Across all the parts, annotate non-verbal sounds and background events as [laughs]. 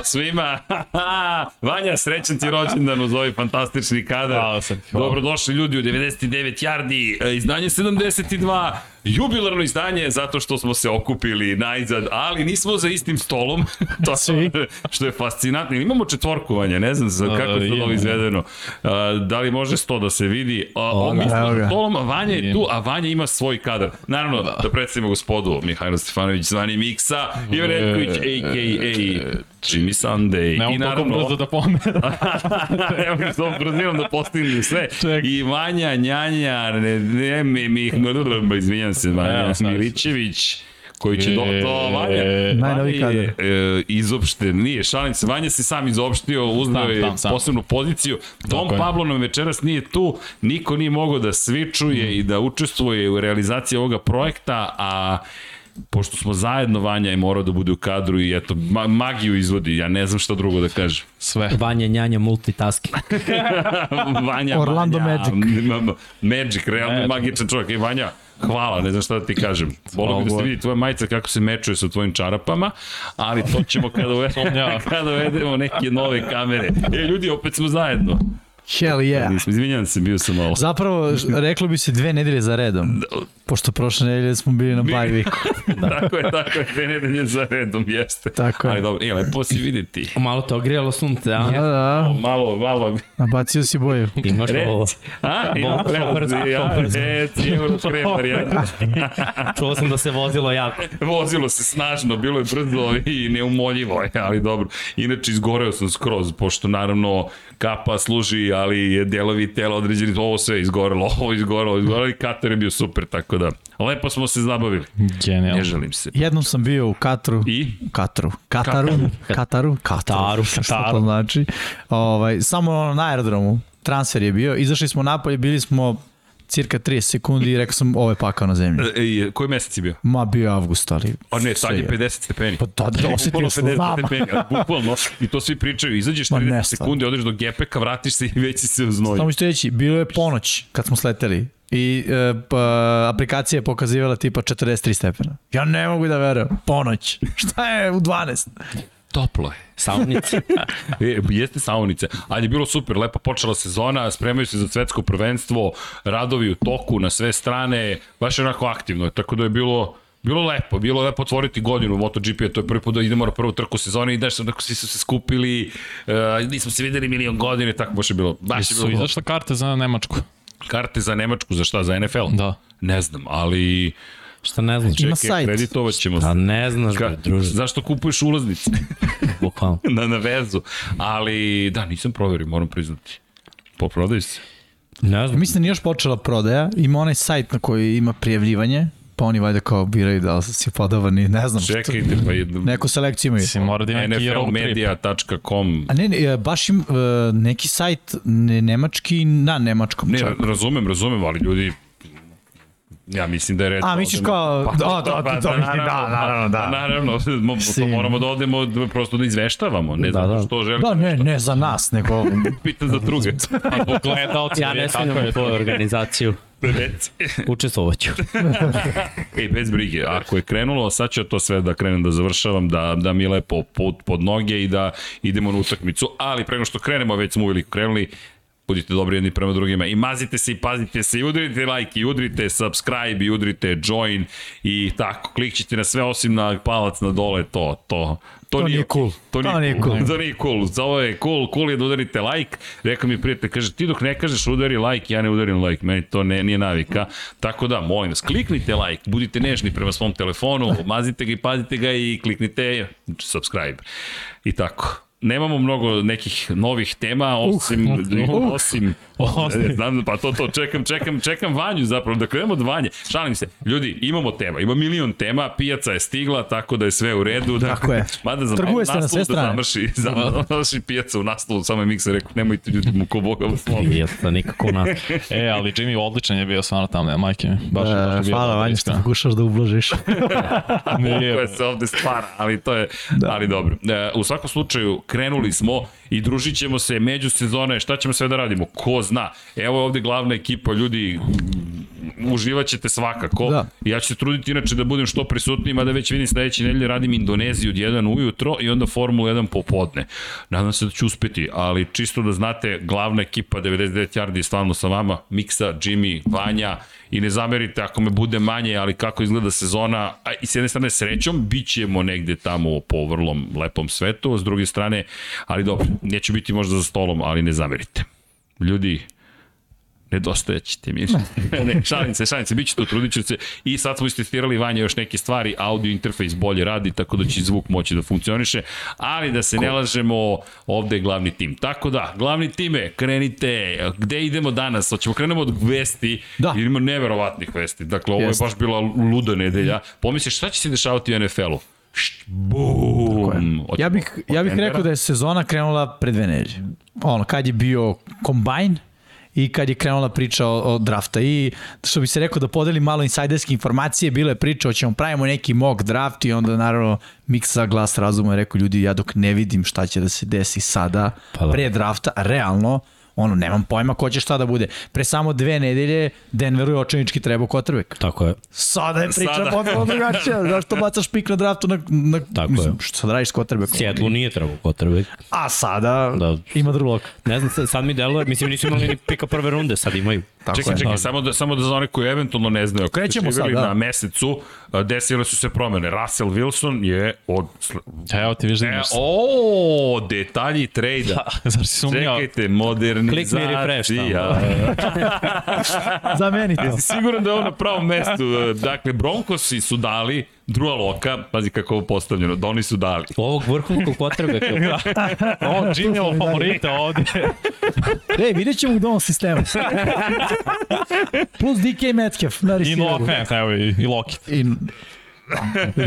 Ćao svima. [laughs] Vanja, srećan ti rođendan uz ovaj fantastični kadar. Hvala sam. Hvala. Dobrodošli ljudi u 99 yardi, e, izdanje 72, jubilarno izdanje zato što smo se okupili najzad, ali nismo za istim stolom, [laughs] to što je fascinantno. Imamo četvorkovanje, ne znam za kako je to izvedeno. A, da li može sto da se vidi? A, on mi evo ga. stolom, a Vanja je tu, a Vanja ima svoj kadar. Naravno, da predstavimo gospodu Mihajlo Stefanović, zvani Miksa, i Redković, a.k.a. Jimmy Sunday. Ne I toliko brzo da pomera. [laughs] Evo ga s ovom brzinom da postignem sve. Ček. I Vanja, Njanja, ne, ne, mi, mi, izvinjam se, Vanja. Milićević, koji će do, to Vanja, E, Najnoviji Vanja je kadar. e, izopšten, nije, šalim se, Vanja se sam izopštio, uznao Sam, je sam. posebnu poziciju. Tom Tako. Pablo nam večeras nije tu, niko nije mogao da svičuje i da učestvuje u realizaciji ovoga projekta, a pošto smo zajedno, Vanja je morao da bude u kadru i eto, ma magiju izvodi, ja ne znam šta drugo da kažem. Sve. Vanja njanja multitasking. [laughs] Vanja, Orlando Vanja, Magic. Magic, realno Magic. magičan čovjek. I Vanja, hvala, ne znam šta da ti kažem. Volio bi da se vidi tvoja majica kako se mečuje sa tvojim čarapama, ali to ćemo kada, uvede, Sumnjam. kada uvedemo neke nove kamere. E, ljudi, opet smo zajedno. Hell yeah. Nisam, izvinjam se, bio sam malo. Zapravo, reklo bi se dve nedelje za redom. Pošto prošle nedelje smo bili na bye weeku. [laughs] tako je, tako je, dve nedelje za redom, jeste. Tako je. Ali dobro, e, lepo si videti. Malo te ogrijalo sunce, a? Da, da, Malo, malo, nabacio si boju. Imaš ovo. reci. A, ja, Bolko, ja, reci, evo [laughs] krepar, ja. [laughs] Čuo sam da se vozilo jako. Vozilo se snažno, bilo je brzo i neumoljivo, ali dobro. Inače, izgoreo sam skroz, pošto naravno kapa služi, ali je delovi tela određeni, ovo sve [laughs] izgorelo, ovo izgorelo, izgorelo i Katar je bio super, tako da lepo smo se zabavili. Ne Genijalno. želim se. Jednom sam bio u Katru. I? Kataru. Kataru. Kataru. Kataru. Šta Kataru. to znači? Ovaj, samo na aerodromu. Transfer je bio. Izašli smo napolje, bili smo cirka 30 sekundi i rekao sam ovo je pakao na zemlji. E, koji mesec je bio? Ma bio je avgust, ali... A ne, sad je sve 50 stepeni. Pa da, da, osetio Bukvalno sam, 50 znam. stepeni, a bukvalno. I to svi pričaju, izađeš Ma 30 ne, sekundi, odeš do gepeka, vratiš se i već si se uznoji. Samo ću reći, bilo je ponoć kad smo sleteli i e, pa, aplikacija je pokazivala tipa 43 stepena. Ja ne mogu da verujem. Ponoć. [laughs] Šta je u 12? Toplo je. Saunici. [laughs] E, jeste saunice, ali je bilo super, lepo počela sezona, spremaju se za svetsko prvenstvo, radovi u toku na sve strane, baš je onako aktivno, tako da je bilo Bilo lepo, bilo lepo otvoriti godinu u MotoGP, to je prvi put da idemo na prvu trku sezone i daš onako svi su se skupili, uh, nismo se videli milion godina i tako baš je bilo, baš je bilo izašle karte za Nemačku. Karte za Nemačku, za šta, za NFL? Da. Ne znam, ali Šta ne znaš? Ima čekaj, sajt. kreditovat ćemo A se. ne znaš, Ka, bre, druže, zašto kupuješ ulaznice [laughs] bukvalno. [laughs] na, na vezu? Ali, da, nisam proverio, moram priznati. Poprodaju se. Ne znam. Mislim da nije još počela prodaja. Ima onaj sajt na koji ima prijavljivanje, pa oni valjda kao biraju da li si podoban i ne znam. Čekajte, pa je... Neku selekciju imaju. Mislim, mora da ima neki road trip. nflmedia.com A ne, ne, e, baš im e, neki sajt ne, nemački na nemačkom Ne, čak. razumem, razumem, ali ljudi Ja mislim da je red. A, misliš kao- Pa, da, da, da, pa, da, da, naravno, da. Pa, naravno, [laughs] mo- to moramo da odemo da, prosto da izveštavamo, ne Da, znam da. što želim. Da, ne, ne za nas, nego [laughs] Pitan za druge. A po gledalci, Ja ne smijem u tvoju organizaciju. Reci. [laughs] Učestvovaću. Ej, bez brige, ako je krenulo, sad ću to sve da krenem da završavam, da, da mi je lepo put pod noge i da idemo na utakmicu, ali pre nego što krenemo, već smo uveliko krenuli, budite dobri jedni prema drugima i mazite se i pazite se i udrite like i udrite subscribe i udrite join i tako, klikćite na sve osim na palac na dole, to, to, To nije cool. To nije, To nije cool. cool. [laughs] To nije cool. Za ovo je cool. Cool je da udarite like. Rekao mi prijatelj, kaže, ti dok ne kažeš udari like, ja ne udarim like. Meni to ne, nije navika. Tako da, molim vas, kliknite like, budite nežni prema svom telefonu, mazite ga i pazite ga i kliknite subscribe. I tako. Nemamo mnogo nekih novih tema, osim, uh, osim, Osim. znam, pa to, to, čekam, čekam, čekam Vanju zapravo, da krenemo od Vanje. Šalim se, ljudi, imamo tema, ima milion tema, pijaca je stigla, tako da je sve u redu. Da, Tako je. Mada za Trguje se na sve da strane. završi, [laughs] za- završi pijaca u naslovu, samo je mikser rekao, nemojte ljudi mu ko Boga vas molim. Nije to nikako u nas. [laughs] E, ali Jimmy odličan je bio stvarno tamo, ne, majke mi. Baš, baš E, bio hvala Vanja što pokušaš da ublažiš. [laughs] Nije, koja se ovde stvara, ali to je, da. ali dobro. E, u svakom slučaju, krenuli smo i družit ćemo se među sezone, šta ćemo sve da radimo, ko zna. Evo je ovde glavna ekipa, ljudi, uživat ćete svakako. Da. Ja ću se truditi inače da budem što prisutniji, mada već vidim sledeće nedelje radim Indoneziju od 1 ujutro i onda Formula 1 popodne. Nadam se da ću uspeti, ali čisto da znate, glavna ekipa 99 Yardi je stvarno sa vama, Miksa, Jimmy, Vanja, i ne zamerite ako me bude manje, ali kako izgleda sezona, a i s jedne strane srećom, bit ćemo negde tamo po vrlo lepom svetu, s druge strane, ali dobro, neću biti možda za stolom, ali ne zamerite. Ljudi, nedostajaćete mi. [laughs] ne, šalim se, šalim se, bit će to, trudit ću se. I sad smo istestirali Vanja još neke stvari, audio interfejs bolje radi, tako da će zvuk moći da funkcioniše, ali da se ne lažemo, ovde je glavni tim. Tako da, glavni time, krenite, gde idemo danas? Hoćemo krenemo od vesti, Da. jer ima neverovatnih vesti. Dakle, ovo je baš bila luda nedelja. Pomisliš, šta će se dešavati u NFL-u? Št, Bum! Ja bih, ja bih rekao da je sezona krenula pre dve nedelje. Ono, kad je bio kombajn i kad je krenula priča o, o drafta. I što bi se rekao da podelim malo insajderske informacije, bila je priča, hoćemo pravimo neki mock draft i onda naravno Miksa glas razuma je rekao ljudi, ja dok ne vidim šta će da se desi sada, Pa da. pre drafta, realno, ono, nemam pojma ko će šta da bude. Pre samo dve nedelje Denveru je očajnički trebao kotrbek. Tako je. Sada je priča Sada. potpuno drugačija. [laughs] Zašto bacaš pik na draftu na, na Tako mislim, je. što sad radiš s kotrebekom? Sjetlu nije trebao potrebek. A sada Da. ima Lock. Ne znam, sad- sad mi deluje, mislim nisu imali ni pika prve runde, sad imaju. Tako čekaj, je. čekaj, samo da, samo da za one koji eventualno ne znaju, Krećemo sad, da. na mesecu, desile su se promene. Russell Wilson je od... Evo ti viš da E, imaš. o, detalji trejda. Zar si sumnjao? Čekajte, Klik mi refresh modernizacija. [laughs] Zameni to. Jesi siguran da je on na pravom mestu? Dakle, Broncosi su dali Drua Loka, pazi kako je ovo postavljeno, da oni su dali. Ovog vrhunskog potrebeka. [laughs] Ovo Jimmy'ov favorita ovde. [laughs] Ej, vidjet ćemo u dom sistemu. Plus DK Metcalf na I. Noah Fant, evo i, i Lockett. I...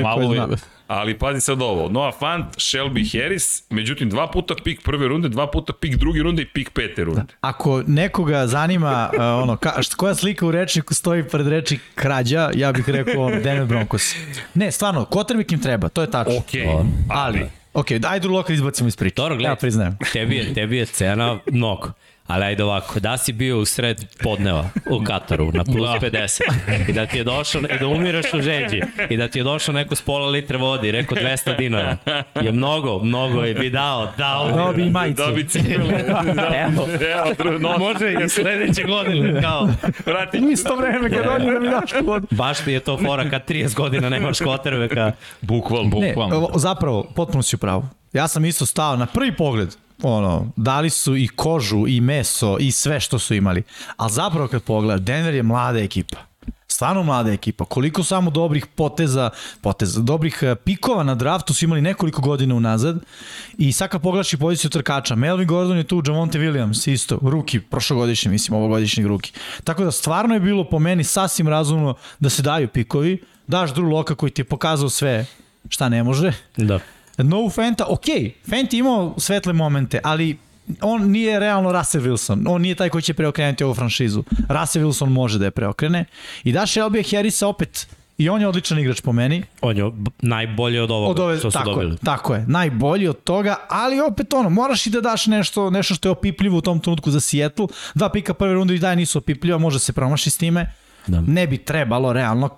Malo li... Ali pazi sad ovo, Noah Fant, Shelby Harris, međutim dva puta pik prve runde, dva puta pik druge runde i pik pete runde. Ako nekoga zanima uh, [laughs] ono, ka, št, koja slika u rečniku stoji pred reči krađa, ja bih rekao ono, Denver Broncos. Ne, stvarno, kotrbek im treba, to je tačno. Okej, Ali, ok, daj Drew Locka izbacimo iz priče. Dobro, gledaj. Ja priznajem. Tebi je, tebi je cena mnogo. Ali ajde ovako, da si bio u sred podneva u Kataru na plus 50 i da ti je došao, i da umiraš u žeđi i da ti je došao neko s pola litre vode i rekao 200 dinara je mnogo, mnogo je bi dao, dao bi. Dobi i majicu. Da bi cipele. [laughs] Evo, Evo, može i sledeće godine, kao, Vrati. U isto vreme kad oni da mi daš vodu. baš ti je to fora kad 30 godina nemaš kotrbeka. Bukvalno. Ne, Bukvalno. ovo, zapravo, potpuno si u pravu. Ja sam isto stao na prvi pogled, ono, dali su i kožu i meso i sve što su imali. Ali zapravo kad pogleda, Denver je mlada ekipa. Stvarno mlada ekipa. Koliko samo dobrih poteza, poteza, dobrih eh, pikova na draftu su imali nekoliko godina unazad. I sad kad pogledaš i poziciju trkača, Melvin Gordon je tu, Javonte Williams isto, ruki, prošlogodišnji, mislim, ovogodišnjeg ruki. Tako da stvarno je bilo po meni sasvim razumno da se daju pikovi, daš Drew Loka koji ti je pokazao sve šta ne može, Da. No Fenta, ok, Fent je imao svetle momente, ali on nije realno Russell Wilson. On nije taj koji će preokrenuti ovu franšizu. Russell Wilson može da je preokrene. I da Shelby Harrisa opet, i on je odličan igrač po meni. On je najbolji od ovoga Od ove, što su tako, dobili. je, tako je, najbolji od toga, ali opet ono, moraš i da daš nešto, nešto što je opipljivo u tom trenutku za Seattle. Dva pika prve runde i daje nisu opipljiva, može se promaši s time. Da. Ne bi trebalo, realno,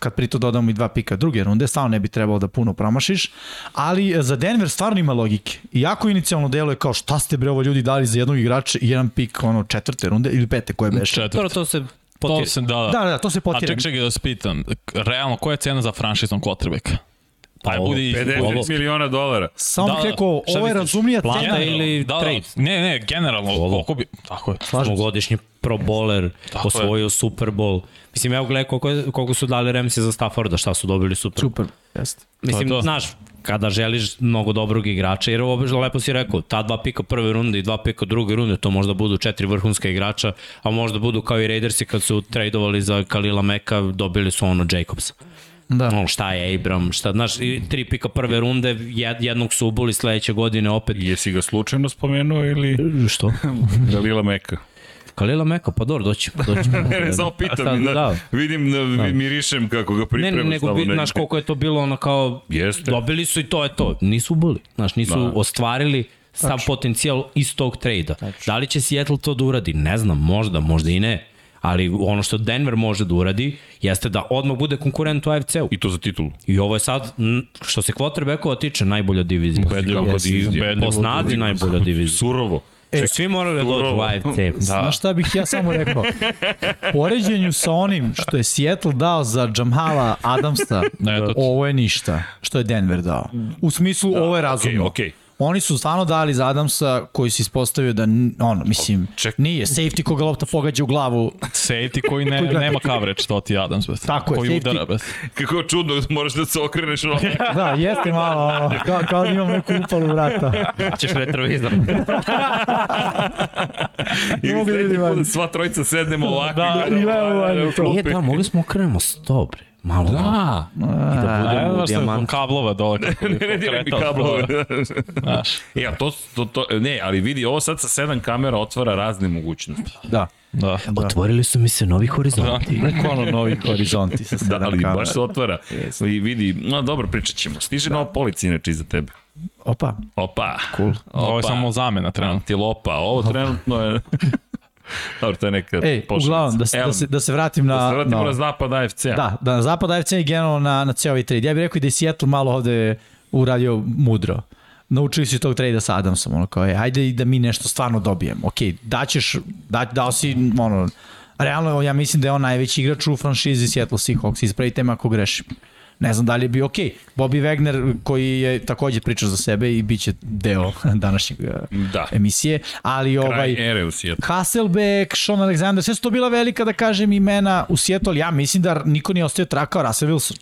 kad pri to dodamo i dva pika druge runde, stvarno ne bi trebalo da puno promašiš, ali za Denver stvarno ima logike. Iako inicijalno deluje kao šta ste bre ovo ljudi dali za jednog igrača i jedan pik ono četvrte runde ili pete koje beše. Četvrt. Dobro, to se To potire. se, da, da. Da, da, to se A potire. ček, čekaj da se pitam, realno, koja je cena za franšiznog quarterbacka? Pa ovo, budi 50 ovo. miliona dolara. Samo Da, bih rekao, ovo je misliš? razumlija Plata cena. ili da, trade? Da, ne, ne, generalno, Ovo. koliko bi, tako je. Osmogodišnji pro bowler, Tako osvojio Super Bowl. Mislim, evo gledaj koliko, je- koliko su dali Ramsey za Stafforda, šta su dobili Super Bowl. Super, jeste. Mislim, To je to. znaš, kada želiš mnogo dobrog igrača, jer ovo lepo si rekao, ta dva pika prve runde i dva pika druge runde, to možda budu četiri vrhunska igrača, a možda budu kao i Raidersi kad su tradovali za Kalila Meka, dobili su ono Jacobsa. Da. Ono, šta je Abram, šta, znaš, i tri pika prve runde, jed, jednog su ubuli sledeće godine opet. Jesi ga slučajno spomenuo ili Što? [laughs] Galila Meka? Kalila Meka, pa dobro, doći. doći. [laughs] Ne, ne, samo pitam, sad, da, da. vidim, da, mirišem kako ga Ne, priprema. ne, nego bi, negde. znaš koliko je to bilo ono kao, Jeste. dobili su i to je to, nisu ubili, znaš, nisu Da. ostvarili sav potencijal iz tog trejda. Da li će Seattle to da uradi? Ne znam, možda, možda i ne. Ali ono što Denver može da uradi jeste da odmah bude konkurent u AFC-u. I to za titulu. I ovo je sad, što se quarterbackova tiče, najbolja divizija. Jeste, divizija. Po snazi najbolja divizija. Surovo. E, Čak svi morali da dođu u AFC. Da. Znaš šta bih ja samo rekao? Poređenju sa onim što je Seattle dao za Jamhala Adamsa, Ne, ovo je ništa što je Denver dao. U smislu, ovo je razumno. okej, okej. Oni su stvarno dali za Adamsa koji se ispostavio da, ono, mislim, Ček. nije safety koga lopta pogađa u glavu. Safety koji ne, [laughs] nema coverage, to ti Adams. Bez. Tako je, koji safety- udara bez. Kako je čudno, moraš da se okreneš [laughs] ono. Da, jeste malo, ono, kao, kao da imam neku upalu vrata. Ćeš retrovizor. I [laughs] mogu da vidim, sva trojica sednemo ovako. Da, i gledamo, ali to. Nije, da, mogli smo okrenemo sto, bre. Malo. Da. I da A, budemo evo što je dijamant. kablova dole. Kako Ne, ne diraj mi kablove. Znaš, E, a to, to, to, ne, ali vidi, ovo sad sa sedam kamera otvara razne mogućnosti. Da. da. Otvorili su mi se novi horizonti. Bukvalno novi horizonti sa Da, sedam ali kamera. baš se otvara. I vidi, no dobro, pričat ćemo. Stiže nova polica inače iza tebe. Opa, Opa. cool. Ovo je Opa. samo zamena trenutno. Antilopa. Ovo trenutno je... [laughs] [laughs] Dobro, to je neka Ej, pošalica. uglavnom, da se, da se, da se vratim na... Da se vratimo na, na zapad AFC-a. Da, da na zapad AFC i generalno na, na ceo ovaj trade. Ja bih rekao i da je Seattle malo ovde uradio mudro. Naučili su tog trejda sa Adamsom, ono kao je, ajde i da mi nešto stvarno dobijemo. Ok, daćeš, da, dao si, ono, realno ja mislim da je on najveći igrač u franšizi Seattle Seahawks, ispravite me ako grešim. Ne znam da li je bio ok. Bobby Wagner koji je takođe pričao za sebe i bit će deo [laughs] današnjeg eh, Da. emisije, ali ovaj... Kraj ere u. Hasselbeck, Sean Alexander, sve su to bila velika, da kažem, imena u Seattle. Ja mislim da niko nije ostao trakao Russell Wilson.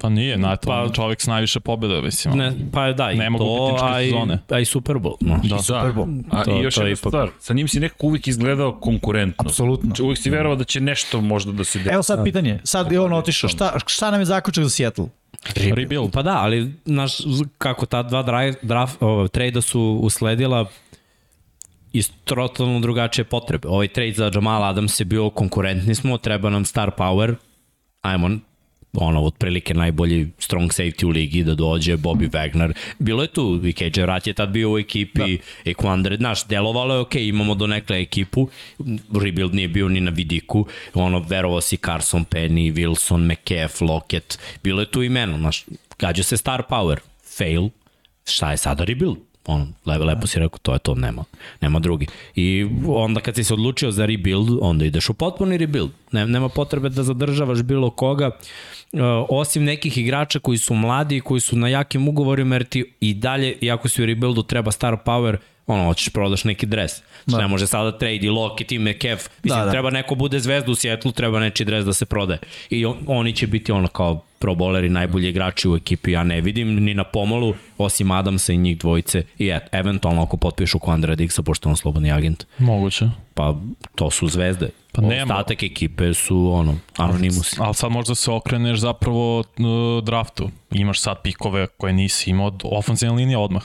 Pa nije, na to Pa- čovjek s najviše pobjeda, mislim. Ne, pa da, i Nema to, a i, sezone. a i Super Bowl. No. Da. Super Bowl. A To- i još to jedna ipak- stvar, sa njim si nekako uvijek izgledao konkurentno. Apsolutno. Znači, uvijek si verovao da će nešto možda da se desi. Evo sad pitanje, sad je on otišao, šta, šta nam je zaključak za Seattle? Rebuild. Pa da, ali znaš kako ta dva draf, ovo, trejda su usledila iz totalno drugačije potrebe. Ovaj trade za Jamal Adams je bio konkurentni smo, treba nam star power, ajmo ono, otprilike najbolji strong safety u ligi da dođe, Bobby Wagner. Bilo je tu, i KJ Rat je tad bio u ekipi, da. Equandre, znaš, delovalo je ok, imamo do nekle ekipu, rebuild nije bio ni na vidiku, ono, verovao si Carson Penny, Wilson, McCaff, Lockett, bilo je tu imeno, znaš, gađa se star power, fail, šta je sada rebuild? ono, lepo, lepo si rekao, to je to, nema, nema drugi. I onda kad si se odlučio za rebuild, onda ideš u potpuni rebuild. Ne, nema potrebe da zadržavaš bilo koga, uh, osim nekih igrača koji su mladi, koji su na jakim ugovorima, jer ti i dalje, iako si u rebuildu, treba star power, ono, hoćeš prodaš neki dres. Znači, ne može sada trade i Lockett i McCaff. Mislim, Da, da. treba neko bude zvezda u Sjetlu, treba neči dres da se prode. I on, oni će biti ono kao pro bowleri, najbolji igrači u ekipi. Ja ne vidim ni na pomolu, osim Adamsa i njih dvojice. I et, eventualno ako potpišu Quandra Dixa, pošto on slobodni agent, Moguće. pa to su zvezde. Pa nema. Ostatak ekipe su ono, anonimusi. Ali sad možda se okreneš zapravo draftu. Imaš sad pikove koje nisi imao od ofenzivne linije odmah.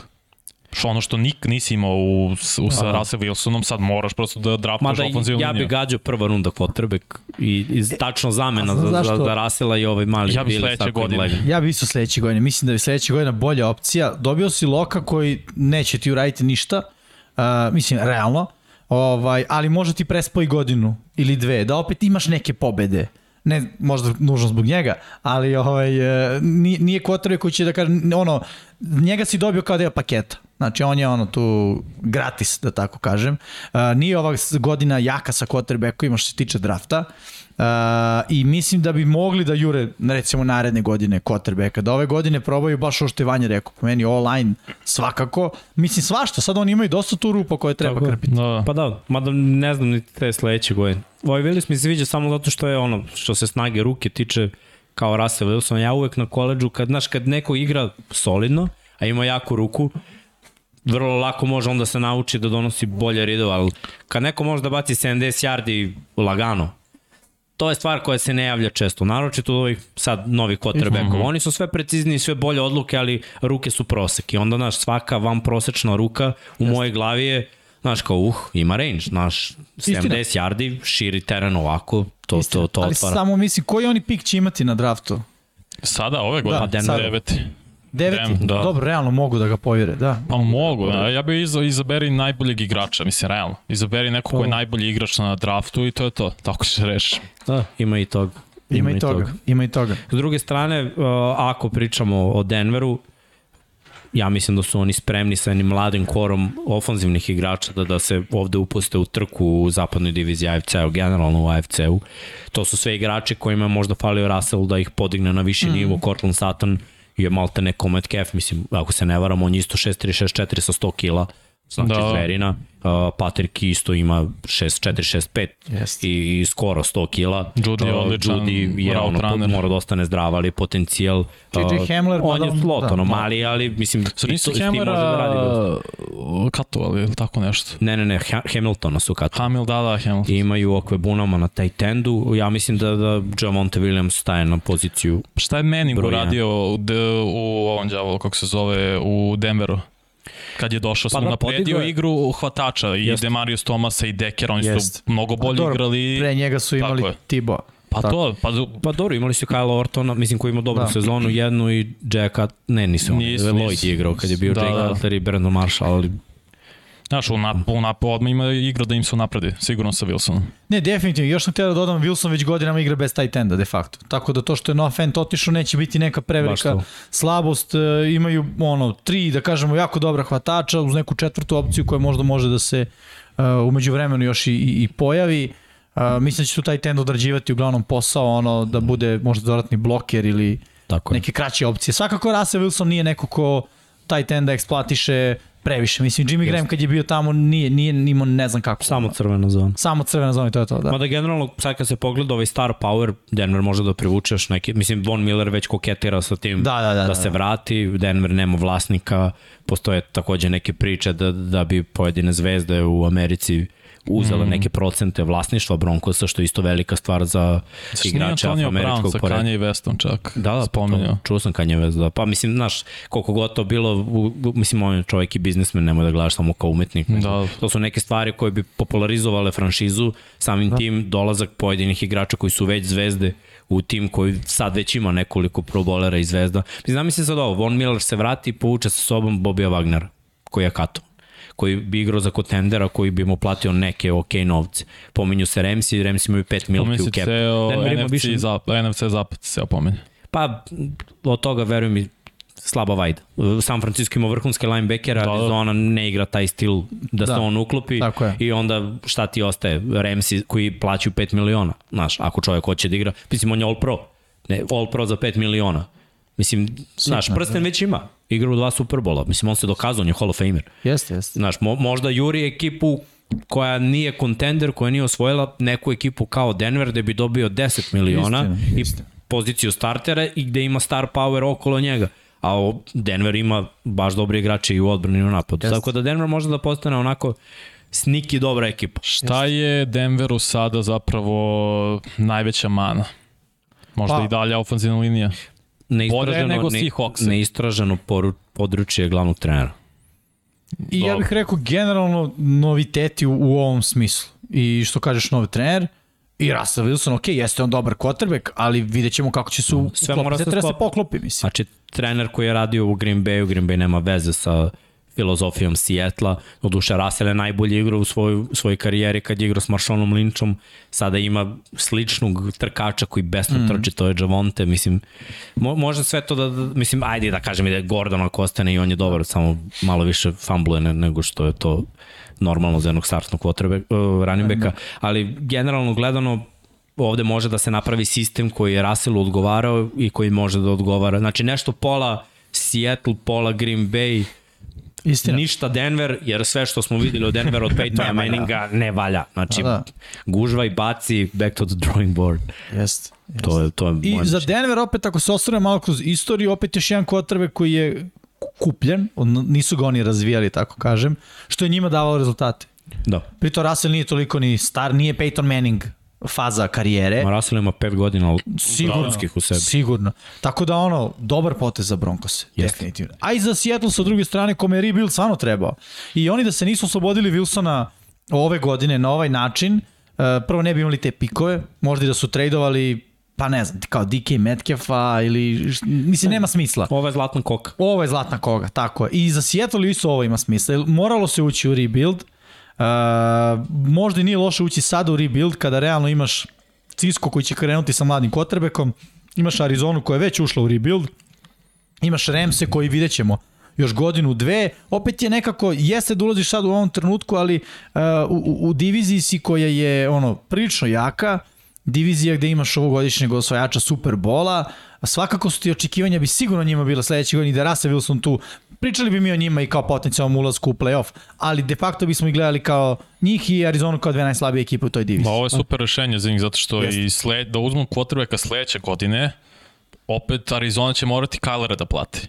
Što ono što nik nisi imao u, u sa Russell Wilsonom, sad moraš prosto da draftuješ Mada ofenzivnu ja liniju. bi gađao prva runda quarterback i, i tačno zamena za, znaš za, za Rasela i ovaj mali Ja bi sledeće godine. Legan. Ja bi isto sledeće godine. Mislim da je sledeće godina bolja opcija. Dobio si Loka koji neće ti uraditi ništa. Uh, mislim, realno. Ovaj, ali može ti prespoji godinu ili dve, da opet imaš neke pobede. Ne, možda nužno zbog njega, ali ovaj, e, nije, nije kvotrbe koji će da kaže, ono, njega si dobio kao deo paketa. Znači, on je ono tu gratis, da tako kažem. Uh, nije ova godina jaka sa quarterbackovima što se tiče drafta. Uh, I mislim da bi mogli da jure, recimo, naredne godine quarterbacka. Da ove godine probaju baš ovo što je Vanja rekao. Po meni online svakako. Mislim, svašta. Sad oni imaju dosta tu rupa koje treba Tako krpiti. Da. Pa da, mada ne znam ni te sledeće godine. Ovaj Willis mi se sviđa samo zato što je ono, što se snage ruke tiče kao Russell Wilson. Ja uvek na koleđu, kad, znaš, kad neko igra solidno, a ima jaku ruku, vrlo lako može onda se nauči da donosi bolje ridove, ali kad neko može da baci 70 yardi lagano, to je stvar koja se ne javlja često, naročito ovih sad novih quarterbackova. Oni su sve precizniji, sve bolje odluke, ali ruke su prosek. I onda, znaš, svaka van prosečna ruka u mojoj glavi je, znaš, kao, uh, ima range, znaš, 70 yardi, širi teren ovako, to, to, to ali otvara. samo mislim, koji oni pik će imati na draftu? Sada ove godine, Da, da, sada. deveti. Deveti, Denver, da. dobro, realno mogu da ga povjere, da. Pa mogu, da. ja bih iza, izaberi najboljeg igrača, mislim, realno. Izaberi neko ko je najbolji igrač na draftu i to je to. Tako će reši. Da, ima i toga. Ima i toga, ima i toga. S druge strane, uh, ako pričamo o Denveru, ja mislim da su oni spremni sa jednim mladim korom ofanzivnih igrača da, da se ovde upuste u trku u zapadnoj diviziji AFC-u, generalno u AFC-u. To su sve igrači kojima je možda falio Russell da ih podigne na viši mm. nivo. Cortland Sutton je malte neko Metcalf, mislim, ako se ne varam, on je isto 6-3-6-4 sa 100 kila znači da. zverina. Uh, Patrick isto ima 6-4-6-5 Jest. i, i skoro 100 kila. Judy je Uh, odličan Judy je ono, runner. mora da ostane zdrav, ali potencijal. uh, TJ Hamler, on je slot, da, ono, da. mali, ali mislim, to- nisu može da radi. Hamlera katovali ili tako nešto? Ne, ne, ne, Ha- Hamiltona su kad Hamil, da, da, Hamilton. imaju okve bunama na taj tendu. Ja mislim da, da Javonte Williams staje na poziciju. Šta je Manning uradio u, de, u ovom đavolu, kako se zove, u Denveru? Kad je došao, Pa da, napredio je- igru hvatača i Jeste. Demarius Thomasa i Dekera, oni Jest. su mnogo bolje Dobro, igrali. Pre njega su imali Tako. Tibo. Pa to, pa Pa dobro, imali su Kyle Ortona, mislim koji ima dobru Da. da. sezonu, jednu i Jacka, ne, nisu oni, Nisu, Lloyd nisu. je igrao kad je bio Da, Jake da. Cutler i Brandon Marshall, ali Znaš, u, nap, u nap, odmah ima igra da im se napredi, sigurno sa Wilsonom. Ne, definitivno. Još sam htio da dodam, Wilson već godinama igra bez tight enda, de facto. Tako da to što je Noah Fent otišao neće biti neka prevelika slabost. E, imaju ono, tri, da kažemo, jako dobra hvatača uz neku četvrtu opciju koja možda može da se uh, umeđu vremenu još i, i, i pojavi. Uh, mislim da će tu taj tend odrađivati uglavnom posao, ono, da bude možda dodatni bloker ili tako je. neke kraće opcije. Svakako Russell Wilson nije neko ko taj tend da eksploatiše previše. Mislim, Jimmy Graham kad je bio tamo nije, nije imao ne znam kako. Samo crvena zona. Samo crvena zona i to je to, da. Mada generalno, sad kad se pogleda ovaj star power, Denver može da privuče još neki, mislim, Von Miller već koketira sa tim Da, da, da, da da, se da. vrati, Denver nema vlasnika, postoje takođe neke priče da, da bi pojedine zvezde u Americi uzele mm. neke procente vlasništva Broncosa, što je isto velika stvar za Zašto Brown afroameričkog sa porekla. Kanye Westom čak Da, da, spomenuo? to, čuo sam Kanye West, da. Pa mislim, znaš, koliko god to bilo, u, u, mislim, on je čovjek i biznismen, nemoj da gledaš samo kao umetnik. Da. To su neke stvari koje bi popularizovale franšizu, samim da. tim dolazak pojedinih igrača koji su već zvezde u tim koji sad već ima nekoliko probolera i zvezda. Mislim, znam se sad ovo, Von Miller se vrati i povuče sa sobom Bobija Wagnera, koji je kato koji bi igrao za kotendera, koji bi mu platio neke ok novce. Pominju se Remsi, Remsi imaju 5 milki u se cap. ceo Denver ima NFC, više- zap, NFC zapad se ceo pomenje. Pa, od toga, verujem mi, slaba vajda. San Francisco ima vrhunske linebackera, Da, da. Arizona ne igra taj stil da, se Da. on uklopi i onda šta ti ostaje? Ramsi koji plaćaju 5 miliona. Znaš, ako čovjek hoće da igra, mislim, on je all pro. Ne, all pro za 5 miliona. Mislim, znaš, prsten već ima. Igra u dva Superbola. Mislim, on se dokazao, on je Hall of Famer. Jeste, jeste. Znaš, mo, možda juri ekipu koja nije kontender, koja nije osvojila neku ekipu kao Denver gde bi dobio 10 miliona Istina, i istina. poziciju startera i gde ima star power okolo njega. A Denver ima baš dobri igrače i u odbrani i u napadu. Jeste. Tako da Denver može da postane onako sniki dobra ekipa. Šta je Denveru sada zapravo najveća mana? Možda Pa- i dalje ofenzivna linija. Neistraženo, nego ne, neistraženo poru, područje glavnog trenera. I ja bih rekao generalno noviteti u, u ovom smislu. I što kažeš novi trener, i Russell Wilson, ok, jeste on dobar quarterback, ali vidjet ćemo kako će se u, Sve uklopiti. mora se Treba da se poklopi, mislim. Znači, trener koji je radio u Green Bayu, Green Bay nema veze sa filozofijom Sijetla. Oduše, Russell je najbolji igrao u svojoj, svojoj karijeri kad je igrao s Marshalom Lynchom. Sada ima sličnog trkača koji besno mm. trči, to je Javonte. Mislim, mo, može sve to da, da, mislim, ajde da kažem i da je Gordon ako ostane i on je dobar, samo malo više fumbluje ne, nego što je to normalno za jednog startnog quarterback, uh, running backa, ali generalno gledano ovde može da se napravi sistem koji je Russellu odgovarao i koji može da odgovara. Znači nešto pola Seattle, pola Green Bay, Istina. ništa Denver, jer sve što smo videli od Denvera [laughs] od Peytona Manninga ne valja. Znači, Da, da. gužva i baci back to the drawing board. Jeste. To je, to je I za. Denver opet, ako se osvrne malo kroz istoriju, opet još jedan quarterback koji je kupljen, nisu ga oni razvijali, tako kažem, što je njima davalo rezultate. Da. Pritom Russell nije toliko ni star, nije Peyton Manning faza karijere. Ma Russell ima pet godina Sigurno, vrhunskih u sebi. sigurno. Tako da ono, dobar potez za Broncos, Jeste. definitivno. A i za Seattle sa druge strane, kome je rebuild stvarno trebao. I oni da se nisu oslobodili Wilsona ove godine na ovaj način, uh, prvo ne bi imali te pikove, možda i da su tradovali pa ne znam, kao DK Metcalfa ili, mislim, nema smisla. Ovo je zlatna koka. Ovo je zlatna koga, tako je. I za Seattle isto ovo ima smisla. Moralo se ući u rebuild. Uh, možda i nije loše ući sada u rebuild kada realno imaš Cisco koji će krenuti sa mladim kotrebekom, imaš Arizonu koja je već ušla u rebuild, imaš Remse koji vidjet ćemo još godinu, dve, opet je nekako, jeste da ulaziš sad u ovom trenutku, ali uh, u, u, diviziji si koja je ono prilično jaka, divizija gde imaš ovogodišnjeg osvajača Superbola, svakako su ti očekivanja bi sigurno njima bila sledeće godine i da Russell Wilson tu, pričali bi mi o njima i kao potencijalnom ulazku u playoff, ali de facto bismo ih gledali kao njih i Arizonu kao dve najslabije ekipe u toj diviziji. Ma ovo je super rešenje za njih, zato što i sled, da uzmu quarterbacka sledeće godine, opet Arizona će morati Kylera da plati.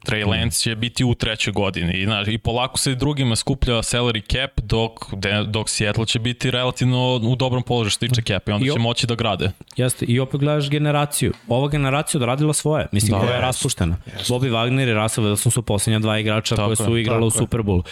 Trey Lance će biti u trećoj godini i, znaš, i polako se drugima skuplja salary cap dok, de, dok Seattle će biti relativno u dobrom položaju što tiče cap i onda I će o- moći da grade. Jeste, i opet gledaš generaciju. Ova generacija odradila svoje. Mislim, Da. da, je raspuštena. Bobby Wagner i Russell Wilson su poslednja dva igrača Tako koje su je, igrala u tako je. Superbowlu.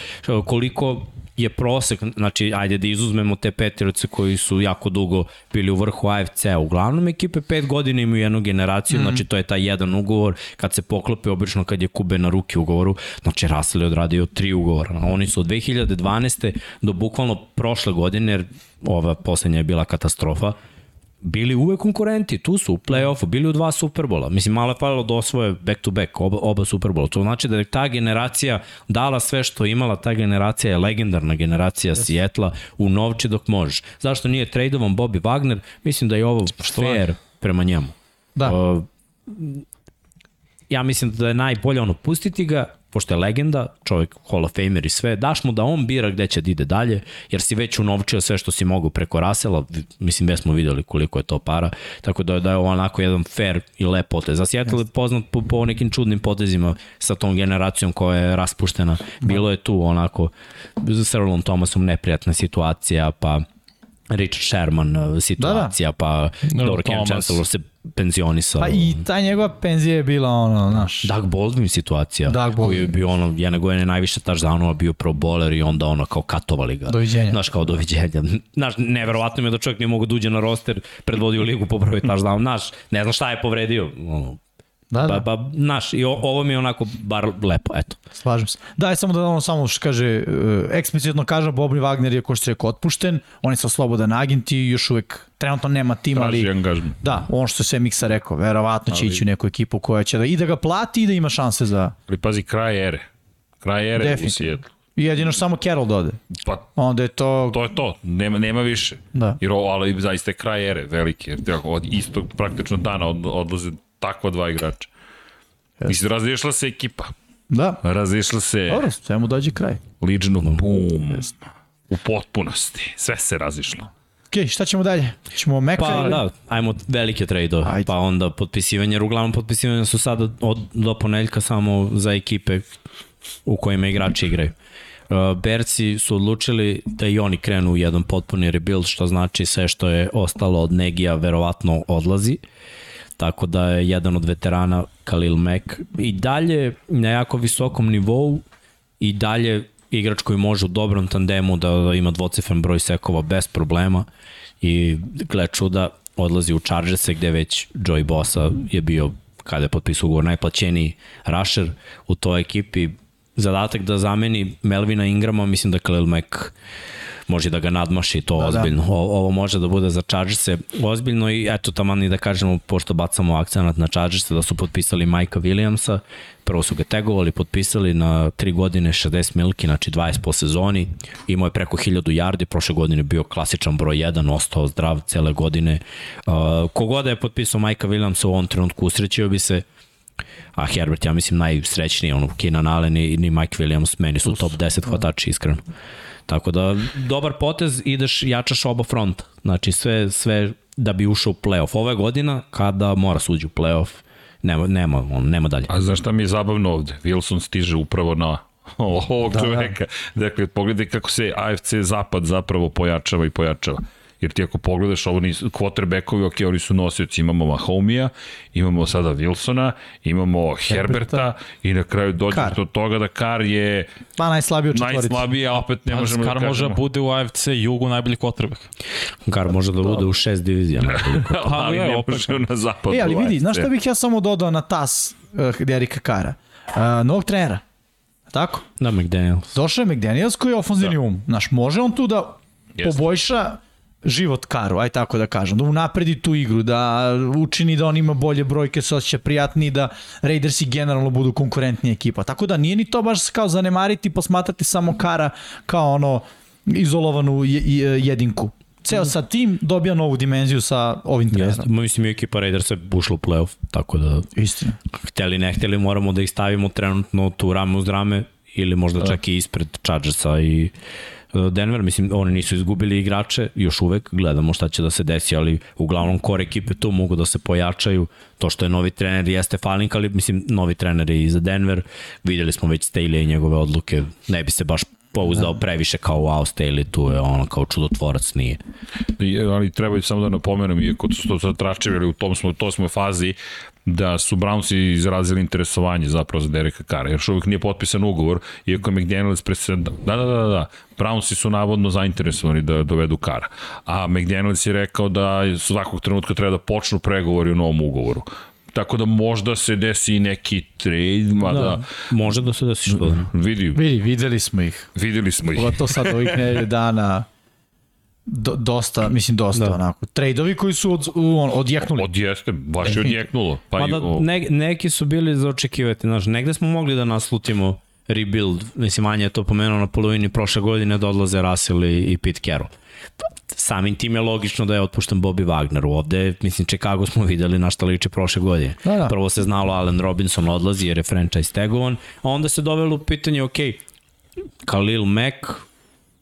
Koliko je prosek, znači, ajde da izuzmemo te petiroce koji su jako dugo bili u vrhu AFC, uglavnom ekipe pet godina imaju jednu generaciju, mm. znači to je taj jedan ugovor, kad se poklope obično kad je Kube na ruki ugovoru, znači Russell je odradio tri ugovora, oni su od 2012. do bukvalno prošle godine, jer ova poslednja je bila katastrofa, bili uvek konkurenti, tu su u play-offu, bili u dva Superbola. Mislim, malo je falilo da osvoje back to back, oba, oba Superbola. To znači da je ta generacija dala sve što je imala, ta generacija je legendarna generacija yes. Sijetla u novči dok možeš. Zašto nije tradovan Bobby Wagner? Mislim da je ovo fair prema njemu. Da. Uh, ja mislim da je najbolje ono pustiti ga, pošto je legenda, čovjek Hall of Famer i sve, daš mu da on bira gde će da ide dalje, jer si već unovčio sve što si mogu preko Rasela, mislim već smo videli koliko je to para, tako da, da je ovo onako jedan fair i lep potez. Za Seattle je poznat po, po nekim čudnim potezima sa tom generacijom koja je raspuštena. Bilo je tu onako sa Earlom Thomasom neprijatna situacija, pa Richard Sherman uh, situacija, pa dobro, Cam Thomas. Chancellor se penzionisao. Pa i ta njegova penzija je bila ono, znaš, Doug Baldwin situacija, Doug koji je Baldwin. bio ono, jedne godine najviše touchdownova bio pro bowler i onda ono kao katovali ga. Doviđenja. Znaš, kao doviđenja. [laughs] Znaš, neverovatno mi je da čovjek nije mogu da uđe na roster, predvodio ligu po broju touchdown. Znaš, ne znam šta je povredio. Ono, da, da. pa, pa, znaš, i o, ovo mi je onako bar lepo, eto. Slažem se. Da, je samo da ono samo što kaže, uh, eksplicitno kaže, Bobby Wagner je, ko što se rekao, otpušten, on je sa slobodan agent i još uvek trenutno nema tim, Traži ali... angažman. Da, on što je sve Miksa rekao, verovatno će Ali- ići u neku ekipu koja će da i da ga plati i da ima šanse za... Ali pazi, kraj ere. Kraj ere u Definitivno. Sijetlu. I jedino što samo Carroll dode. Pa Onda je to... to je to, nema, nema više. Da. Jer ovo, ali zaista je kraj ere, jer tako, od istog praktično dana od, odlaze takva dva igrača. Mislim, razišla se ekipa, Da, razišla se dobro, sve mu dođe kraj. Legion of Boom u potpunosti, sve se razišlo. Ok, šta ćemo dalje? Ćemo Meka Pa ili... da, ajmo velike trade Ajde. pa onda potpisivanje, jer uglavnom potpisivanje su sada od, do ponedeljka samo za ekipe u kojima igrači igraju. Uh, Berci su odlučili da i oni krenu u jedan potpuni rebuild, što znači sve što je ostalo od Negija verovatno odlazi. Tako da je jedan od veterana Khalil Mack. I dalje na jako visokom nivou i dalje igrač koji može u dobrom tandemu da, da ima dvocifren broj sekova bez problema i gle čuda odlazi u Chargerse gde već Joey Bosa je bio kada je potpisao ugovor najplaćeniji rusher u toj ekipi. Zadatak da zameni Melvina Ingrama mislim da Khalil Mack može da ga nadmaši to da, ozbiljno. Da. O, ovo može da bude za Chargerse ozbiljno i eto taman i da kažemo, pošto bacamo akcenat na Chargerse, da su potpisali Majka Williamsa, prvo su ga tegovali, potpisali na 3 godine 60 milki, znači 20 po sezoni, imao je preko 1000 yardi, prošle godine bio klasičan broj 1, ostao zdrav cele godine. Uh, kogoda je potpisao Majka Williamsa u ovom trenutku usrećio bi se, a Herbert, ja mislim, najsrećniji, ono, Keenan Allen i, i Mike Williams, meni su top 10 hvatači, iskreno. Tako da, dobar potez, ideš, jačaš oba fronta. Znači, sve, sve da bi ušao u playoff. Ove godina, kada mora suđi u playoff, nema, nema, on, nema dalje. A znaš šta mi je zabavno ovde? Wilson stiže upravo na [laughs] ovog da, čoveka. Da. Dakle, pogledaj kako se AFC zapad zapravo pojačava i pojačava. Jer ti ako pogledaš ovo nisu, quarterbackovi, ok, oni su nosioci, imamo Mahomija, imamo sada Wilsona, imamo Herberta, i na kraju dođe do toga da Kar je Pa najslabiji od četvorice. najslabiji, a opet ne Ne možemo Kar da može da bude u AFC jugu najbolji quarterback. Kar može da bude u šest divizija. [laughs] ali je, ne opet. na zapadu. E, ali vidi, znaš šta bih ja samo dodao na tas uh, Derika Kara? Uh, novog trenera. Tako? Da, McDaniels. Došao je McDaniels koji je ofenzivni da. um. Znaš, može on tu da Jeste. poboljša život Karu, aj tako da kažem, da unapredi tu igru, da učini da on ima bolje brojke, se osjeća prijatniji, da Raidersi generalno budu konkurentnija ekipa. Tako da nije ni to baš kao zanemariti, posmatrati samo Kara kao ono izolovanu je- je- jedinku. Ceo sa tim dobija novu dimenziju sa ovim trenerom. Jeste, ma mislim i ekipa Raidersa je ušla u playoff, tako da Istina. hteli ne hteli moramo da ih stavimo trenutno tu rame uz rame ili možda čak i ispred Chargersa i Denver, mislim, oni nisu izgubili igrače, još uvek gledamo šta će da se desi, ali uglavnom core ekipe tu mogu da se pojačaju. To što je novi trener jeste falink, ali mislim, novi trener je i za Denver. Videli smo već Staley i njegove odluke, ne bi se baš pouzdao previše kao wow, Staley tu je ono kao čudotvorac, nije. I- ali treba i samo da napomenem, iako su to sad tračevili, u tom smo, to smo fazi da su Brownsi izrazili interesovanje zapravo za Dereka Kara, jer još uvijek nije potpisan ugovor, iako je McDaniels presed... Da, da, da, da, Brownsi su navodno zainteresovani da dovedu Kara, a McDaniels je rekao da svakog trenutka treba da počnu pregovori o novom ugovoru. Tako da možda se desi i neki trade, mada da. Može da se desi što da vidi, Vidi, videli smo ih. videli smo ih. Pogotovo sad ovih nedelje dana do, dosta, mislim dosta da. onako. Trejdovi koji su od, u, on, odjeknuli. Od jeste, baš je odjeknulo. Pa i, Mada o, ne, neki su bili za očekivati, znaš, negde smo mogli da naslutimo rebuild, mislim, Anja je to pomenuo na polovini prošle godine da odlaze Russell i, i Pete Carroll. Samim tim je logično da je otpušten Bobby Wagner. Ovde, mislim, Chicago smo videli na šta liči prošle godine. Da, da. Prvo se znalo Allen Robinson odlazi jer je franchise tegovan, a onda se dovelo u pitanje, ok, Khalil Mack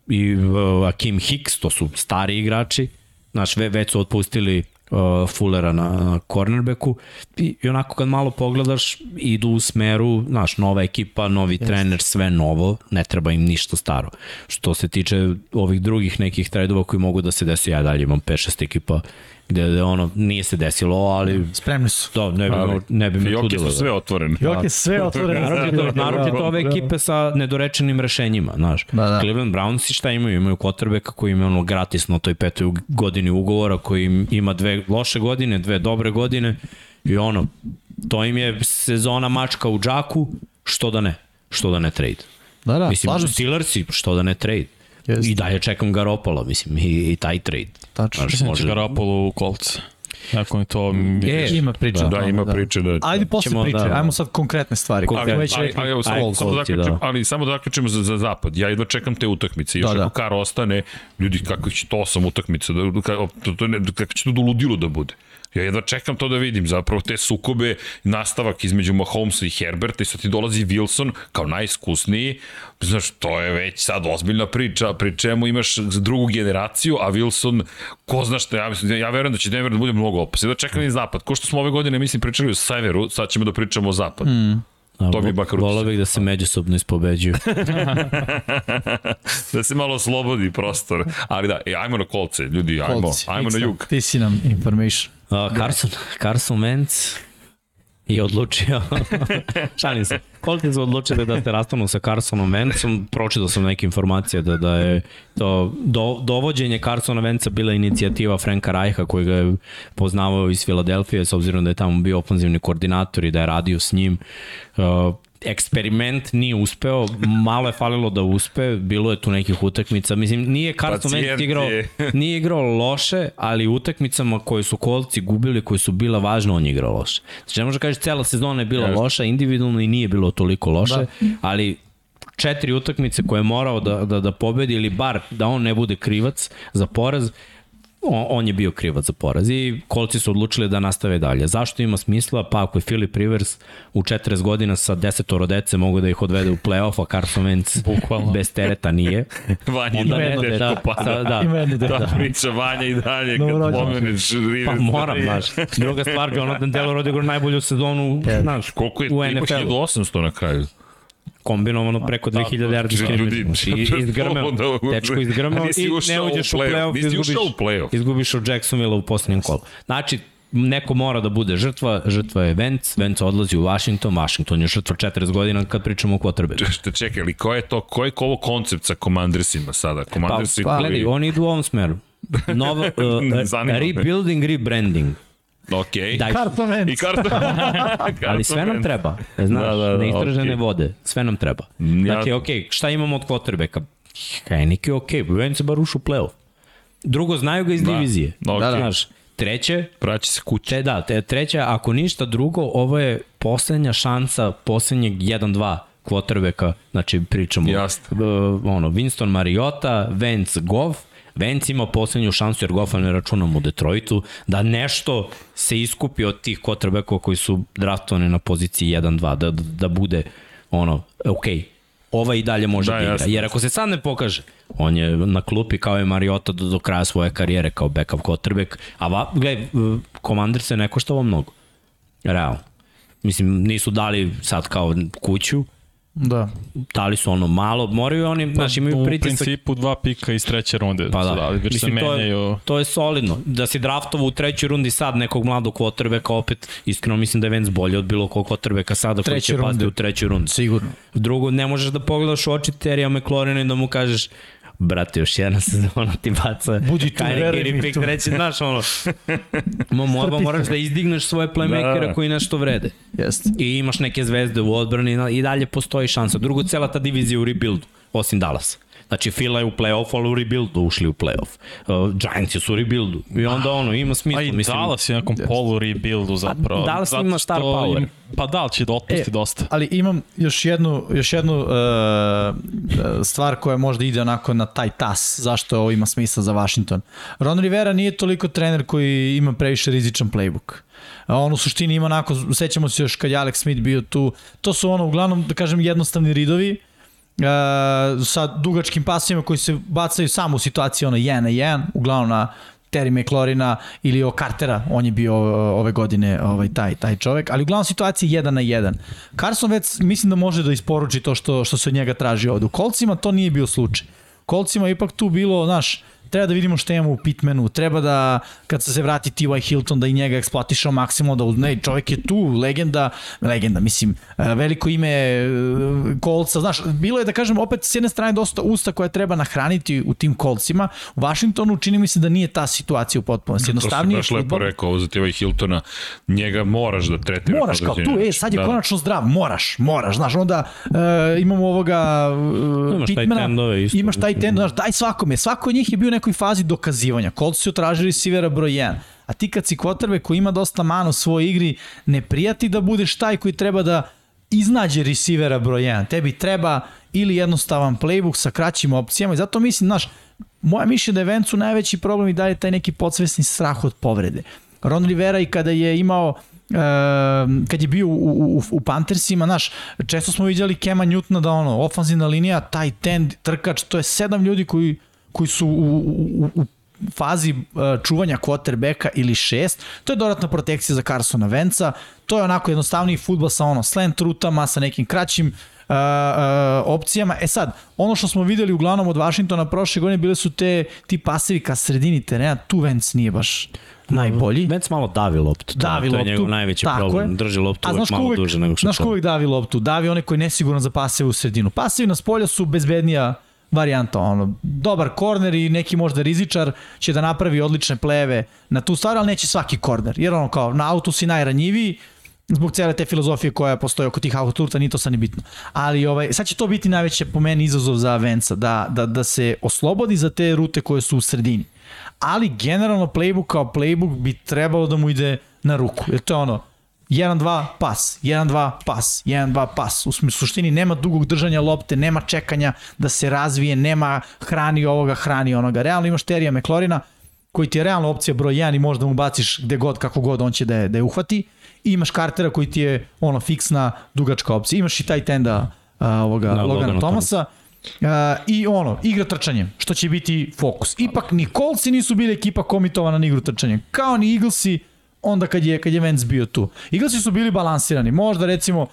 i uh, Akim Hicks, to su stari igrači, znaš, ve, već su otpustili uh, Fullera na, na cornerbacku i, i onako kad malo pogledaš idu u smeru, znaš, nova ekipa, novi yes. trener, sve novo, ne treba im ništa staro. Što se tiče ovih drugih nekih tradova koji mogu da se desi, ja dalje imam 5-6 ekipa gde, gde ono nije se desilo, ali Spremni su. da, ne bi, ali, ne bi me Fioke čudilo. su Da. sve otvorene. Jok je sve otvoreno. Naročito, naročito ove Da. ekipe sa nedorečenim rešenjima, znaš. Da, da. Cleveland Browns šta imaju? Imaju quarterbacka koji ima ono gratis na toj petoj godini ugovora, koji im ima dve loše godine, dve dobre godine i ono, to im je sezona mačka u džaku, što da ne, što da ne trade. Da, da, mislim. Steelersi, što da ne trade. Jeste. I dalje čekam Garopola, mislim, i, i taj trade. Tačno. Znaš, da će može- Garoppolo u kolce. Ako mi to... E, Ima priča. Da, tome, ima priče da... Ajde posle Ćemo priče, da- ajmo sad konkretne stvari. Konkretne. Već ali, evo, samo, Ajde, samo da zaključim, da. ali samo da zaključimo za, za zapad. Ja jedva čekam te utakmice. Još Da, da, da. ako Kar ostane, ljudi, kako će to osam utakmica, da, kako, to, to ne, kako će to do ludilo da bude. Ja jedva čekam to da vidim, zapravo te sukobe, nastavak između Mahomesa i Herberta i sad ti dolazi Wilson kao najiskusniji, znaš, to je već sad ozbiljna priča, pri čemu imaš drugu generaciju, a Wilson, ko zna šta, ja, mislim, ja verujem da će Denver da bude mnogo opasno. Jedva čekam i zapad, ko što smo ove godine, mislim, pričali o severu, sad ćemo da pričamo o zapadu. Mm. A, To mi je makar Volao bih da se međusobno ispobeđuju. [laughs] da se malo slobodi prostor. Ali da, e, ajmo na kolce, ljudi, ajmo, Kolci. ajmo na jug. Ti si nam information. Uh, Carson, Carson Wentz je odlučio, [laughs] šalim se, koliko su odlučili da se rastanu sa Carsonom Wentzom, pročitao sam neke informacije da, da je to do, dovođenje Carsona Wentza bila inicijativa Franka Rajha koji ga je poznavao iz Filadelfije s obzirom da je tamo bio ofenzivni koordinator i da je radio s njim. Uh, eksperiment nije uspeo, malo je falilo da uspe, bilo je tu nekih utakmica, mislim, nije Carson Wentz igrao, je. [laughs] nije igrao loše, ali u utakmicama koje su kolci gubili, koje su bila važne, on je igrao loše. Znači, ne može kažeš, cela sezona je bila Jeste. loša, individualno i nije bilo toliko loše, da. ali četiri utakmice koje je morao da, da, da pobedi ili bar da on ne bude krivac za poraz, on, on je bio krivac za poraz i kolci su odlučili da nastave dalje. Zašto ima smisla? Pa ako je Philip Rivers u 40 godina sa desetoro dece mogu da ih odvede u play-off, a Carson Wentz Bukvalno. bez tereta nije. [laughs] Vanja Onda i ne, dalje da, teško pada. da. Ima jedno Ta da. priča Vanja i dalje, kad Dobro, pomeneš Rivers. Pa moram, znaš. Druga stvar, Jonathan Taylor odigrao najbolju sezonu, znaš, Koliko je, u NFL-u. 1800 na kraju? Kombinovano preko 2000 yardi Ljudi, scrimmage. Znači, [laughs] i- izgrmeo. da- Tečko [laughs] izgrmeo A nisi i ne uđeš u play-off. izgubiš, u play-off. izgubiš od Jacksonville u posljednjem kolu. Znači, neko mora da bude žrtva, žrtva je Vance, Vance odlazi u Washington, Washington je žrtva 40 godina kad pričamo o quarterbacku. Šta čekaj, ali ko je to, ko je ovo koncept sa Commandersima sada? Commandersi pa, Gledaj, oni idu u ovom smeru. [laughs] Nova, uh, rebuilding, rebranding. Ok. Daj, Carson Wentz. I karta. [laughs] ali sve nam treba. Znaš, Da, da, da, neistražene okej. vode. Sve nam treba. Ja- Znači, ok, šta imamo od quarterbacka? Heineke je ok, Vance je bar ušao u playoff. Drugo, znaju ga iz Da. divizije. Ok. Da, da. Znaš, treće, Praći se kući. te, da, te, treće, ako ništa drugo, ovo je poslednja šansa poslednjeg 1-2 quarterbacka, znači pričamo Jasno. uh, ono, Winston Mariota, Vance Goff, Vance ima poslednju šansu jer Goffa ne računamo u Detroitu, da nešto se iskupi od tih quarterbackova koji su draftovani na poziciji 1-2, da, da bude ono, okej, ova i dalje može Da, da, igra. jasno. Jer ako se sad ne pokaže, on je na klupi kao je Mariota do, do kraja svoje karijere kao backup quarterback, a va, gledaj, Commander se ne košta ovo mnogo. Realno. Mislim, nisu dali sad kao kuću, Da. dali su ono malo, moraju oni, znaš, imaju Pa, u pritisak. principu dva pika iz treće runde. Pa da, dali, već se Mislim, to, menjaju. je, to je solidno. Da si draftovo u trećoj rundi sad nekog mladog kvotrbeka, opet, iskreno mislim da je Vance bolje od bilo kog kvotrbeka sada koji će pasti runde. u trećoj rundi. Sigurno. Drugo, ne možeš da pogledaš u oči Terija McLaurina i da mu kažeš brate, još jedna sezona ti baca Budi tu, veruj mi tu. reći, znaš, ono, [laughs] mo, mo, moraš da izdigneš svoje playmakere Da, da. koji nešto vrede. Jeste. I imaš neke zvezde u odbrani i dalje postoji šansa. Drugo, cela ta divizija u rebuildu, osim Dallasa. Znači, Fila je u play-offu, ali u rebuildu ušli u play-off. Uh, Giants su u rebuildu. I onda ono, ima smisla. A i mislim, Dallas je nekom polu rebuildu zapravo. Dallas Zato ima star power. im- Pa da, li će da otpusti E, dosta. Ali imam još jednu, još jednu uh, stvar koja možda ide onako na taj tas, zašto ovo ima smisla za Washington. Ron Rivera nije toliko trener koji ima previše rizičan playbook. A on u suštini ima onako, sećamo se još kad je Alex Smith bio tu, to su ono uglavnom, da kažem, jednostavni ridovi, uh, sa dugačkim pasivima koji se bacaju samo u situaciji ono 1 na 1, uglavnom na Terry McLaurina ili o Cartera, on je bio uh, ove godine ovaj taj taj čovek, ali uglavnom situacija 1 na 1. Carson već mislim da može da isporuči to što što se od njega traži ovde. U Kolcima to nije bio slučaj. Kolcima ipak tu bilo, znaš, treba da vidimo šta imamo u Pitmanu, treba da, kad se vrati T.Y. Hilton, da i njega eksploatišao maksimalno, da uzme, čovjek je tu, legenda, legenda, mislim, e, veliko ime e, kolca, znaš, bilo je da kažem, opet s jedne strane dosta usta koja treba nahraniti u tim kolcima, u Washingtonu čini mi se da nije ta situacija u potpunosti, To si jednostavnije baš lepo rekao, ovo za Tiva Hiltona, njega moraš da tretiraš. Moraš kao tu, e, sad je da. konačno zdrav, moraš, moraš, znaš, onda e, imamo ovoga e, Imaš isto. imaš taj tend, znaš, daj svakome, svako od njih je bio nekoj fazi dokazivanja, Colts su tražili receivera broj 1, a ti kad si quarterback koji ima dosta mana u svojoj igri, ne prijati da budeš taj koji treba da iznađe receivera broj 1, tebi treba ili jednostavan playbook sa kraćim opcijama. I zato mislim, znaš, moja mišlja da je Vencu najveći problem i dalje taj neki podsvesni strah od povrede. Ron Rivera i kada je imao e, kad je bio u, u, u, Panthersima, znaš, često smo vidjeli Kema Newtona da ono, ofanzivna linija, taj tend, trkač, to je sedam ljudi koji, koji su u, u, u fazi uh, čuvanja quarterbacka ili šest, to je dodatna protekcija za Carsona Venca, to je onako jednostavniji futbol sa ono slant rutama, sa nekim kraćim uh, uh, opcijama. E sad, ono što smo videli uglavnom od Washingtona prošle godine bile su te ti pasevi ka sredini terena, tu Vance nije baš najbolji. Vance malo davi loptu. to- Davi to loptu. je njegov najveći tako problem. je. Drži loptu uvek malo uvek, duže nego što Znaš ko uvek davi loptu? Davi onaj koji je nesiguran za paseve u sredinu. Pasevi na spolja su bezbednija varijanta, ono, dobar korner i neki možda rizičar će da napravi odlične pleve na tu stvar, ali neće svaki korner, jer ono kao na autu si najranjiviji, zbog cele te filozofije koja postoji oko tih autoturta, ni to sad ni bitno. Ali ovaj, sad će to biti najveće po meni izazov za Venca, da, da, da se oslobodi za te rute koje su u sredini. Ali generalno playbook kao playbook bi trebalo da mu ide na ruku, jer to je ono, 1-2 pas, 1-2 pas, 1-2 pas. U suštini nema dugog držanja lopte, nema čekanja da se razvije, nema hrani ovoga, hrani onoga. Realno imaš Terija McLaurina, koji ti je realno opcija broj 1 i možda mu baciš gde god, kako god, on će da je, da je uhvati. I imaš Cartera koji ti je ono fiksna, dugačka opcija. Imaš i taj tenda a, ovoga, Da, Logana, Logana Thomasa. Uh, I ono, igra trčanjem, što će biti fokus. Ipak ni Coltsi nisu bili ekipa komitovana na igru trčanjem. Kao ni Eaglesi onda kad je, kad je Vance bio tu. Eaglesi su bili balansirani. Možda recimo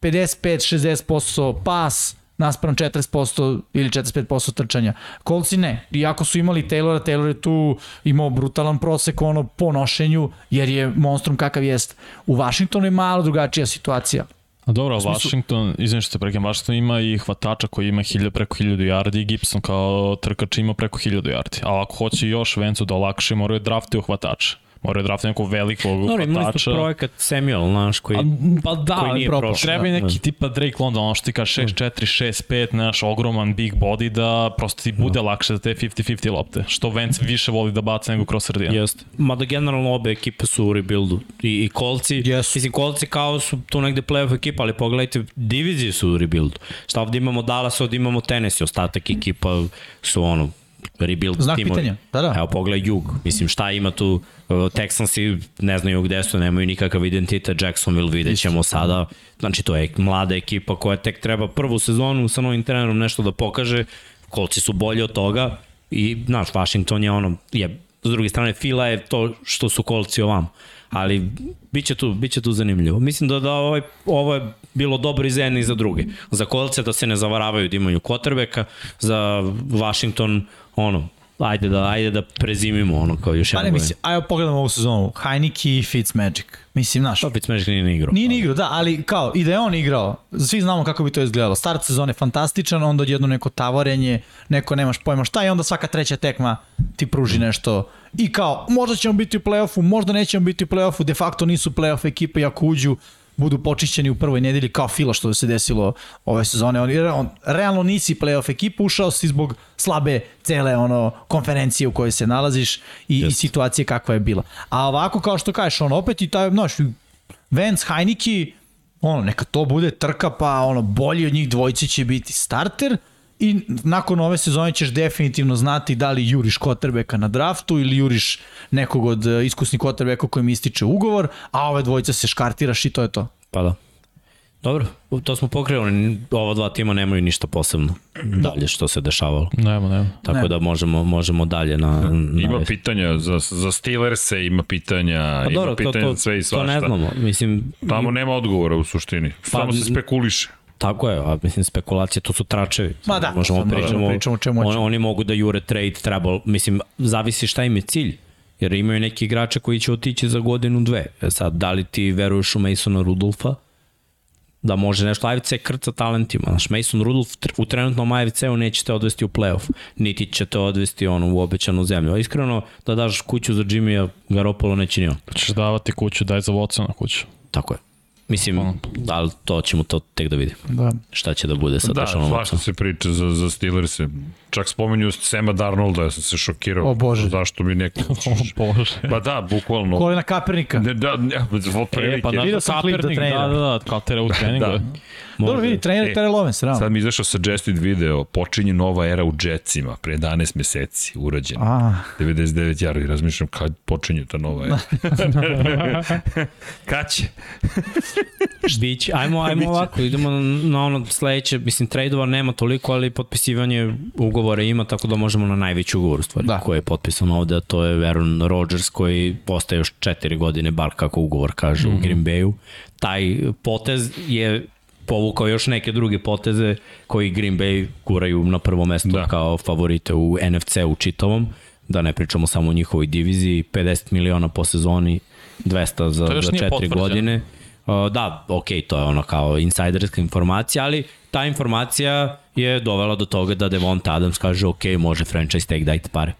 55-60% pas, naspram 40% ili 45% trčanja. Kolci ne. Iako su imali Taylora, Taylor je tu imao brutalan prosek ono po nošenju, jer je monstrum kakav jest. U Washingtonu je malo drugačija situacija. A dobro, smislu... Washington, izvim što se prekam, Washington ima i hvatača koji ima 1000, preko 1000 yardi i Gibson kao trkač ima preko 1000 yardi. A ako hoće još Vencu da olakše, moraju draftiti hvatača moraju draftati nekog velikog Dobro, imali smo projekat Samuel, znaš, koji, A, pa da, koji nije prošao. Treba i neki da. tipa Drake London, ono što ti kaže 6-4, 6-5, naš ogroman big body da prosto ti bude da. lakše za te 50-50 lopte, što Vance više voli da baca nego kroz sredinu. Jeste. Mada generalno obe ekipe su u rebuildu. I, i kolci, yes. mislim, kolci kao su tu negde playoff ekipa, ali pogledajte, divizije su u rebuildu. Šta ovde imamo Dallas, ovde imamo Tennessee, ostatak ekipa su ono, rebuild Znak timovi. pitanja, da, da. Evo pogledaj jug, mislim šta ima tu, Texansi ne znaju gde su, nemaju nikakav identitet, Jacksonville vidjet ćemo sada, znači to je mlada ekipa koja tek treba prvu sezonu sa novim trenerom nešto da pokaže, kolci su bolji od toga i, znaš, Washington je ono, je, s druge strane, Fila je to što su kolci ovam ali biće tu, biće tu zanimljivo. Mislim da, da ovaj, ovo je bilo dobro i za jedne i za druge. Za kolce da se ne zavaravaju da imaju Kotrbeka, za Washington ono, ajde da, ajde da prezimimo ono kao još jedan. Pa ne, mislim, ajde pogledamo ovu sezonu. Heineke i Fitzmagic. Mislim, znaš. Pa Fitzmagic nije ni igrao. Nije ni igrao, da, ali kao, i da je on igrao, svi znamo kako bi to izgledalo. Start sezone fantastičan, onda jedno neko tavorenje, neko nemaš pojma šta i onda svaka treća tekma ti pruži nešto. I kao, možda ćemo biti u play-offu, možda nećemo biti u play-offu, de facto nisu play-off ekipe ako uđu, budu počišćeni u prvoj nedelji kao Fila što se desilo ove sezone. On, on, realno nisi playoff ekipa, ušao si zbog slabe cele ono konferencije u kojoj se nalaziš i, i situacije kakva je bila. A ovako kao što kažeš, on opet i taj, znaš, Vance, Heineke, ono, neka to bude trka, pa ono, bolji od njih dvojice će biti starter, i nakon ove sezone ćeš definitivno znati da li juriš Kotrbeka na draftu ili juriš nekog od e, iskusnih Kotrbeka kojem ističe ugovor, a ove dvojice se škartiraš i to je to. Pa da. Dobro, to smo pokrenuli, ova dva tima nemaju ništa posebno dalje što se dešavalo. Nema, nema. Tako nema. da možemo, možemo dalje na... na ima pitanja za, za Steelers-e, ima pitanja, pa dobro, ima pitanja to, to, sve i svašta. To ne znamo, mislim... Tamo nema odgovora u suštini, pa, samo se spekuliše. Tako je, a mislim spekulacije, to su tračevi. Ma da, možemo pričamo, pričamo čemu on, oni mogu da jure trade trebalo, mislim, zavisi šta im je cilj. Jer imaju neki igrače koji će otići za godinu dve. E sad, da li ti veruješ u Masona Rudolfa? Da može nešto AFC krca talentima. Znaš, Mason Rudolf u trenutnom AFC-u neće te odvesti u playoff. Niti će te odvesti ono, u obećanu zemlju. A iskreno, da daš kuću za Jimmy Garoppolo neće ni on. Pa ćeš davati kuću, daj za Watsona kuću. Tako je. Mislim, da li to ćemo to tek da vidimo. Da. Šta će da bude sa da, Deshaun Watson. Da, svašta se priča za, za Steelers. Čak spomenju Sema Darnolda, ja sam se šokirao. O Bože. Zašto mi neko... [laughs] [laughs] o Bože. Pa da, bukvalno. Kolina Kapernika. Ne, da, ne, e, pa da, Vidio sam klip da trenira. Da, da, da, kao tera u treningu. da. Dobro, vidi, trener e, Terrell Owens, realno. Sad mi izašao suggested video, počinje nova era u Jetsima, pre 11 meseci, urađena. A. 99 jara i razmišljam kad počinje ta nova era. [laughs] kad će? Bić, ajmo, ajmo ovako, idemo na ono sledeće, mislim, tradeova nema toliko, ali potpisivanje ugovora ima, tako da možemo na najveći ugovor, stvari, da. koji je potpisan ovde, a to je Aaron Rodgers, koji postaje još četiri godine, bar kako ugovor kaže mm -hmm. u mhm. Green Bayu. Taj potez je povukao još neke druge poteze koji Green Bay guraju na prvo mesto da. kao favorite u NFC u čitavom, da ne pričamo samo o njihovoj diviziji, 50 miliona po sezoni, 200 za, za 4 godine. Uh, da, ok, to je ono kao insajderska informacija, ali ta informacija je dovela do toga da Devonta Adams kaže ok, može franchise tag, dajte pare.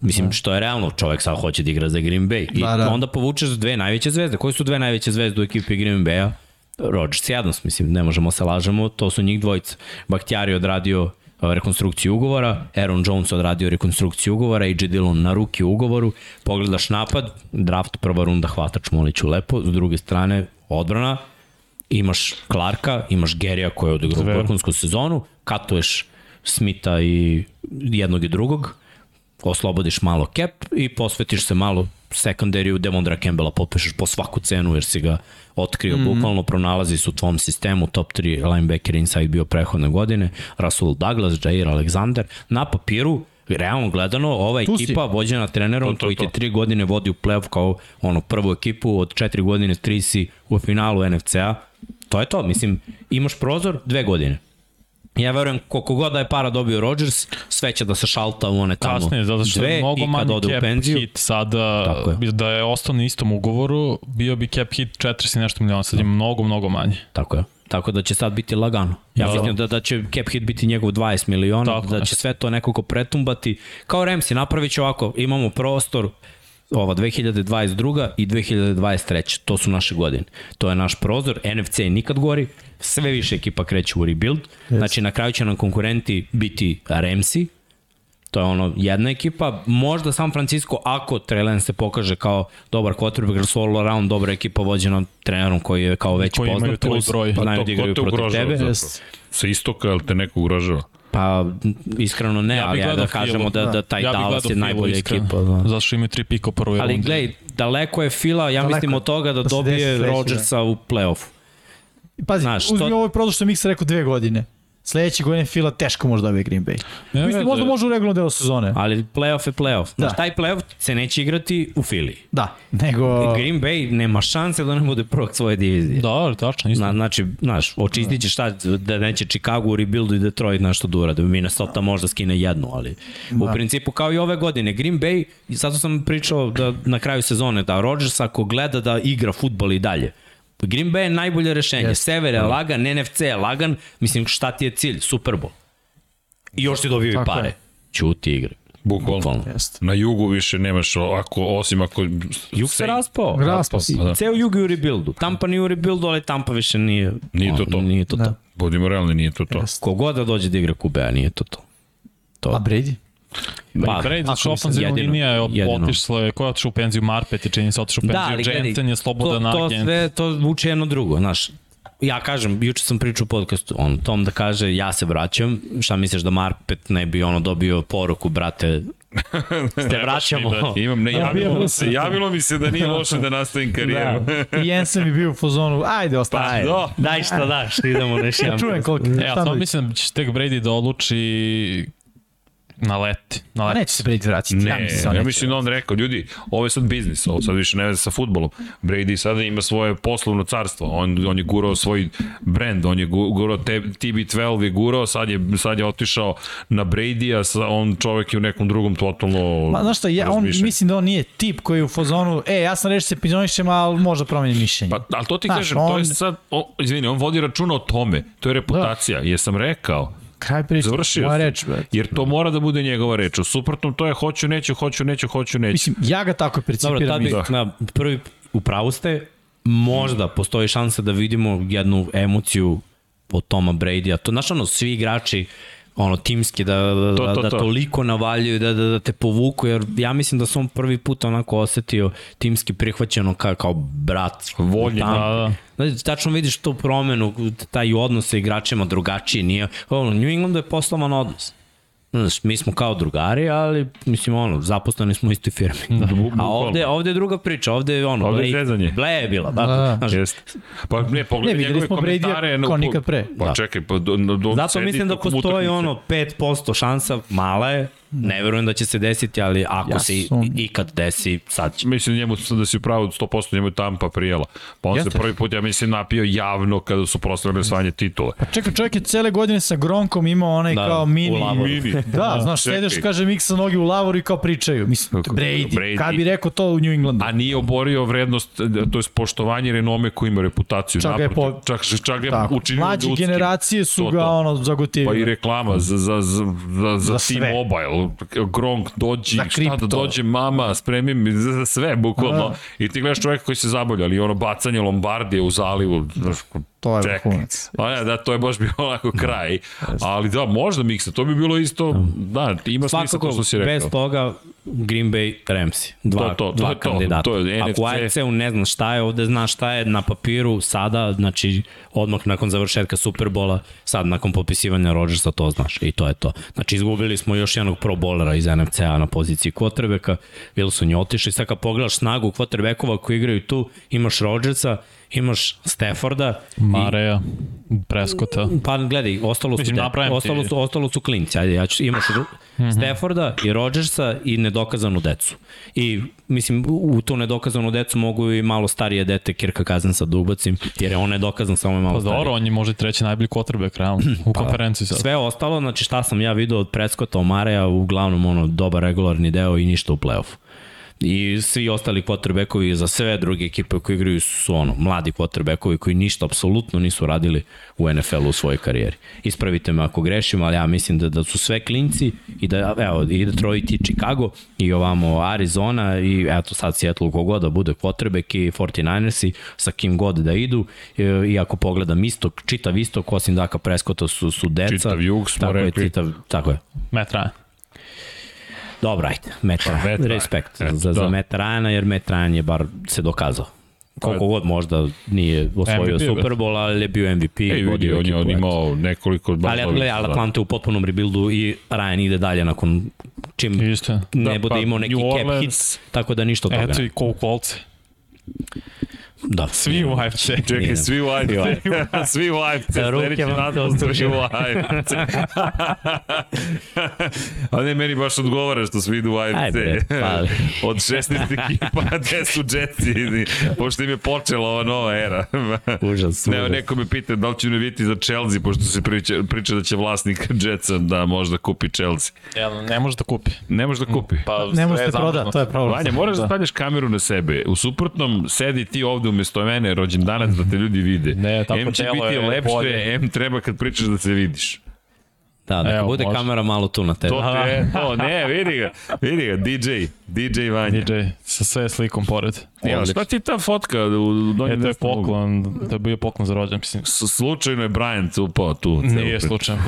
Mislim, da. što je realno, čovek sad hoće da igra za Green Bay. I da, da. onda povučeš dve najveće zvezde. Koje su dve najveće zvezde u ekipi Green Bay-a? Rodgers i Adams, mislim, ne možemo se lažemo, to su njih dvojica. Bakhtiari odradio rekonstrukciju ugovora, Aaron Jones odradio rekonstrukciju ugovora, AJ Dillon na ruki ugovoru, pogledaš napad, draft prva runda hvatač Moliću lepo, s druge strane odbrana, imaš Clarka, imaš Gerija koji je odigrao vrhunsku sezonu, katuješ Smitha i jednog i drugog, oslobodiš malo cap i posvetiš se malo sekundariju Demondra Campbella potpišeš po svaku cenu jer si ga otkrio, mm -hmm. bukvalno pronalazi su u tvom sistemu, top 3 linebacker inside bio prehodne godine, Russell Douglas, Jair Alexander, na papiru realno gledano, ova ekipa vođena trenerom to, to, koji te tri godine vodi u playoff kao ono prvu ekipu, od četiri godine tri si u finalu NFC-a, to je to. Mislim, imaš prozor dve godine. Ja verujem, koliko god da je para dobio Rodgers, sve će da se šalta u one tamo Kasnije, zato što dve je mnogo i kad manji ode u cap penziju. hit sada, je. da je ostao na istom ugovoru, bio bi cap hit 40 i nešto miliona, sad je mnogo, mnogo manje. Tako je. Tako da će sad biti lagano. Ja Da. mislim da, da će cap hit biti njegov 20 miliona, Tako da će sve to nekako pretumbati. Kao Remsi, napravit će ovako, imamo prostor ova 2022. i 2023. To su naše godine. To je naš prozor, NFC je nikad gori, sve više ekipa kreće u rebuild, yes. znači na kraju će nam konkurenti biti Remsi, To je ono jedna ekipa, možda San Francisco ako Trey Lance se pokaže kao dobar quarterback, jer su all around dobra ekipa vođena trenerom koji je kao već Koji poznat, plus broj. Pa znaju to, da ko igraju te protiv ugrožava tebe. Sa istoka, ali te neko ugrožava? Pa iskreno ne, Ja bih ali ja da kažemo da, da taj ja Dallas je najbolja ekipa. Da. Zato što imaju tri pika u prvoj Ali gledaj, daleko je Fila, ja Daleko mislim je. od toga da, Da dobije Rodgersa u play-offu. Pazi, Znaš, uzmi to- ovo prozor što je Miksa rekao dve godine. Sledeće godine Fila teško može da dobije Green Bay. Ne, Mislim, ne, možda može u regularnom delu sezone. Ali play-off je play-off. Znaš, Da. taj play-off se neće igrati u Fili. Da, nego... Green Bay nema šanse da ne bude prvog svoje divizije. Da, tačno, isto. Na, znači, znaš, očistit će šta, da neće Chicago u rebuildu i Detroit nešto da urade. Minnesota možda skine jednu, ali u principu kao i ove godine. Green Bay, i zato sam pričao da na kraju sezone, da Rodgers ako gleda da igra futbol i dalje, Green Bay je najbolje rešenje. Yes. Sever je lagan, NFC je lagan, mislim šta ti je cilj? Super Bowl. I još ti dobiju i Tako pare. je. Ćuti igre. Bukvalno. Jeste. Na jugu više nemaš, ako, osim ako... Jug se raspao. Raspao se. Da. Ceo jug je u rebuildu. Tampa nije u rebuildu, ali Tampa više nije... Nije to to. Nije to Da. to. Budimo realni, nije to to. Jeste. Kogod da dođe da igra QB-a, nije to to. A Brady? Pa, ako mislim, ofenzivna linija je otišla, je, ko je otišao u penziju Marpet, je čini se otišao u Da, penziju, ali gledaj, Jensen je slobodan to, to agent. sve, to zvuči jedno drugo, znaš. Ja kažem, juče sam pričao u podcastu, on Tom da kaže, ja se vraćam, šta misliš da Marpet ne bi ono dobio poruku, brate, [laughs] se vraćamo. Imam, ne, javilo mi se, javilo mi se da nije loše da nastavim karijeru. Da. I Jensen bi bio u fazonu, ajde, ostaje. Ajde, Da. daj šta daš, idemo [laughs] na Ja čujem koliko. E, ja samo mislim da će tek Brady da odluči na leti. Na A neće se Brady vratiti. Ne, ja mislim, da ja mislim da on rekao, ljudi, ovo je sad biznis, ovo sad više ne veze sa futbolom. Brady sada ima svoje poslovno carstvo, on, on je gurao svoj brand, on je gu- gurao te, TB12 je gurao, sad je, sad je otišao na Brady, a sa, on čovek je u nekom drugom totalno Ma, znaš šta, ja, on, mislim da on nije tip koji je u fazonu, e, ja sam reći se penzionišem, ali možda promenim mišljenje. Pa, ali to ti Znaš, kažem, to je on- sad, o, izvini, on vodi računa o tome, to je reputacija, da. jesam rekao, Kraj priče. završio Moja reč, brate. jer to mora da bude njegova reč, u suprotnom to je hoću, neću, hoću, neću, hoću, neću. Mislim, ja ga tako percipiram. Dobro, tad bi, isto. na, prvi, u pravu ste, možda postoji šansa da vidimo jednu emociju od Toma Brady-a. To, znaš, ono, svi igrači ono timski da, da, To, da, to, da to. toliko navaljuju da, da, da te povuku jer ja mislim da sam prvi put onako osetio timski prihvaćeno kao, kao brat Voljen, Tam- da, da. Znači, tačno vidiš tu promenu, taj odnos sa igračima drugačiji nije. Ono, New Englandu je poslovan odnos. Znaš, mi smo kao drugari, ali mislim ono, zaposleni smo u istoj firmi. Da, A ovde, ovde je druga priča, ovde je ono, Ovde je Blake- zezanje. Ble je bila, da, Da. znaš. Pa ne, pogledaj Ne, njegove smo komentare. Na- kao nikad pre. Pa Da. čekaj, pa do, do, do, Zato sedi mislim da postoji utakmice. ono 5% šansa, mala je, ne verujem da će se desiti, ali ako Ja se ikad desi, sad će. Mislim njemu da si upravo 100% njemu je Tampa prijela. Pa on Jeste. se prvi put, ja mislim, napio javno kada su proslavili osvajanje titule. Pa čekaj, čovjek je cele godine sa Gronkom imao onaj Da, kao mini... u lavoru. Mini. Da, znaš, čekaj. sedeš, kaže, miksa nogi u lavoru i kao pričaju. Mislim, Kako- Brady, Brady. kad bi rekao to u New Englandu? A nije oborio vrednost, to je poštovanje renome koji ima reputaciju. Čak ga je po- čak, čak ga je Tako. učinio Mlađe generacije su To, ga to. ono zagotivili. Pa i reklama za, za, za, za, za, Za sve. Gronk dođi, Za šta da dođe mama, spremi mi sve, bukvalno. Da. I ti gledaš čoveka koji se zabavlja, ali ono bacanje Lombardije u zalivu, znaš, To je čekaj. vrhunac. A ne, da, to je baš bio onako kraj. Ali da, možda miksa, to bi bilo isto, da, ima smisla Svakako, to što si rekao. bez toga Green Bay Ramsey. Dva, To, to, to dva je to. kandidata. To je Ako NFC. u AFC-u ne zna šta je, ovde zna šta je na papiru sada, znači odmah nakon završetka Superbola, sad nakon popisivanja Rodgersa to znaš i to je to. Znači izgubili smo još jednog pro bowlera iz NFC-a na poziciji quarterbacka, Wilson je otišao i sad kad pogledaš snagu quarterbackova koji igraju tu, imaš Rodgersa, imaš Stafforda, Mareja, Preskota. Pa gledaj, ostalo su, Mislim, de, ti- ostalo su, ostalo su klinci. Ajde, ja ću, imaš mm -hmm. Stafforda i Rodgersa i nedokazanu decu. I, mislim, u tu nedokazanu decu mogu i malo starije dete Kirka Kazensa da ubacim, jer je on nedokazan, samo je malo Pa stariji. dobro, on je možda i treći najbolji quarterback realno [clears throat] u konferenciji sad. Sve ostalo, znači šta sam ja video od Prescotta, Omareja, uglavnom ono, dobar regularni deo i ništa u play-offu. I svi ostali quarterbackovi za sve druge ekipe koji igraju su ono, mladi quarterbackovi koji ništa apsolutno nisu radili u NFL-u u svojoj karijeri. Ispravite me ako grešim, ali ja mislim da, da su sve klinci i da, evo, i Detroit i Chicago i ovamo Arizona i eto sad Seattle kogod da bude quarterback i 49ersi sa kim god da idu e, i ako pogledam istok, čitav istok, osim Daka Prescotta su, su deca. Čitav jug smo tako rekli. Je, čitav, tako je. Matt Ryan. Dobro, ajde. Matt Ryan. Respekt Eto, za, za da. Matt Ryana, jer Matt Ryan je bar se dokazao. Koliko god možda nije osvojio MVP, Super Bowl, ali je bio MVP. Ej, vidi, on je on imao nekoliko... Ali, ali, ali. Atlanta u potpunom rebuildu i Ryan ide dalje nakon čim Isto ne Da, bude pa imao neki New cap Orleans- hit, tako da ništa od toga. Eto i Cole Kolce. Da. Svi u AFC. [laughs] Čekaj, Nije. svi u AFC. [laughs] svi u AFC. [laughs] Ruke vam svi u AFC. A ne, meni baš odgovara što svi idu u AFC. Ajde, pa- Od 16 ekipa, gde su Jetsi? Pošto im je počela ova nova era. Užas, Ne, užas. neko me pita da li će biti za Chelsea, pošto se priča, priča da će vlasnik Jetsa da možda kupi Chelsea. Jel, ne može da kupi. Ne može da kupi. Pa, Ne možete sve je proda, to je problem. Vanja, moraš da stavljaš kameru na sebe. U suprotnom, sedi ti ovde umesto mene, rođendanac, da te ljudi vide. Ne, tako M će biti je lepše, bolje. M treba kad pričaš da se vidiš. Da, neka Evo, bude može. kamera malo tu na tebi. To ti je, to, ne, vidi ga, vidi ga, DJ, DJ Vanja. DJ sa sve slikom pored. Ja, šta ti je ta fotka u donjem E, to je desnom uglu? poklon, to je bio poklon za rođen, mislim. S- Slučajno je Brian upao tu. celu Nije priču. slučajno,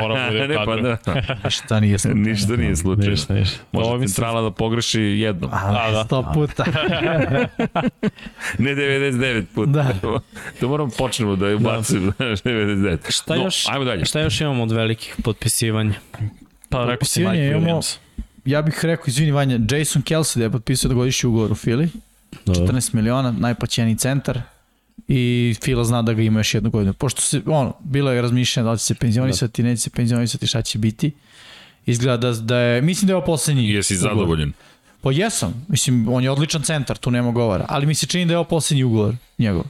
mora [laughs] bude ne, pa da, Šta nije slučajno. ništa nije slučajno. Ništa, ništa. Može Ovo mislim- centrala da pogreši jednom, A, da. Sto puta. [laughs] ne 99 puta. Da. to moramo počnemo da je ubacimo 99. Šta, No, još, Ajmo dalje. šta još imamo od velikih potpisivanja? Pa rekao si Mike imamo- Williams. Ja bih rekao, izvini Vanja, Jason Kelsey da je potpisao da godišnji ugovor u Fili. 14 miliona, najplaćeniji centar. I Fila zna da ga ima još jednu godinu. Pošto se, ono, bilo je razmišljanje da li će se penzionisati, neće se penzionisati, šta će biti. Izgleda da, da je, mislim da je ovo poslednji Jesi ugovor. zadovoljen? Pa jesam, mislim, on je odličan centar, tu nema govora, ali mi se čini da je ovo poslednji ugovor njegov.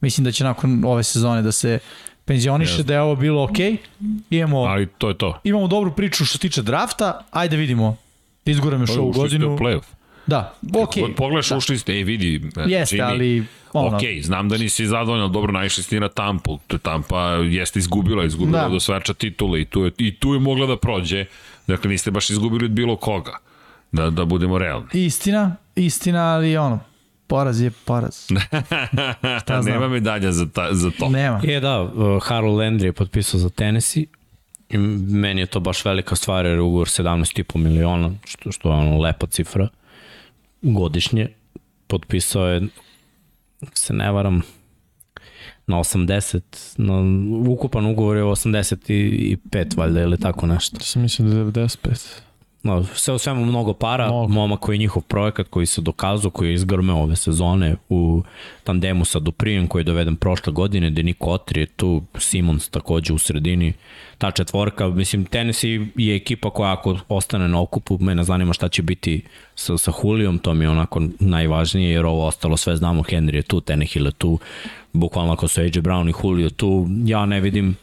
Mislim da će nakon ove sezone da se penzioniše, da je ovo bilo okej. Imamo, Ali to je to. imamo dobru priču što se tiče drafta, ajde vidimo, izguramo još ovu Ušli ste godinu. u play-off. Da, okej. Okay. Pogledaš, da. ušli ste, ej vidi, Jeste, ali ono, Ok, znam da nisi zadovoljan, dobro, naišli ste na Tampu. Tampa jeste izgubila, izgubila da. Do svača titule i tu, je, i tu je mogla da prođe. Dakle, niste baš izgubili od bilo koga. Da, da budemo realni. istina, istina, ali ono, poraz je poraz. [laughs] znam? Nema medalja za, ta, za to. Nema. Je da, uh, Harold Landry je potpisao za Tennessee i meni je to baš velika stvar jer je ugovor 17,5 miliona, što, što je ono lepa cifra godišnje. Potpisao je, se ne varam, na 80, na, ukupan ugovor je 85 valjda ili tako nešto. Ja sam mislio da je 95. No, sve u svemu mnogo para, Mnogo. momak koji je njihov projekat koji se dokazao, koji je izgrmeo ove sezone u tandemu sa Duprijem koji je doveden prošle godine, Deniko Otri je tu, Simons takođe u sredini, ta četvorka, mislim Tennessee je ekipa koja ako ostane na okupu, mene zanima šta će biti sa, sa Hulijom, to mi je onako najvažnije jer ovo ostalo sve znamo, Henry je tu, Tenehill je tu, bukvalno ako su AJ Brown i Julio tu, ja ne vidim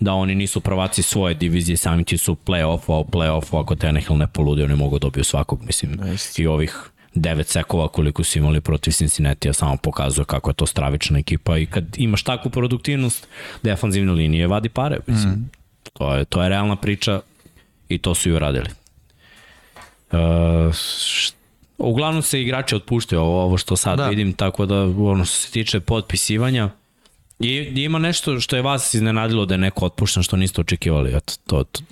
da oni nisu prvaci svoje divizije, sami ti su u play-offu, a u play-offu ako Tenehill ne poludi, oni mogu dobiju svakog, mislim, i ovih devet sekova koliko su imali protiv Cincinnati, samo pokazuje kako je to stravična ekipa i kad imaš takvu produktivnost, defanzivne linije vadi pare, mislim. Mm. To, je, to je realna priča i to su i uradili. Uh, št- uglavnom se igrači otpuštaju ovo, ovo što sad da. Da. vidim, tako da ono što se tiče potpisivanja, I, i ima nešto što je vas iznenadilo da je neko otpušten što niste očekivali. Eto, to to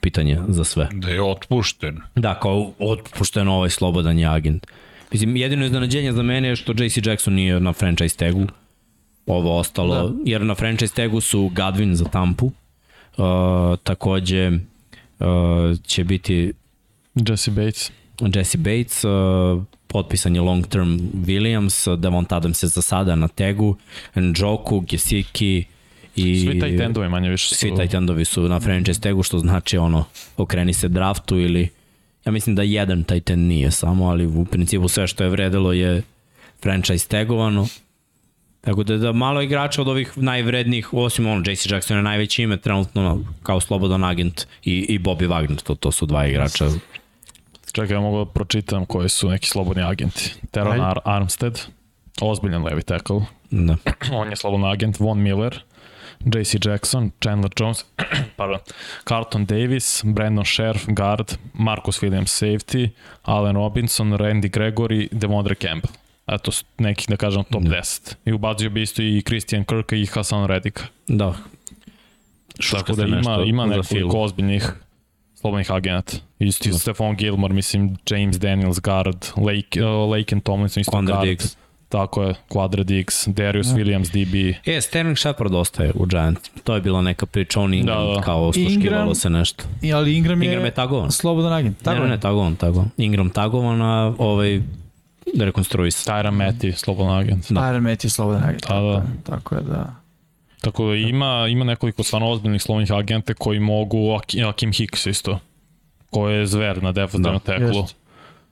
pitanje za sve. Da je otpušten. Da, kao otpušten ovaj slobodan je agent. Mislim, jedino iznenađenje za mene je što JC Jackson nije na franchise tagu. Ovo ostalo, da. jer na franchise tagu su Gadvin za Tampu. Uh, takođe uh, će biti Jesse Bates. Jesse Bates, uh, potpisan je long term Williams, Devont Adams je za sada na tegu, Njoku, Gesicki i... Svi taj tendovi manje više su... Svi tight endovi su na franchise tegu, što znači ono, okreni se draftu ili... Ja mislim da jedan tight end nije samo, ali u principu sve što je vredelo je franchise tegovano. Tako da, da malo igrača od ovih najvrednijih, osim ono, JC Jackson je najveće ime trenutno no, kao slobodan agent i, i Bobby Wagner, to, to su dva igrača. Čekaj, ja mogu da pročitam koji su neki slobodni agenti. Teron. Ar Armstead, ozbiljan levi tackle. Da. [clears throat] On je slobodan agent. Von Miller, JC Jackson, Chandler Jones, [clears throat] pardon, Carlton Davis, Brandon Scherf, guard, Marcus Williams, safety, Allen Robinson, Randy Gregory, Demondre Campbell. Eto, nekih, da kažem, top 10. I ubacio bi isto i Christian Kirk i Hasan Redika. Da. Tako da ima, ima nekoliko ozbiljnih slobodnih agenata. Isto Da. Stefan Gilmore, mislim, James Daniels, guard, Lake, uh, Lake and Tomlinson, isto Quandre guard. Diggs. Tako je, Quadra Diggs, Darius Williams, DB. E, Sterling Shepard ostaje u Giants. To je bila neka priča, on Ingram, Da, da, da. da. kao osluškivalo Ingram- se nešto. I, ali Ingram je, Ingram je tagovan. slobodan agent. Ne, Tako ne, ne, tagovan, tagovan. Ingram tagovan, a ovaj rekonstruisan. Tyra Matty, slobodan agent. Da. Met je slobodan agent. Da, da. Tako je, da. Tako da ima, ima nekoliko stvarno ozbiljnih slobodnih agente koji mogu, Aki- Akim Hicks isto, koji je zver na defensivnom Da, teklu. jest.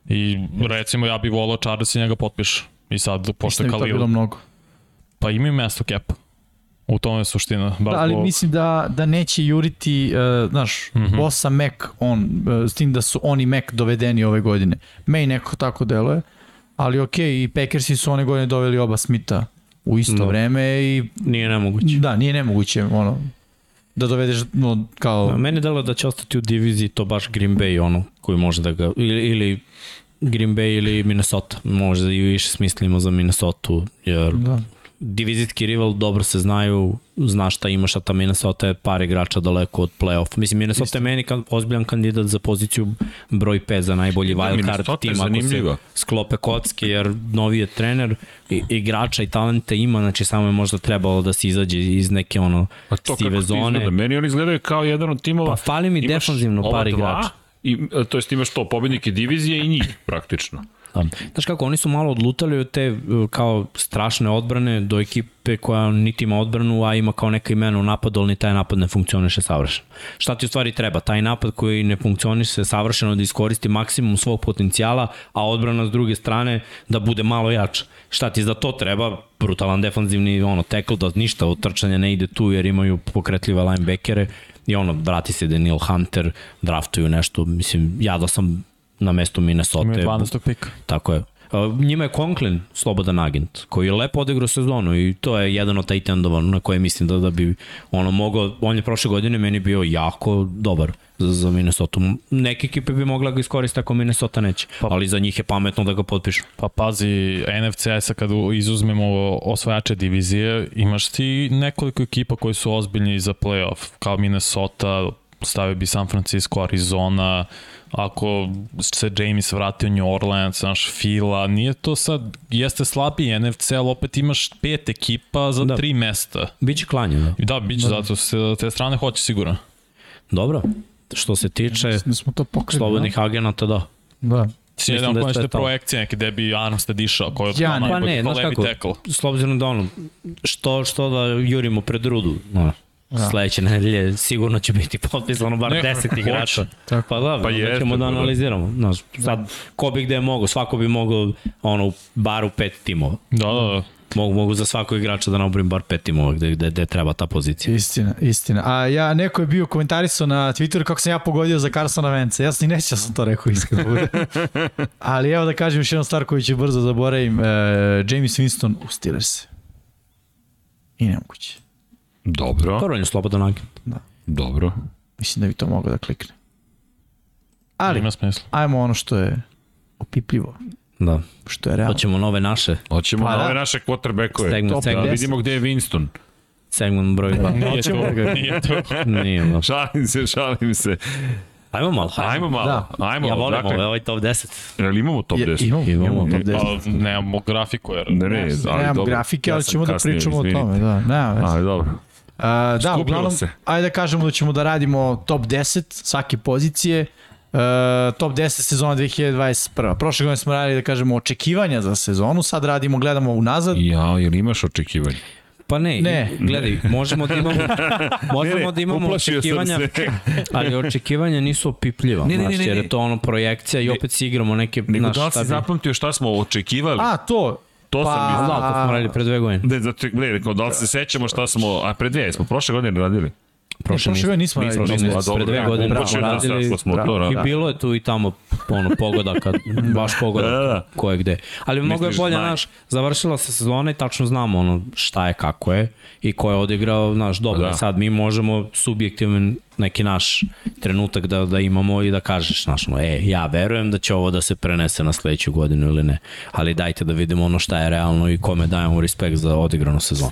I recimo ja bih volao Charles i njega potpiše. I sad, pošto je da Khalil, mnogo. pa imaju mesto cap. U tome je suština. Da, ali zbog- mislim da, da neće juriti, uh, znaš, mm. -hmm. Bosa Mac, on, uh, s tim da su oni Mac dovedeni ove godine. May nekako tako deluje, ali okej, okay, i Packersi su one godine doveli oba Smitha u isto Da. no. vreme i Nije nemoguće. da, nije nemoguće, ono, da dovedeš no, kao... Da, meni delo da će ostati u diviziji to baš Green Bay, ono, koji može da ga, ili, ili Green Bay ili Minnesota. Možda i više smislimo za Minnesota, jer Da. divizijski rival dobro se znaju, zna šta imaš, a ta Minnesota je par igrača daleko od play-off. Mislim, Minnesota je meni kan, ozbiljan kandidat za poziciju broj 5 za najbolji Da, wild card Minnesota je tim ako se sklope kocke, jer novi je trener, i, igrača i talente ima, znači samo je možda trebalo da se izađe iz neke ono A to sive zone. izgleda? Meni oni izgledaju kao jedan od timova. Pa fali mi defanzivno par igrača. I, e, to jest imaš to, pobednike divizije i njih praktično. Da. Znaš kako, oni su malo odlutali od te uh, kao strašne odbrane do ekipe koja niti ima odbranu, a ima kao neka imena u napadu, ali taj napad ne funkcioniše savršeno. Šta ti u stvari treba? Taj napad koji ne funkcioniše savršeno da iskoristi maksimum svog potencijala, a odbrana s druge strane da bude malo jača. Šta ti za to treba? Brutalan defanzivni ono, tackle, da ništa od trčanja ne ide tu jer imaju pokretljive linebackere i ono, vrati se Daniel Hunter, draftuju nešto, mislim, ja da sam na mestu Minnesota. Imaju 12. pika. Tako je. Njima je Conklin slobodan agent, koji je lepo odigrao sezonu i to je jedan od tight endova na koje mislim da, da bi ono mogao, on je prošle godine meni bio jako dobar za, za Minnesota. Neke ekipe bi mogla ga iskoristiti ako Minnesota neće, Pa- ali za njih je pametno da ga potpišu. Pa pazi, NFC sa kad izuzmemo osvajače divizije, imaš ti nekoliko ekipa koji su ozbiljni za playoff, kao Minnesota, stavio bi San Francisco, Arizona, ako se James vratio New Orleans, znaš, Fila, nije to sad, jeste slabiji NFC, ali opet imaš pet ekipa za Da. da. tri mesta. Biće klanje, da. Da, bit će, zato se te strane hoće sigurno. Dobro. Što se tiče Da smo to pokrili. slobodnih agenata, da. Da. da. Si jedan da konačne to. projekcije neke gde bi Armstead išao, koji je Ja ja, ne. Pa ne, znaš kako, s obzirom da ono, što, što da jurimo pred rudu, no, Da. sledeće nedelje sigurno će biti potpisano bar Ne, 10 hoće. igrača. Tako. Pa da, Pa jeste, ćemo da pa da. analiziramo. Znaš, sad, ko bi gde mogao, svako bi mogao ono, u baru pet timova. Da, da, da. Mogu, mogu za svakog igrača da nabrojim bar pet timova gde, gde, gde treba ta pozicija. Istina, istina. A ja, neko je bio komentarisao na Twitteru kako sam ja pogodio za Carsona Vence. Ja sam i neće da sam to rekao iskreno. da [laughs] bude. Ali evo da kažem još jednu stvar koju ću brzo zaboravim. E, James Winston u Steelers. I nemoguće. Dobro, Dobro, on je slobodan agent. dobro. Mislim da bi to moglo da klikne. Ali, Ima smisla. ajmo ono što je opipljivo, Da. što je realno. Hoćemo nove naše. Hoćemo Pa pa, da. nove naše quarterbackove. Segment, Top Da segment, 50. vidimo gde je Winston. segment broj 2. Nije Hoćemo to, nije to. Nije, da. Šalim se, šalim se. Ajmo malo. Ajmo malo, Da. ajmo. Ja volim dakle, ovaj, top 10. Jel imamo top Je- 10? Imamo, imamo, Imamo. top 10. Pa, nemamo grafiku, jer... Ne, ne, ali Nemam dobro. grafike, ali ćemo da pričamo o tome. Da, nema veze. Ali dobro. A, da, Skupilo uglavnom, se. ajde da kažemo da ćemo da radimo top 10 svake pozicije top 10 sezona 2021. Prošle godine smo radili, da kažemo, očekivanja za sezonu, sad radimo, gledamo unazad. Ja, jel imaš očekivanje? Pa ne, Ne. gledaj, možemo da imamo, [laughs] možemo da imamo uplašio sam očekivanja, [laughs] ali očekivanja nisu opipljiva, Ne, ne, ne, znaš, ne, jer ne. je to ono projekcija i opet si igramo neke, Nego da li si bi... zapamtio šta smo očekivali? A, to. To sam pa- mislio. Da, to smo radili pre dve godine. Ne, ne, rekao, da li se sećamo šta smo, a pre dve, smo prošle godine radili? Prošle, prošle godine nismo radili. nismo, a pre dve godine smo nas, radili- ako smo to I bilo je tu i tamo ono pogodaka, [laughs] baš pogodaka Da, da, da. ko je gde. Ali mnogo je bolje, znaš, završila se sezona i tačno znamo ono šta je, kako je i ko je odigrao, znaš, dobro. Da. Da. Sad mi možemo subjektivan neki naš trenutak da, da imamo i da kažeš, znaš, ono, e, ja verujem da će ovo da se prenese na sledeću godinu ili ne. Ali dajte da vidimo ono šta je realno i kome dajemo respekt za odigranu sezonu.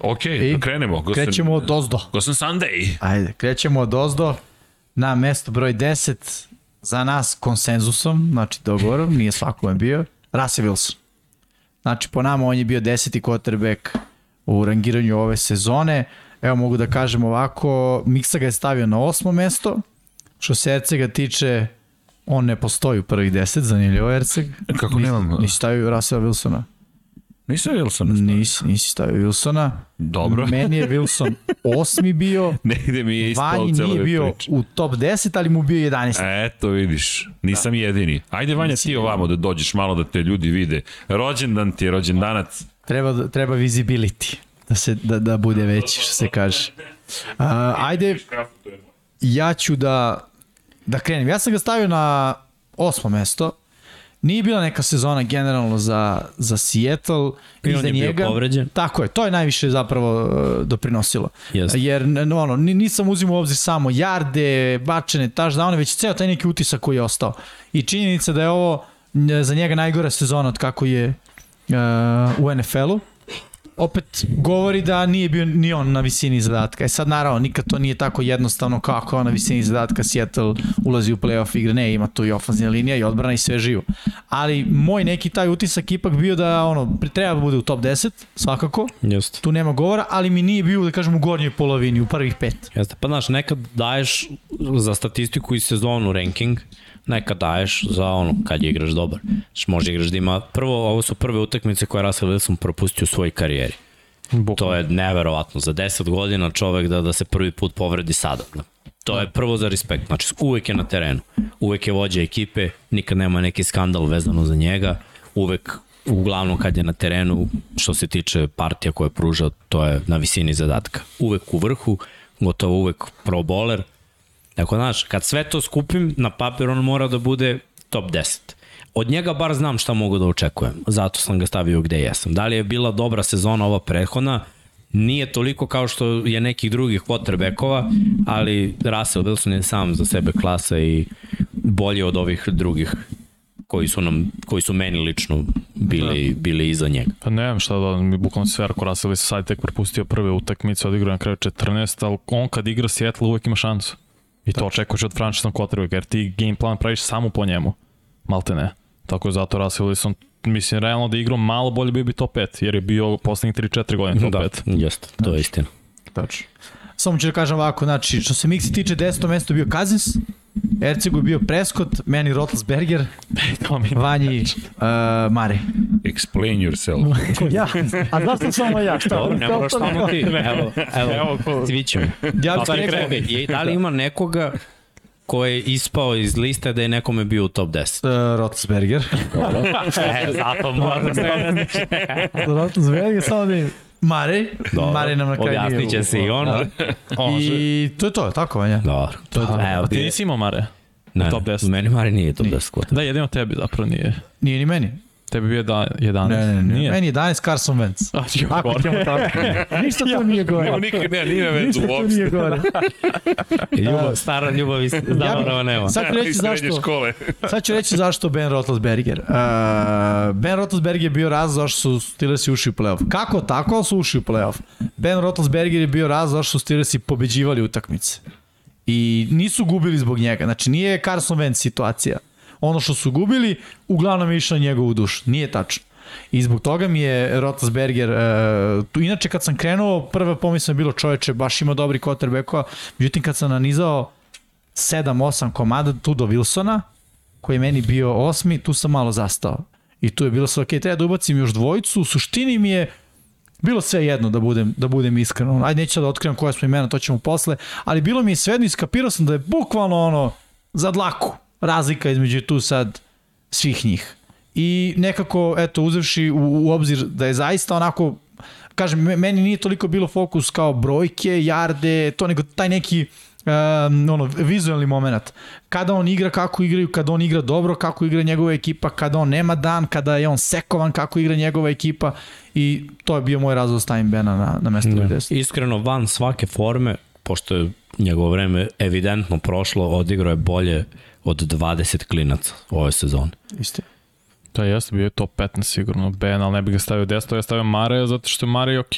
Ok, I krenemo. Gosen, Krećemo od ozdo. Gosen Sunday. Ajde, krećemo od ozdo na mesto broj 10 za nas konsenzusom, znači dogovorom, nije svakome bio, Russell Wilson. Znači, po nama on je bio deseti quarterback u rangiranju ove sezone. Evo mogu da kažem ovako, Miksa ga je stavio na osmo mesto, što se Ercega tiče, on ne postoji u prvih deset, zanimljivo Erceg. Kako nemam? Nisi stavio Russell Wilsona. Nisam Wilson. Nisi, nisi stavio Wilsona. Dobro. [laughs] Meni je Wilson osmi bio, [laughs] Negde mi je ispao Vanji nije bio u top 10, ali mu bio 11. Eto, vidiš, nisam jedini. Ajde, Vanja, ti ovamo da dođeš malo da te ljudi vide. Rođendan ti je rođendanac. Treba, treba visibility, da, se, da, da bude veći, što se kaže. Uh, ajde, ja ću da, da krenem. Ja sam ga stavio na osmo mesto. Nije bila neka sezona generalno za, za Seattle I i on za je bio njega. povređen. Tako je, to je najviše zapravo uh, doprinosilo. Jeste. Jer ono, ni- nisam uzimao u obzir samo jarde, bačene touchdowne, već ceo taj neki utisak koji je ostao. I činjenica da je ovo za njega najgora sezona od kako je uh, u NFL-u opet govori da nije bio ni on na visini zadatka. E sad naravno, nikad to nije tako jednostavno kao ako je on na visini zadatka Seattle ulazi u playoff igre. Ne, ima tu i ofenzina linija i odbrana i sve živo. Ali moj neki taj utisak ipak bio da ono, treba da bude u top 10, svakako. Jeste. Tu nema govora, ali mi nije bio, da kažem, u gornjoj polovini, u prvih pet. Jeste, pa znaš, nekad daješ za statistiku i sezonu ranking, nekad daješ za ono kad igraš dobar. Znaš, može igraš da ima, prvo, ovo su prve utakmice koje je Russell Wilson propustio u svojoj karijeri. To je neverovatno, za 10 godina čovek da, da se prvi put povredi sada. To je prvo za respekt, znači uvek je na terenu, uvek je vođa ekipe, nikad nema neki skandal vezano za njega, uvek uglavnom kad je na terenu, što se tiče partija koje pruža, to je na visini zadatka. Uvek u vrhu, gotovo uvek pro bowler. Dakle, znaš, kad sve to skupim, na papir on mora da bude top 10. Od njega bar znam šta mogu da očekujem, zato sam ga stavio gde jesam. Da li je bila dobra sezona ova prethodna, nije toliko kao što je nekih drugih quarterbackova, ali Russell Wilson je sam za sebe klasa i bolji od ovih drugih koji su nam koji su meni lično bili da. bili iza njega. Pa nemam šta da, mi bukvalno sve Verko Russell se sad tek propustio prve utakmice, odigrao na kraju 14, ali on kad igra Seattle uvek ima šansu. I to očekuješ od frančisnog quarterbacka, jer ti game plan praviš samo po njemu. Malte ne. Tako je zato Russell Wilson, mislim, realno da igrao malo bolje bio bi top 5, jer je bio poslednjih 3-4 godine top Da, 5. jeste, to je istina. Tačno. Samo ću da kažem ovako, znači, što se Mixi tiče, 10. mesto bio Kazins, Ercegu je bio Prescott, meni mi Vanji uh, Mare. Explain yourself. [laughs] ja, a zašto samo ja? Šta? Dobro, ne moraš samo ti. Evo, evo, Evo, ko- svi ćemo. Ja bih rekao, je, da li ima nekoga ko je ispao iz liste da je nekome bio u top 10? Uh, Rotelsberger. [laughs] E, zato mora se... Rotelsberger, samo da. Mare, Dobro, Mare nam na kraju objasnit će se i on. [laughs] Može. I to je to, tako Vanja. Dobro. To je to. Evo, A ti nisi imao Mare? ne, top 10. Meni Mari nije top 10 kvota. Da, jedino tebi zapravo nije. Nije ni meni. Tebi bio da 11. Ne, ne, ne. Nije. Meni je 11 Carson Wentz. [laughs] A, ću Ako gore. ćemo tako. [laughs] Ništa tu nije gore. Nikad ne, nije vezu Ništa tu nije gore. [laughs] Ljubav, stara ljubav iz zaborava nema. Sad ću reći zašto. škole. Sad ću reći zašto Ben Roethlisberger. Uh, ben Roethlisberger je bio razlog zašto su Steelersi ušli u playoff. Kako tako su ušli u playoff? Ben Roethlisberger je bio razlog zašto su Steelersi pobeđivali utakmice. I nisu gubili zbog njega. Znači nije Carson Wentz situacija. Ono što su gubili, uglavnom je išlo na njegovu dušu. Nije tačno. I zbog toga mi je Roethlisberger, uh, tu, inače kad sam krenuo, prva pomisla je bilo čoveče, baš ima dobri quarterbackova, međutim kad sam nanizao 7-8 komada tu do Wilsona, koji je meni bio osmi, tu sam malo zastao. I tu je bilo sve, ok, treba da ubacim još dvojicu, u suštini mi je bilo sve jedno da budem, da budem iskren. Ajde, neću da otkrivam koja smo imena, to ćemo posle, ali bilo mi je sve jedno, iskapirao sam da je bukvalno ono, za dlaku, razlika između tu sad svih njih. I nekako, eto, uzevši u, u obzir da je zaista onako, kažem, meni nije toliko bilo fokus kao brojke, jarde, to nego taj neki um, ono, vizualni moment. Kada on igra, kako igraju, kada on igra dobro, kako igra njegova ekipa, kada on nema dan, kada je on sekovan, kako igra njegova ekipa i to je bio moj razlog da stavim Bena na, na mesto broj 10. Iskreno, van svake forme, pošto je njegovo vreme evidentno prošlo, odigrao je bolje od 20 klinaca ove sezone. Isti. Da, jeste, bio je top 15 sigurno, Ben, ali ne bih ga stavio 10, ja stavio Mareja, zato što je Marej, ok,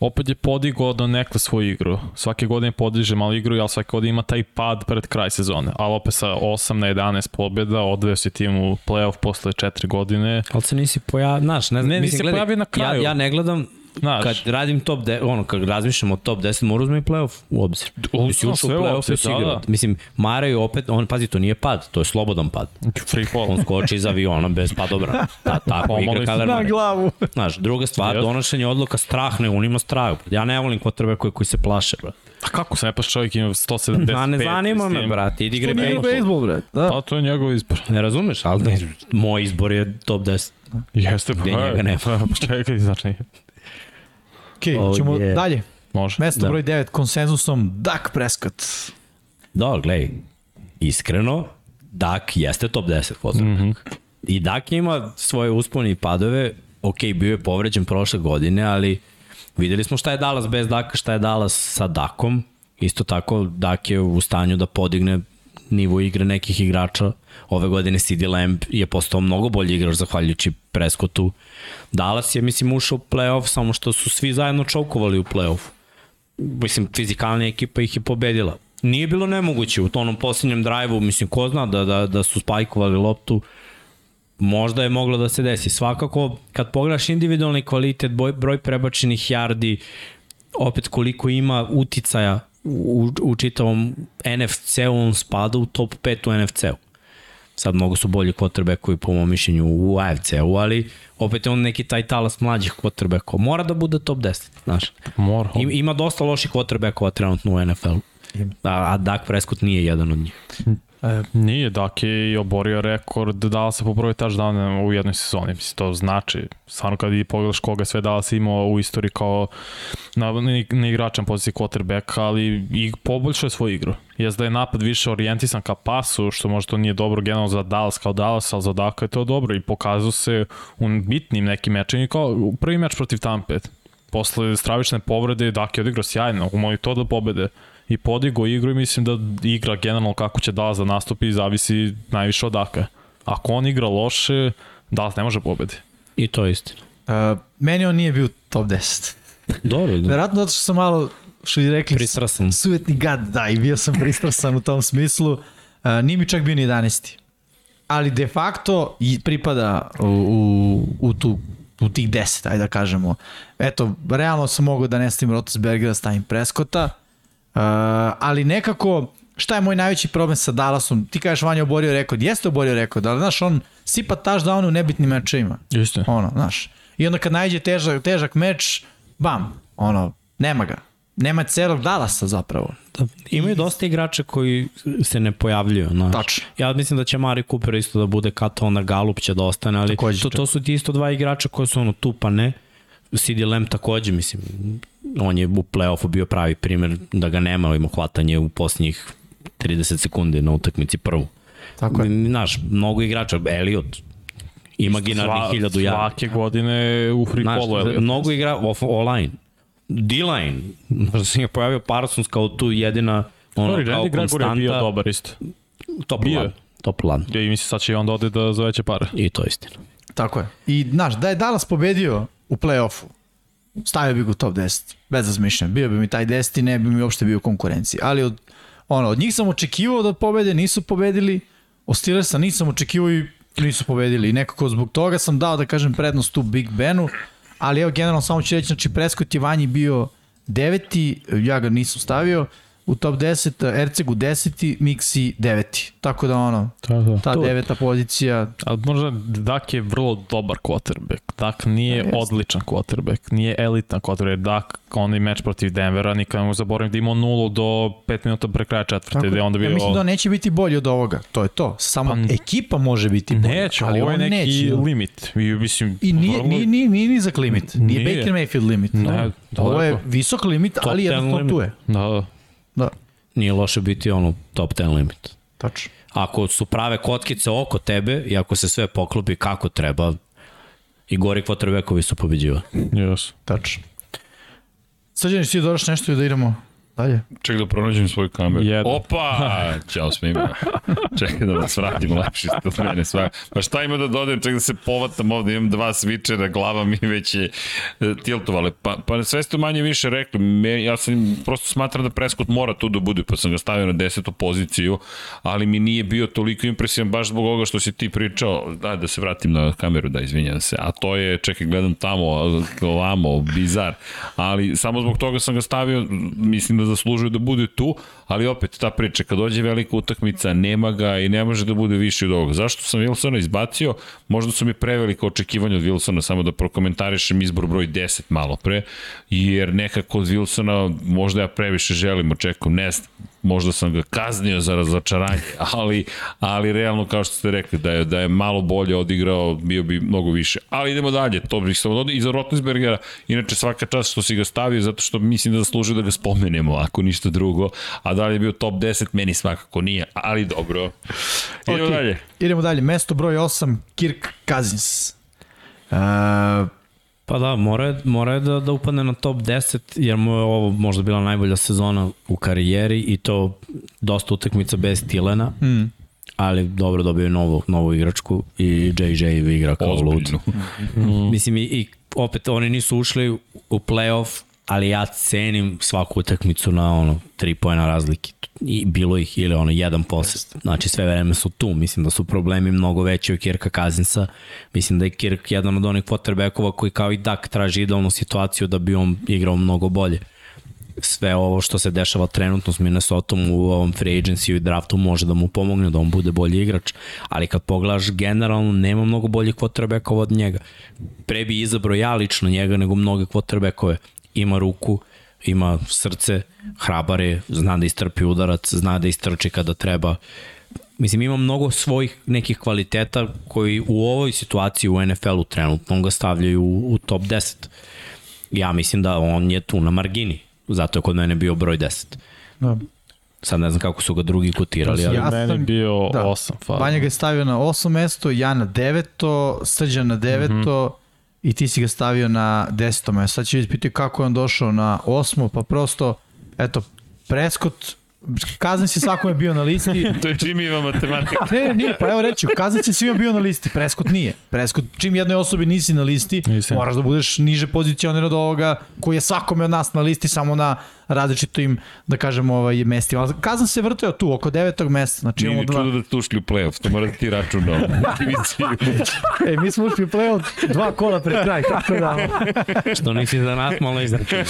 opet je podigao do nekle svoju igru. Svake godine podiže malo igru, ali svake godine ima taj pad pred kraj sezone. Ali opet sa 8 na 11 pobjeda, odveo si tim u playoff posle 4 godine. Ali se nisi pojavio, znaš, ne, Ne, mislim, nisi se gledaj, pojavio na kraju. Ja, ja ne gledam Znaš. kad radim top 10, ono, kad razmišljam o top 10, moram uzmem i playoff u obzir. Uzmem Mislim, ušao u sve u playoff, jesi da, igrao. da. Mislim, Maraju opet, on, pazi, to nije pad, to je slobodan pad. Free fall. On skoči iz aviona bez padobra. Ta, tako Pomalo igra si Kyler Na glavu. Znaš, druga stvar, Jeste. donošenje odluka strah ne unima straju. Ja ne volim kvotrbe koji, koji se plaše, bro. A kako se ne paš čovjek ima 175? A ne zanima me, brate, idi nije bejsbol. bejsbol, bre. Da. Pa to je njegov izbor. Ne razumeš, ali ne, moj izbor je top 10. Jeste, pa Gde njega nema. [laughs] Pa čekaj, znači, Okay, Oh, ćemo yeah. dalje. može. Mesto Da. broj 9, konsenzusom Dak Prescott. Da, gledaj, iskreno, Dak jeste top 10 quarterback. Mm -hmm. I Dak ima svoje uspone i padove, ok, bio je povređen prošle godine, ali videli smo šta je Dallas bez Daka, šta je Dallas sa Dakom. Isto tako, Dak je u stanju da podigne nivo igre nekih igrača. Ove godine CD Lamb je postao mnogo bolji igrač zahvaljujući Prescottu. Dallas je, mislim, ušao u playoff, samo što su svi zajedno čokovali u playoffu mislim, fizikalna ekipa ih je pobedila. Nije bilo nemoguće u tonom posljednjem drajvu, mislim, ko zna da, da, da su spajkovali loptu, možda je moglo da se desi. Svakako, kad pogledaš individualni kvalitet, broj, broj prebačenih yardi, opet koliko ima uticaja u, u čitavom NFC-u, on spada u top 5 u NFC-u. Sad mnogo su bolji quarterbackovi po mom mišljenju u AFC-u, ali opet je on neki taj talas mlađih quarterbackova. Mora da bude top 10, znaš. Mora. Ima, ima dosta loših quarterbackova trenutno u NFL-u. A, a Dak Prescott nije jedan od njih. Nije, Dak je oborio rekord dala se po broju touchdowna u jednoj sezoni. Mislim, to znači, stvarno kad i pogledaš koga sve dala se imao u istoriji kao na, na, igračan poziciji quarterbacka, ali i poboljšao svoju igru. Jes da je napad više orijentisan ka pasu, što možda to nije dobro generalno za Dallas kao Dallas, ali za Daka je to dobro i pokazao se u bitnim nekim mečima kao prvi meč protiv Tampe. Posle stravične povrede Dak je odigrao sjajno, umao i to da pobede i podigo igru i mislim da igra generalno kako će Dallas da nastupi zavisi najviše od Daka. Ako on igra loše, Dallas ne može pobedi. I to je istina. Uh, meni on nije bio top 10. Dobro, da. Verovatno zato što sam malo, što je rekli, Pristrasan. suvetni gad, da, i bio sam pristrasan u tom smislu. Uh, nije mi čak bio ni 11. Ali de facto i pripada u, u, u tu u tih 10, ajde da kažemo. Eto, realno sam mogao da ne stavim Rotosbergera, stavim Preskota, uh, ali nekako, šta je moj najveći problem sa Dallasom? Ti kažeš Vanja oborio rekord, jeste oborio rekord, ali znaš, on sipa touchdown u nebitnim mečevima. Isto. Ono, znaš. I onda kad najde težak, težak meč, bam, ono, nema ga. Nema celog Dallasa zapravo. Da, imaju dosta igrača koji se ne pojavljuju. Znaš. Tačno. Ja mislim da će Mari Cooper isto da bude kato na Galup će da ostane, ali Takođe to, to su ti isto dva igrača koji su ono tu pa ne. CD Lamb takođe, mislim, on je u play-offu bio pravi primer da ga nema, ima hvatanje u posljednjih 30 sekundi na utakmici prvu. Tako je. Znaš, mnogo igrača, Elliot, imaginarni Sva- hiljadu jardi. Svake godine u free Znaš, fallu. Elliot. mnogo igra off, online. D-line. Možda se je pojavio Parsons kao tu jedina ono, Sorry, kao Randy Gregory je bio dobar isto. Top bio plan. Top plan. Ja, I mislim sad će i onda ode da za veće pare. I to je istina. Tako je. I, znaš, da je Dallas pobedio u play-offu, stavio bi ga u top 10, bez razmišljanja. Bio bi mi taj 10 i ne bi mi uopšte bio u konkurenciji. Ali od, ono, od njih sam očekivao da pobede, nisu pobedili. Od Steelersa nisam očekivao i nisu pobedili. I nekako zbog toga sam dao, da kažem, prednost tu Big Benu. Ali evo, generalno samo ću reći, znači Prescott je vanji bio deveti, ja ga nisam stavio, u top 10, Ercegu 10, Miksi 9. Tako da ono, Da, da. ta To- deveta pozicija, Ali možda Dak je vrlo dobar quarterback. Dak nije Jeste. odličan quarterback, nije elitan quarterback. Dak, onaj meč protiv Denvera, nikada ne mogu zaboraviti da imao nulu do 5 minuta pre kraja četvrte, Tako, je onda bio... ja mislim da neće biti bolji od ovoga, to je to. Samo Pa- ekipa može biti bolja, Neće, ali ovo je neki neće. limit. I, mislim, I nije, vrlo- nije, nije, nije nizak limit, nije, Nije. Baker Mayfield limit. Ne, Ovo je visok limit, ali 10 jednostavno tu je. Da, da. Da, Nije loše biti ono top 10 limit. tačno. Ako su prave kotkice oko tebe i ako se sve poklopi kako treba, i gori quarterbackovi su pobeđiva. Yes. Tačno. Srđani, ti dodaš nešto i da idemo dalje? Ček da pronađem svoju kameru. Jedan. Opa! [laughs] Ćao svima. Čekaj da vas vratim lepši od mene. Sva. Pa šta ima da dodajem? Čekaj da se povatam ovde. Imam dva svičera, glava mi već je e, tiltovale. Pa, pa sve ste manje više rekli. Me, ja sam prosto smatram da Prescott mora tu da bude, pa sam ga stavio na desetu poziciju, ali mi nije bio toliko impresivan baš zbog ovoga što si ti pričao. Da, da se vratim na kameru, da, izvinjam se. A to je, čekaj, gledam tamo, ovamo, bizar. Ali samo zbog toga sam ga stavio, mislim da zaslužuje da bude tu, ali opet ta priča, kad dođe velika utakmica, nema ga i ne može da bude više od ovoga. Zašto sam Wilsona izbacio? Možda su mi prevelika očekivanja od Wilsona, samo da prokomentarišem izbor broj 10 malo pre, jer nekako od Wilsona možda ja previše želim, očekujem, ne znam, možda sam ga kaznio za razočaranje, [laughs] ali, ali realno kao što ste rekli, da je, da je malo bolje odigrao, bio bi mnogo više. Ali idemo dalje, to bih samo dodao. I za Rotlisbergera, inače svaka čast što si ga stavio, zato što mislim da zaslužuje da ga spomenemo, ako ništa drugo. A da li je bio top 10, meni svakako nije, ali dobro. Idemo Ok, dalje. Idemo dalje. Mesto broj 8, Kirk Cousins. Uh, Pa da, mora je, mora je da, da upadne na top 10, jer mu je ovo možda bila najbolja sezona u karijeri i to dosta utakmica bez Tilena, mm. ali dobro dobio je novu, novu igračku i JJ igra kao lud. Ozbiljno. Mislim i, i opet oni nisu ušli u playoff, ali ja cenim svaku utakmicu na ono tri pojena razlike. I bilo ih ili ono jedan posest. Znači sve vreme su tu. Mislim da su problemi mnogo veći od Kirka Kazinsa. Mislim da je Kirk jedan od onih quarterbackova koji kao i Dak traži idealnu situaciju da bi on igrao mnogo bolje sve ovo što se dešava trenutno s Minnesotom u ovom free agency i draftu može da mu pomogne da on bude bolji igrač, ali kad pogledaš generalno nema mnogo boljih quarterbackova od njega. Pre bi izabrao ja lično njega nego mnoge quarterbackove. Ima ruku, ima srce, hrabar je, zna da istrpi udarac, zna da istrči kada treba. Mislim, ima mnogo svojih nekih kvaliteta koji u ovoj situaciji u NFL-u trenutno ga stavljaju u, u top 10. Ja mislim da on je tu na margini. Zato je kod mene bio broj 10. da. Sad ne znam kako su ga drugi kotirali, ali Ja Ja meni sam- bio da. 8 fali. Vanja ga je stavio na 8 mesto, ja na 9, Srđan na 9 mm -hmm. I ti si ga stavio na 10 mesto. Sad će vidjeti pitaju kako je on došao na 8, pa prosto, eto, Prescott, Kazan si svakome bio na listi, [laughs] To je Jimmyva matematika. Ne, ne, nije, pa evo reći, Kazan si svima bio na listi, Prescott nije. Prescott, čim jednoj osobi nisi na listi, Nisam. moraš da budeš niže pozicioniran od ovoga koji je svakome od nas na listi, samo na različitim, da kažemo, ovaj, mestima. Ali Kazan se vrteo tu, oko devetog mesta. Znači, Nije ni dva... čudo da ste ušli u playoff, to mora da ti računao. [laughs] Ej, mi smo ušli u play dva kola pred kraj, tako da... što nisi za nas malo izračun. [laughs]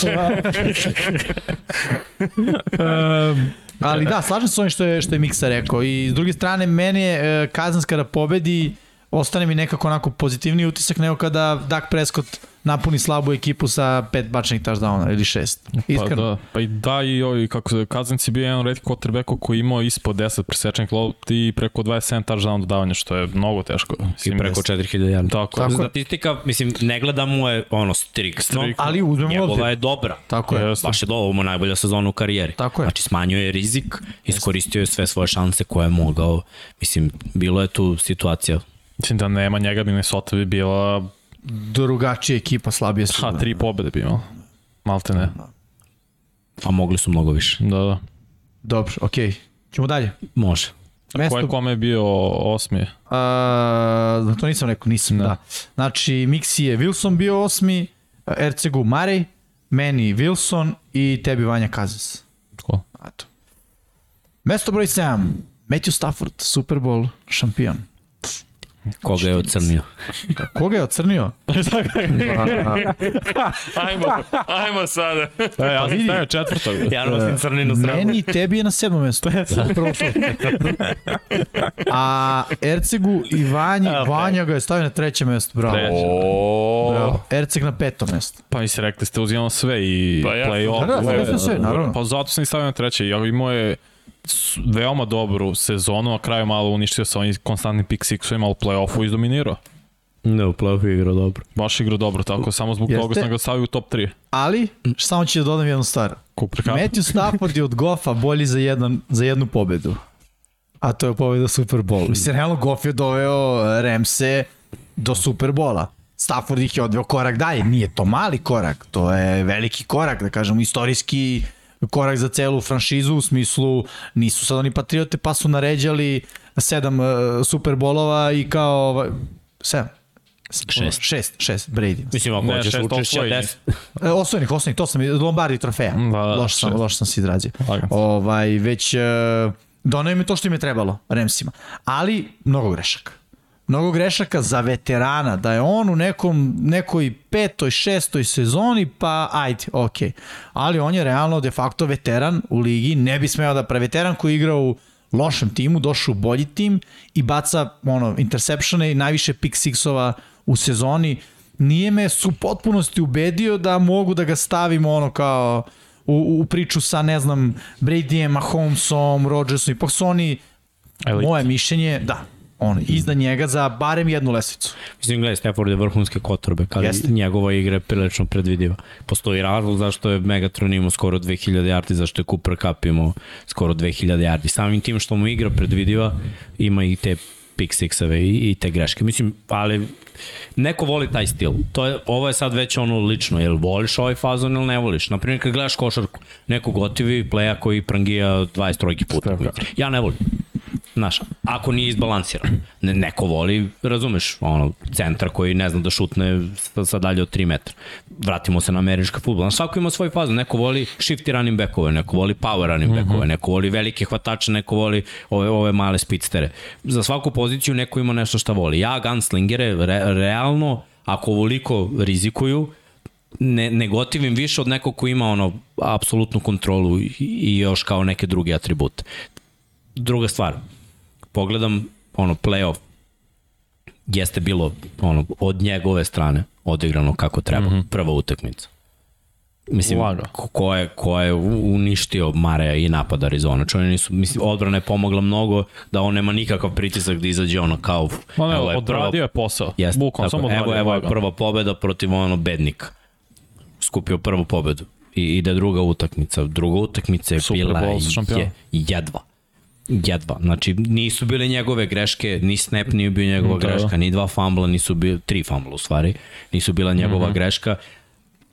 um, ali da, slažem se s ovim što je, što je Miksa rekao. I s druge strane, meni je e, Kazans kada pobedi, ostane mi nekako onako pozitivniji utisak nego kada Dak Prescott napuni slabu ekipu sa pet bačenih touchdowna ili šest. Pa Iskreno. da, pa i da i ovi, kako se, Kazanci je bio jedan redki quarterback koji je imao ispod 10 presečenih lopti i preko 27 touchdown dodavanja, što je mnogo teško. I Mislim, preko 4000 yardi. Tako, Tako je. Statistika, mislim, ne gledam mu je ono striktno, Striktno. Ali uzmemo njegova obzir. je dobra. Tako je. Jeste. Baš je dobro, ovo mu je najbolja sezona u karijeri. Tako je. Znači, smanjio je rizik, iskoristio je sve svoje šanse koje je mogao. Mislim, bilo je tu situacija. Mislim da nema njega, Minnesota bi bila, Drugačija ekipa, slabije su. ha, tri pobede bi imala. Malte ne. A mogli su mnogo više. Da, da. Dobro, okej. Ćemo dalje. Može. Ko je Mesto, kome je bio osmi? a, to nisam rekao, nisam, da. Da. Znači, Mixi je Wilson bio osmi, Ercegu Marej, meni Wilson i tebi Vanja Kazas. Ko? Eto. Mesto broj 7, Matthew Stafford, Super Bowl šampion. Koga je ocrnio? Koga je ocrnio? [laughs] Ajmo, ajmo sada. E, ja sam vidi. stavio četvrtog. Ja nosim crninu sramo. Meni i tebi je na sedmom mestu. Upravo to. A Ercegu i Vanji, A, Vanja ga je stavio na trećem mestu. Bravo. Treće. O, Bravo. Erceg na petom mestu. Pa mi se rekli ste uzimamo sve i Pa ja- play-off. Da, da, sve. sve, sve, naravno. Pa zato sam i stavio na treće. Ja imao je veoma dobru sezonu, a kraju malo uništio sa ovim konstantnim pick sixovima, ali u play-offu izdominirao. Ne, u play-offu igrao dobro. Baš igrao dobro, tako samo zbog Jeste. toga sam ga stavio u top 3. Ali, samo ću da dodam jednu stvar. Cooper Cup. Matthew Stafford je od Goffa bolji za, jedan, za jednu pobedu. A to je pobeda Super Bowl. Mislim, realno Goff je doveo Ramse do Super Bola. Stafford ih je odveo korak dalje. Nije to mali korak, to je veliki korak, da kažemo, istorijski korak za celu franšizu u smislu nisu sad oni patriote pa su naređali sedam uh, Super Bolova i kao ovaj, sedam Šest. Šest, šest, Brady. Mislim, ako hoćeš učešća. 10. [laughs] E, osvojenih, osvojenih, to sam, Lombardi trofeja. Da, da, loš, sam, loš sam se izrazio. Lagano. Ovaj, već e, donao im je to što im je trebalo, Remsima. Ali, mnogo grešaka. Mnogo grešaka za veterana, da je on u nekom, nekoj petoj, šestoj sezoni, pa ajde, okej. Ali on je realno de facto veteran u ligi, ne bi smeo da pre veteran koji igra u lošem timu, došao u bolji tim i baca ono, interceptione i najviše pick sixova u sezoni. Nije me su potpunosti ubedio da mogu da ga stavimo ono kao u, u priču sa, ne znam, Bradyjem, Mahomesom, Rodgersom, ipak su oni, Elite. moje mišljenje, da, on, iznad njega za barem jednu lesicu. Mislim, gledaj, Stafford je vrhunski kotorbe, ali Jeste. njegova igra je prilično predvidiva. Postoji razlog zašto je Megatron imao skoro 2000 yardi, zašto je Cooper Cup imao skoro 2000 yardi. Samim tim što mu igra predvidiva, ima i te pick sixeve i, i te greške. Mislim, ali neko voli taj stil. To je, ovo je sad već ono lično, jel voliš ovaj fazon ili ne voliš? Naprimjer, kad gledaš košarku, neko gotivi pleja koji prangija 20 trojki puta. Ja ne volim. Znaš, ako nije izbalansiran. Ne, neko voli, razumeš, ono, centar koji ne zna da šutne sa, sa dalje od 3 metra. Vratimo se na američki futbol. Znaš, svako ima svoj fazon. Neko voli shifty running backove, neko voli power running backove, neko voli velike hvatače, neko voli ove, ove male spitztere. Za svaku poziciju neko ima nešto šta voli. Ja, gunslingere, re, realno, ako ovoliko rizikuju, ne, ne gotivim više od nekog ko ima ono apsolutnu kontrolu i, i još kao neke druge atribute. Druga stvar, pogledam ono playoff jeste bilo ono od njegove strane odigrano kako treba, mm -hmm. prva utakmica. Mislim, Laga. ko, je, ko je uništio Mareja i napad Arizona. Čovjek nisu, mislim, odbrana je pomogla mnogo da on nema nikakav pritisak da izađe ono kao... Ma ne, evo je odradio je posao. Jeste, Bukvalno, tako, samo evo, evo je prva pobeda protiv ono bednika. Skupio prvu pobedu. I ide druga utakmica. Druga utakmica je Super bila Bowl je, jedva. Jedva. Znači, nisu bile njegove greške, ni snap nije bio njegova Da, greška, ni dva fambla, nisu bili, tri fambla u stvari, nisu bila njegova Mhm. greška.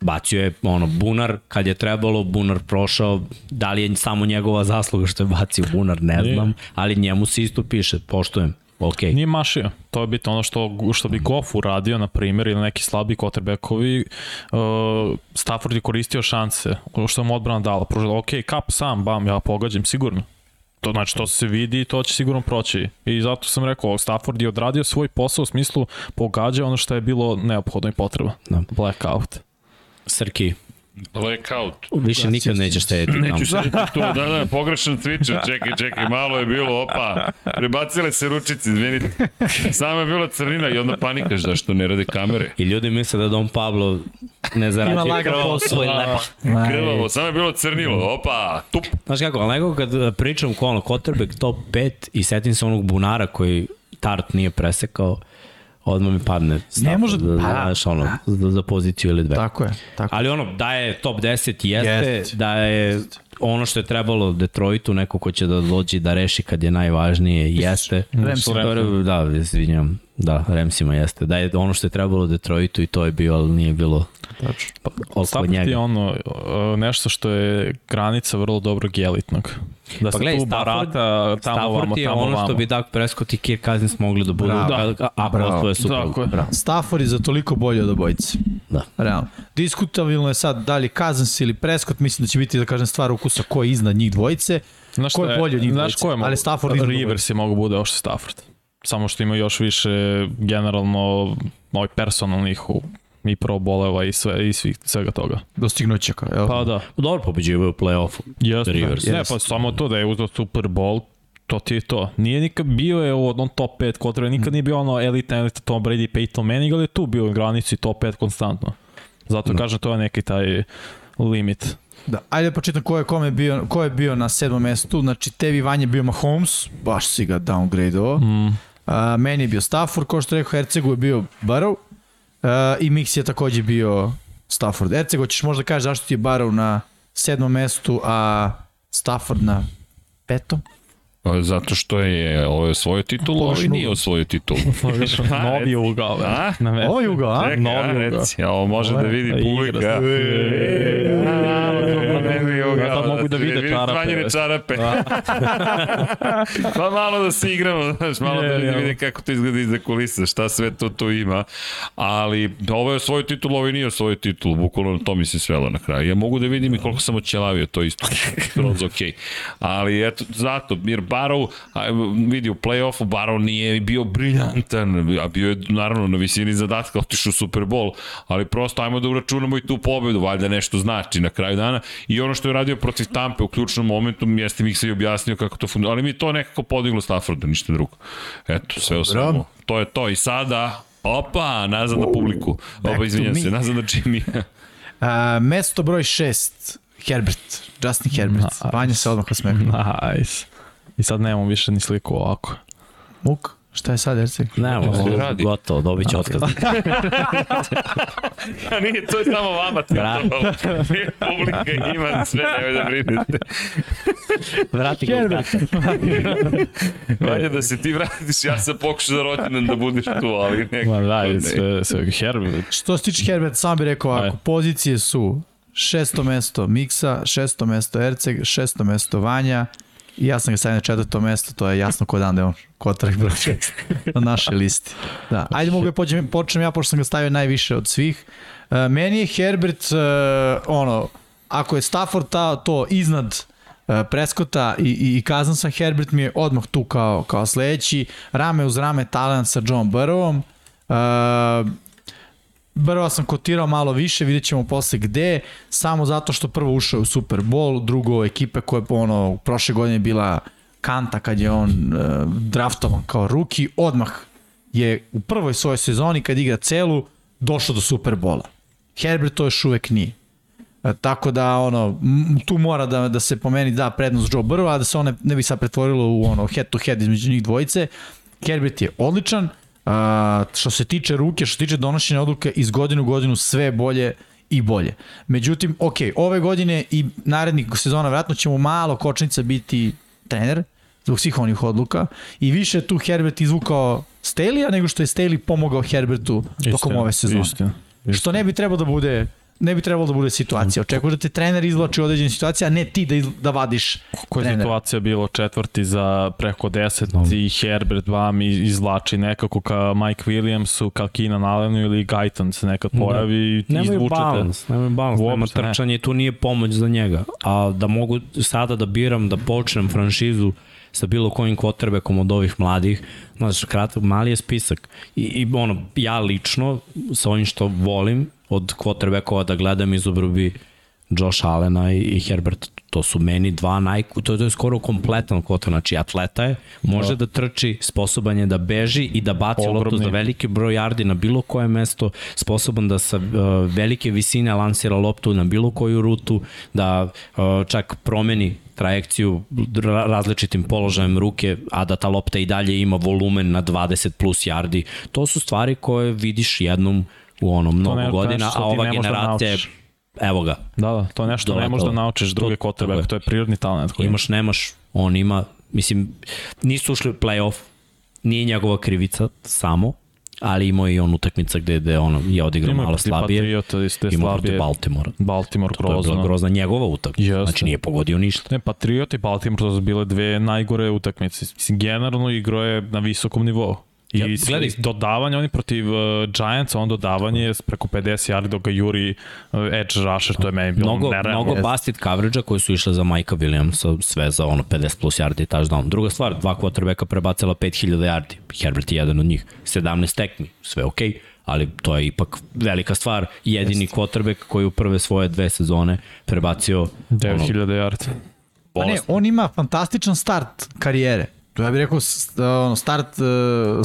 Bacio je ono bunar kad je trebalo, bunar prošao, da li je samo njegova zasluga što je bacio bunar, ne znam, ali njemu se isto piše, poštujem. Okay. Nije mašio. To je bitno ono što, što bi Goff uradio, na primjer, ili neki slabi quarterbackovi. Uh, Stafford je koristio šanse, što mu odbrana dala. Pružila, ok, kap sam, bam, ja pogađam, sigurno. To znači, to se vidi i to će sigurno proći. I zato sam rekao, Stafford je odradio svoj posao u smislu pogađa ono što je bilo neophodno i potreba. Da. Blackout. Srki, blackout. više nikad nećeš štediti tamo. Neću sedeti tu, da, da, pogrešan switcher, čekaj, čekaj, malo je bilo, opa, prebacile se ručice, izvinite. Samo je bila crnina i onda panikaš zašto ne rade kamere. I ljudi misle da Dom Pablo ne Ima zarađuje lagan posao. svoj lepo. Krvavo, samo je bilo crnilo, opa, tup. Znaš kako, ali nego kad e, pričam ko ono, quarterback top 5 i setim se onog bunara koji Tart nije presekao, odmah mi padne stav, Ne može- da, pa, znaš, ono, za, za poziciju ili dve. Tako je, tako. Ali ono, da je top 10 jeste, Jeste. da je ono što je trebalo Detroitu, neko ko će da dođe da reši kad je najvažnije, jeste. Ramsima. Dobro, Da, izvinjam. Da, Remsima jeste. Da je ono što je trebalo Detroitu i to je bio, ali nije bilo pa, oko Stafford je ono, uh, nešto što je granica vrlo dobrog i elitnog. Da se Pa gledaj, tu Stafford- barata tamo Stafford vamo, je tamo ono vamo. što bi Dak Prescott i Kirk Cousins mogli da budu Bravo. da, ako Bravo. osvoje Super. Tako je. Bravo. Stafford je za toliko bolje od obojice. Da. Realno. Diskutabilno je sad da li Cousins ili Prescott, mislim da će biti, da kažem, stvar ukusa ko je iznad njih dvojice. Znaš Ko je šta bolji od njih Znaš dvojice? ko je mogu, Ali Stafford iznad Rivers je mogu bude ovo što je Stafford. samo što ima još više generalno ovaj personalnih u i pro boleva i sve i svih svega toga. Dostignuća kao, jel? Pa da. Dobro pobeđivaju u play-offu. Jeste. Rivers. Ne, pa samo to da je uzeo Super Bowl, to ti je to. Nije nikad bio je u onom top 5 kotrbe, nikad nije bio ono elita, elita Tom Brady, Peyton Manning, ali je tu bio u granici top 5 konstantno. Zato Da. kažem, to je neki taj limit. Da, ajde da počitam ko je, kome bio, ko je bio na sedmom mestu. Znači, tebi Vanja je bio Mahomes, baš si ga downgrade-ovo. Mm. A, meni je bio Stafford, kao što rekao, Hercegu je bio Barrow. A, I Mix je takođe bio Stafford. Hercego, ćeš možda kažeš zašto ti je Barrow na sedmom mestu, a Stafford na petom? Pa, Zato što je ovo je osvojio titulu, ovo Pogrešno. nije osvojio titulu. [laughs] Novi ugao. A? Na. Ovo je ugao, a? Čekaj, Novi ugao. reci, a ovo može da vidi publika. Ja sad mogu da vide čarape. Smanjene čarape. [laughs] pa malo da se igramo, znaš, malo da vide kako to izgleda iza kulisa, šta sve to tu ima. Ali ovo je osvojio titul, ovo nije osvojio titul, bukvalno to mi se svelo na kraju. Ja mogu da vidim i koliko sam oćelavio, to isto [laughs] skroz. Ali eto, zato, jer Barrow, a, vidi u play-offu, Barrow nije bio briljantan, a bio je naravno na visini zadatka, otišao u Super Bowl, ali prosto ajmo da uračunamo i tu pobedu, valjda nešto znači na kraju dana. I ono što je radio protiv Tampe u ključnom momentu, jeste mi se i objasnio kako to funkcionira, ali mi je to nekako podiglo Stafforda, ništa drugo. Eto, sve svemu. To je to i sada, opa, nazad na publiku. Opa, izvinjam se, nazad na Jimmy. A, mesto broj šest, Herbert, Justin Herbert. Vanja se odmah osmehnuo. Nice. I sad nemamo više ni sliku ovako. Muk, šta je sad, Herceg? Ne, se radi? gotovo, dobit će otkaz. [laughs] A nije, to je samo vama. Bravo. Publika ima sve, nemoj da brinete. Vrati ga u. Valja [laughs] da se ti vratiš, ja sam pokušao za rođendan da budeš tu, ali nekako Ma da, ne. sve, sve, Herbert. Što se tiče Herbert, sam bih rekao ovako, pozicije su šesto mesto Miksa, šesto mesto Erceg, šesto mesto Vanja i ja sam ga stavio na četvrto mesto, to je jasno ko dan da je on kotarak broj na našoj listi. Da. Ajde mogu da počnem, počnem ja, pošto sam ga stavio najviše od svih. Uh, meni je Herbert, uh, ono, ako je Stafford ta, to iznad uh, Preskota i, i, i kazan sam Herbert mi je odmah tu kao, kao sledeći, rame uz rame talent sa John Burrowom. Uh, Brva sam kotirao malo više, vidjet ćemo posle gde, samo zato što prvo ušao u Super Bowl, drugo ekipe koja je ono, prošle godine bila kanta kad je on uh, draftovan kao ruki, odmah je u prvoj svojoj sezoni kad igra celu došao do Super Bola. Herbert to još uvek nije. E, tako da ono tu mora da da se pomeni da prednost Joe Burrow, a da se one ne bi sad pretvorilo u ono head to head između njih dvojice. Herbert je odličan. A, što se tiče ruke, što se tiče donošenja odluke iz godine u godinu sve bolje i bolje. Međutim, ok, ove godine i narednih sezona vratno ćemo malo kočnica biti trener zbog svih onih odluka i više tu Herbert izvukao Staley-a nego što je Staley pomogao Herbertu tokom Istina, ove sezone. Istina. Što ne bi trebalo da bude ne bi trebalo da bude situacija. Očekuješ da te trener izvlači u određene situacije, a ne ti da, izla, da vadiš Koja je trenera. situacija bilo četvrti za preko 10 i Herbert vam iz- izvlači nekako ka Mike Williamsu, ka Keenan Allenu ili Guyton se nekad pojavi i Nemaju izvučete. balans, nemaju balans, nema Uopšte trčanje tu nije pomoć za njega. A da mogu sada da biram, da počnem franšizu sa bilo kojim quarterbackom od ovih mladih, znaš, kratak, mali je spisak. I, I ono, ja lično, sa ovim što volim, od quarterbackova da gledam iz obrubi Josh Allena i, i Herbert, to su meni dva naj... To, to je skoro kompletan quarterback, znači atleta je, može da. trči, sposoban je da beži i da baci loptu za veliki broj yardi na bilo koje mesto, sposoban da sa uh, velike visine lansira loptu na bilo koju rutu, da uh, čak promeni trajekciju ra- različitim položajem ruke, a da ta lopta i dalje ima volumen na 20 plus yardi. To su stvari koje vidiš jednom u ono mnogo ne- godina, a ova da generacija je evo ga, Da, da, to je nešto ne možeš da naučiš druge je. to je prirodni talent koji imaš, nemaš, on ima, mislim, nisu ušli u playoff, nije njegova krivica samo, ali imao je i on utakmica gde, gde ono, je odigrao Ima malo slabije. Patriota, isto je Ima protiv slabije. Baltimora. Baltimore To je bila grozno. grozna njegova utakmica. Jeste. Znači nije pogodio ništa. Ne, Patriot i Baltimore to su bile dve najgore utakmice. Mislim, generalno igrao je na visokom nivou. I Ja, ja, gledaj. dodavanje, oni protiv uh, Giants, on dodavanje je preko 50 yardi dok ga juri uh, edge rusher, to je meni bilo Mnogo, nerealno. mnogo busted coverage-a koji su išle za Majka Williamsa, sve za ono 50 plus yardi i touchdown. Druga stvar, dva quarterbacka prebacila 5000 yardi. Herbert je jedan od njih. 17 tekmi, sve okej. Okay ali to je ipak velika stvar. Jedini quarterback koji u prve svoje dve sezone prebacio ono, 9000 yardi. Pa ne, on ima fantastičan start karijere. To ja bih rekao s- ono, start uh,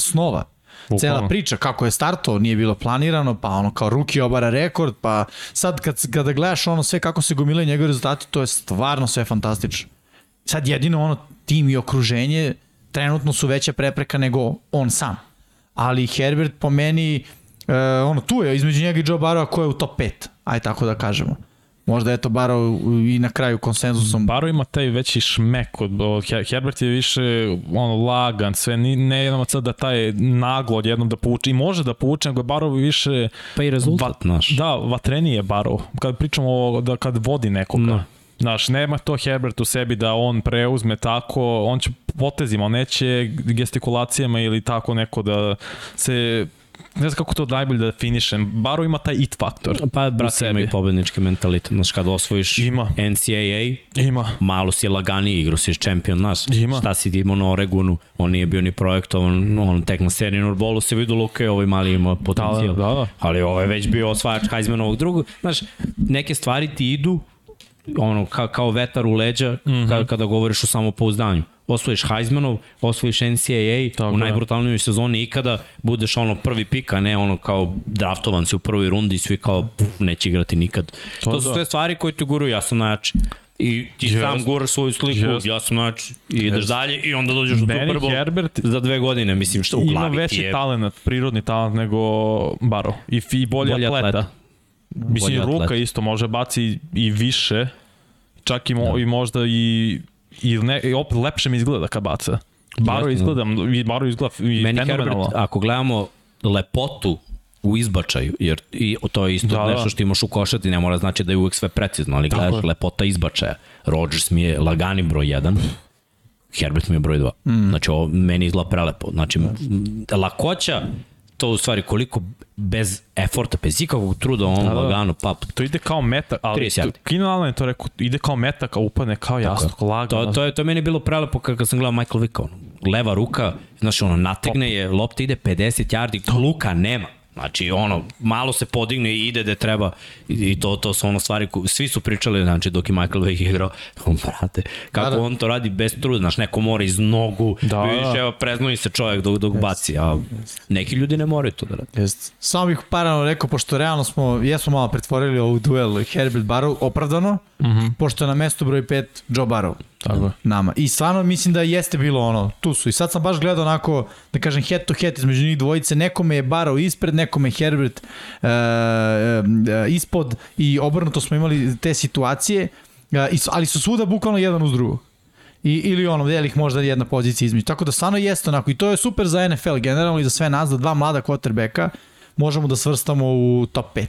snova. Cela Bukvalno. priča kako je startao nije bilo planirano, pa ono kao ruki obara rekord, pa sad kad, kada gledaš ono sve kako se gomilaju njegove rezultati, to je stvarno sve fantastično. Sad jedino ono tim i okruženje trenutno su veća prepreka nego on sam. Ali Herbert po meni, uh, ono tu je između njega i Joe Barrowa ko je u top 5, aj tako da kažemo. Možda je to Barrow i na kraju konsenzusom Baro ima taj veći šmek od, od Her- Herbert je više ono lagan, sve ni, ne jednom sad da taj naglo odjednom da povuče i može da povuče, nego je Baro više pa i rezultat naš. Da, vatreniji je Baro. Kad pričamo o, da kad vodi nekoga. Da. Znaš, nema to Herbert u sebi da on preuzme tako, on će potezima, on neće gestikulacijama ili tako neko da se ne znam kako to najbolje da definišem. Baro ima taj it faktor. Pa, u brate, ima i pobednički mentalitet. Znaš, kad osvojiš Ima. NCAA, Ima. malo si laganiji, igro si šampion, znaš, Ima. šta si imao na Oregonu, on nije bio ni projektovan, on tek na senior bolu se vidio Luka ovaj mali ima potencijal. Da, da, da. Ali ovo je već bio osvajač Heismanovog drugog. Znaš, neke stvari ti idu ono, ka, kao vetar u leđa mm. -hmm. kada, kada govoriš o samopouzdanju. Osvojiš Heismanov, osvojiš NCAA Tako u najbrutalnijoj sezoni ikada, budeš ono prvi pik, a ne ono kao draftovan si u prvoj rundi i svi kao puf, neće igrati nikad. To, to su da. sve stvari koje te guruju, ja sam najjači. I ti Jest. sam guraš svoju sliku, Jest. ja sam najjači. I ideš dalje i onda dođeš do Meni Super Bowl Herbert za dve godine, mislim što u ima glavi ti veći je. talent, prirodni talent nego Baro. I, i bolji, Bolji atleta. atleta. Mislim, ruka atleta. isto može baci i više, čak i, mo, i možda i, i, ne, i opet lepše mi izgleda kad baca. Baro izgleda, i Baro izgleda i Meni fenomenalno. Herbert, ako gledamo lepotu u izbačaju, jer i to je isto Da, da, da. nešto što imaš u košati, ne mora znači da je uvek sve precizno, ali Tako gledaš je. lepota izbačaja. Rodgers mi je lagani broj 1, Herbert mi je broj 2. Mm. Znači, ovo meni izgleda prelepo. Znači, m, lakoća, to u stvari koliko bez eforta, bez ikakvog truda on Da, da. lagano pap. To ide kao meta, ali 30 yardi. Keenan Allen je to rekao, ide kao meta, kao upadne kao jasno, lagano. To, to, je, to je meni bilo prelepo kad sam gledao Michael Vicka. Ono, leva ruka, znači ono, nategne je, lopta ide 50 yardi, luka nema. Znači, ono, malo se podigne i ide gde treba i, to, to su ono stvari, ko, svi su pričali, znači, dok je Michael Vick igrao, [laughs] on, brate, kako Da, da. on to radi bez truda, znaš, neko mora iz nogu, Da, da, vidiš, da. evo, preznoji se čovjek dok, dok baci, a neki ljudi ne moraju to da radi. Jest. Samo bih parano rekao, pošto realno smo, jesmo malo pretvorili ovu duel Herbert Barrow, opravdano, mm -hmm. pošto je na mestu broj 5 Joe Barrow. Tako je. Nama. I stvarno mislim da jeste bilo ono, tu su. I sad sam baš gledao onako, da kažem, head to head između njih dvojice, nekome je Barrow ispred, nekome je Herbert e, e, ispod i obrnuto smo imali te situacije, su- ali su svuda bukvalno jedan uz drugog. I, ili ono, delih možda jedna pozicija između. Tako da stvarno jeste onako. I to je super za NFL generalno i za sve nas, da dva mlada quarterbacka možemo da svrstamo u top 5.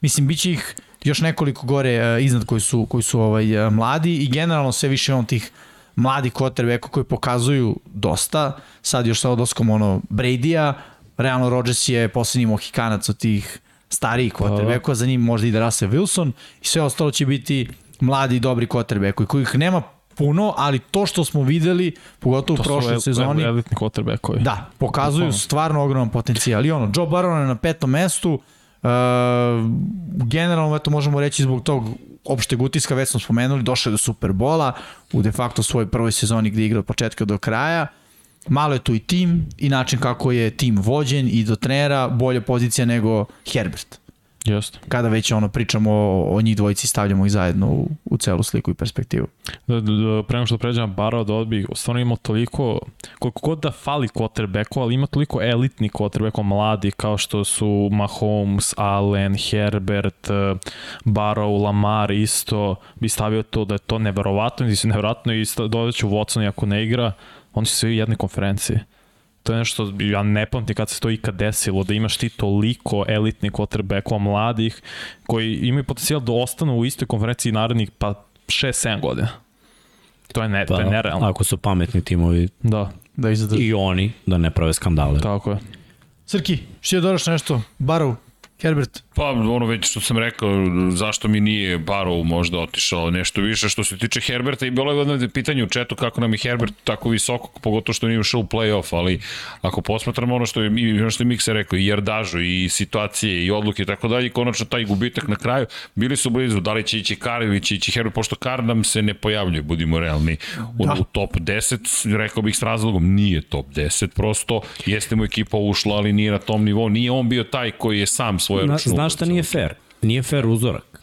Mislim, bit će ih još nekoliko gore uh, iznad koji su, koji su ovaj, uh, mladi i generalno sve više on tih mladi quarterbacka koji pokazuju dosta. Sad još sa odlaskom ono Brady-a, realno Rodgers je poslednji mohikanac od tih starijih quarterbackova, za njim možda ide Russell Wilson i sve ostalo će biti mladi i dobri quarterbackovi kojih nema puno, ali to što smo videli, pogotovo u To prošloj su sezoni, elitni quarterbackovi. Da, pokazuju stvarno ogroman potencijal. I ono, Joe Burrow je na petom mestu, generalno eto možemo reći zbog tog opšteg utiska, već smo spomenuli, došao je do Superbola u de facto svojoj prvoj sezoni gde je igrao od početka do kraja. Malo je tu i tim i način kako je tim vođen i do trenera bolja pozicija nego Herbert. Jeste. Kada već ono pričamo o, o njih dvojici stavljamo ih zajedno u, u celu sliku i perspektivu. Da, da, da, pre nego što pređem na Barrow da odbi, stvarno ima toliko, koliko god da fali quarterbacku, ali ima toliko elitni quarterbacku mladi kao što su Mahomes, Allen, Herbert, eh, Barrow, Lamar isto, bi stavio to da je to neverovatno, mislim neverovatno i dodat ću Watson ako ne igra, oni su svi u jednoj konferenciji. To je nešto, ja ne pamtim kad se to ikad desilo, da imaš ti toliko elitnih quarterbackova mladih koji imaju potencijal da ostanu u istoj konferenciji narednih pa 6-7 godina. To je, ne, Pa, to je nerealno. ako su pametni timovi, Da. da ih zadrži. I oni da ne prave skandale. Tako je. Srki, što je dodaš nešto? Barov, Herbert? Pa ono već što sam rekao, zašto mi nije Barrow možda otišao nešto više. Što se tiče Herberta i bilo je jedno pitanje u četu kako nam je Herbert tako visoko, pogotovo što nije ušao u play-off, ali ako posmatramo ono što je, ono što je Miksa rekao, i jardažu, i situacije, i odluke i tako dalje, konačno taj gubitak na kraju, bili su blizu, da li će ići Kar ili će ići Herbert, pošto Kar nam se ne pojavljuje, budimo realni, u, da. u top 10, rekao bih s razlogom, nije top 10, prosto jeste mu ekipa ušla, ali nije na tom nivou, nije on bio taj koji je sam svoje Na, Znaš šta nije fair? Nije fair uzorak.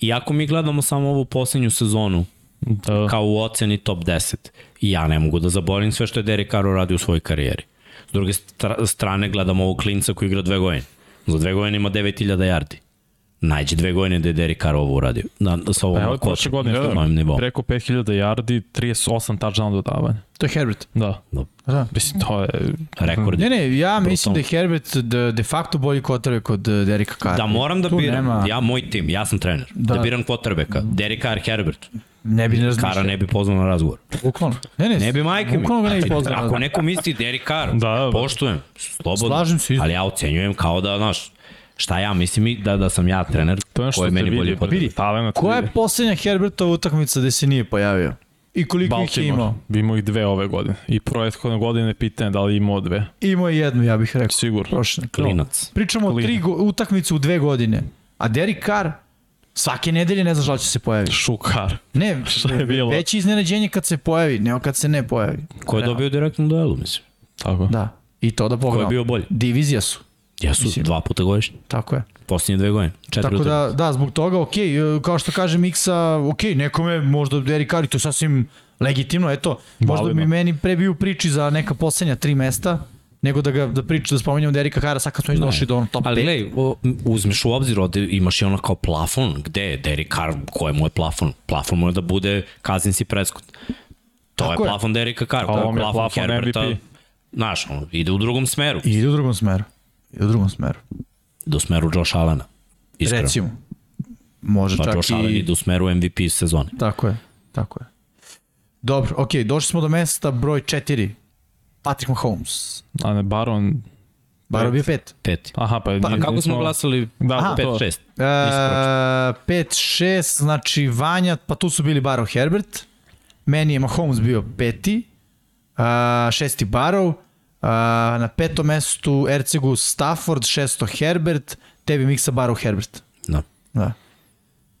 Iako mi gledamo samo ovu poslednju sezonu, da. kao u oceni top 10, ja ne mogu da zaborim sve što je Derek Carr radi u svojoj karijeri. S druge strane gledamo ovog klinca koji igra dve godine. Za dve godine ima 9000 yardi. Najđe dve godine da je Derek Carr ovo uradio. Na, sa ovom pa evo, prošle godine, da, da, preko 5000 yardi, 38 touchdown dodavanja. To je Herbert. Da. da. da. Mislim, to je... Rekord. Ne, ne, ja mislim da je Herbert de, de facto bolji kvotrbe kod Derika Carra. Da, moram da tu biram. Nema... Ja, moj tim, ja sam trener. Da, da biram kvotrbeka. Derek Carr, Herbert. Ne bi ne razmišljao. Kara ne bi pozvao na razgovor. Bukvalno. Ne, ne, ne bi majke mi. Bukvalno ga ne bi pozvao. Ako neko misli Derek Carr, da, da. poštujem, slobodno. Slažem se. Ali ja ocenjujem kao da, znaš, šta ja mislim i da, da sam ja trener to je što je meni bolje vidi, koja je poslednja Herbertova utakmica gde se nije pojavio? I koliko Baltimore. ih je imao? Imao ih dve ove godine. I prethodne godine pitanje da li imao dve. Imao je jednu, ja bih rekao. Sigurno. Prošle. Klinac. Pričamo Klinac. o tri utakmice u dve godine. A Derek Carr svake nedelje ne znaš da će se pojaviti. Šukar. Ne, [laughs] Šta je bilo? veće iznenađenje kad se pojavi, nego kad se ne pojavi. Ko je dobio direktnu duelu, mislim? Tako. Da. I to da pogledamo. Ko je bio bolji? Divizija su. Jesu, Mislim, dva puta godišnje. Tako je. Posljednje dve godine. Četiri Tako da, da, zbog toga, ok, kao što kaže Miksa, ok, nekome možda Derek Carr, to je sasvim legitimno, eto, možda bi meni pre bio priči za neka poslednja tri mesta, nego da ga da priča da spominjamo Derika Kara sad kad smo došli do ono top 5. Ali gledaj, uzmeš u obzir ovde imaš i ono kao plafon, gde je Derek Carr, ko je moj plafon? Plafon mu je da bude Kazins i Prescott. To Tako je, je plafon Derika Carr, to je plafon, plafon Herberta. Znaš, ono, ide u drugom smeru. Ide u drugom smeru. Ide u drugom smeru. Ide u smeru Josh Allena. Iskreno. Recimo. Može pa čak Josh i... Allen ide u smeru MVP sezone. Tako je, tako je. Dobro, ok, došli smo do mesta broj 4. Patrick Mahomes. A ne, Baron... Baron bio pet. Pet. Aha, pa... Pa kako smo glasali? Da, Aha, pet, šest. Uh, pet, šest, znači Vanja, pa tu su bili Barrow Herbert. Meni je Mahomes bio peti. Uh, šesti Barrow. Na petom mestu Ercegu Stafford, šesto Herbert, tebi Miksa Barrow Herbert. Da. Da.